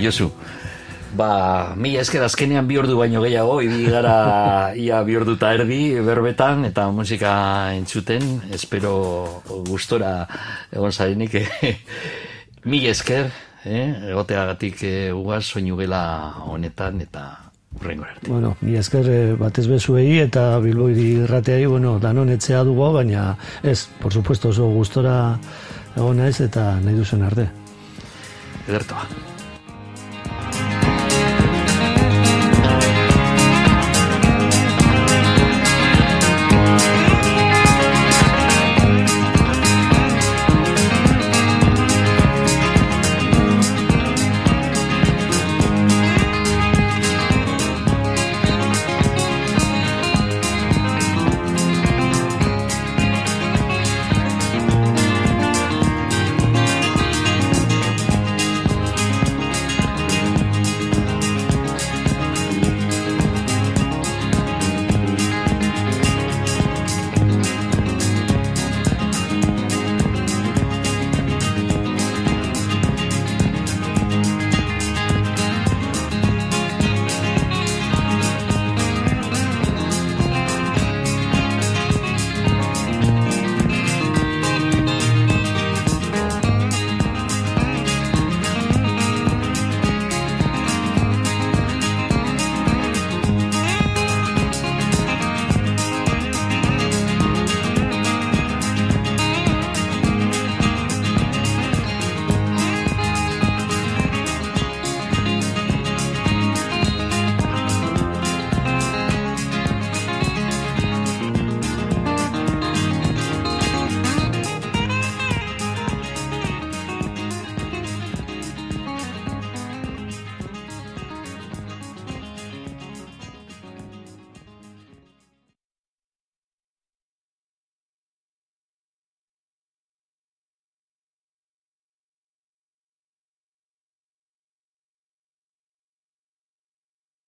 Josu, ba, mi esker azkenean bi ordu baino gehiago, ibi gara ia bi ordu eta erdi berbetan, eta musika entzuten, espero gustora egon zarenik, eh? mi esker, eh? egoteagatik eh, ugaz soinu gela honetan, eta urrengo arte. Bueno, mi esker eh, batez bezuei eta Bilbo irrateai, bueno, danon etzea dugu, baina ez, por supuesto, oso gustora egon naiz eta nahi duzen arte. Edertoa.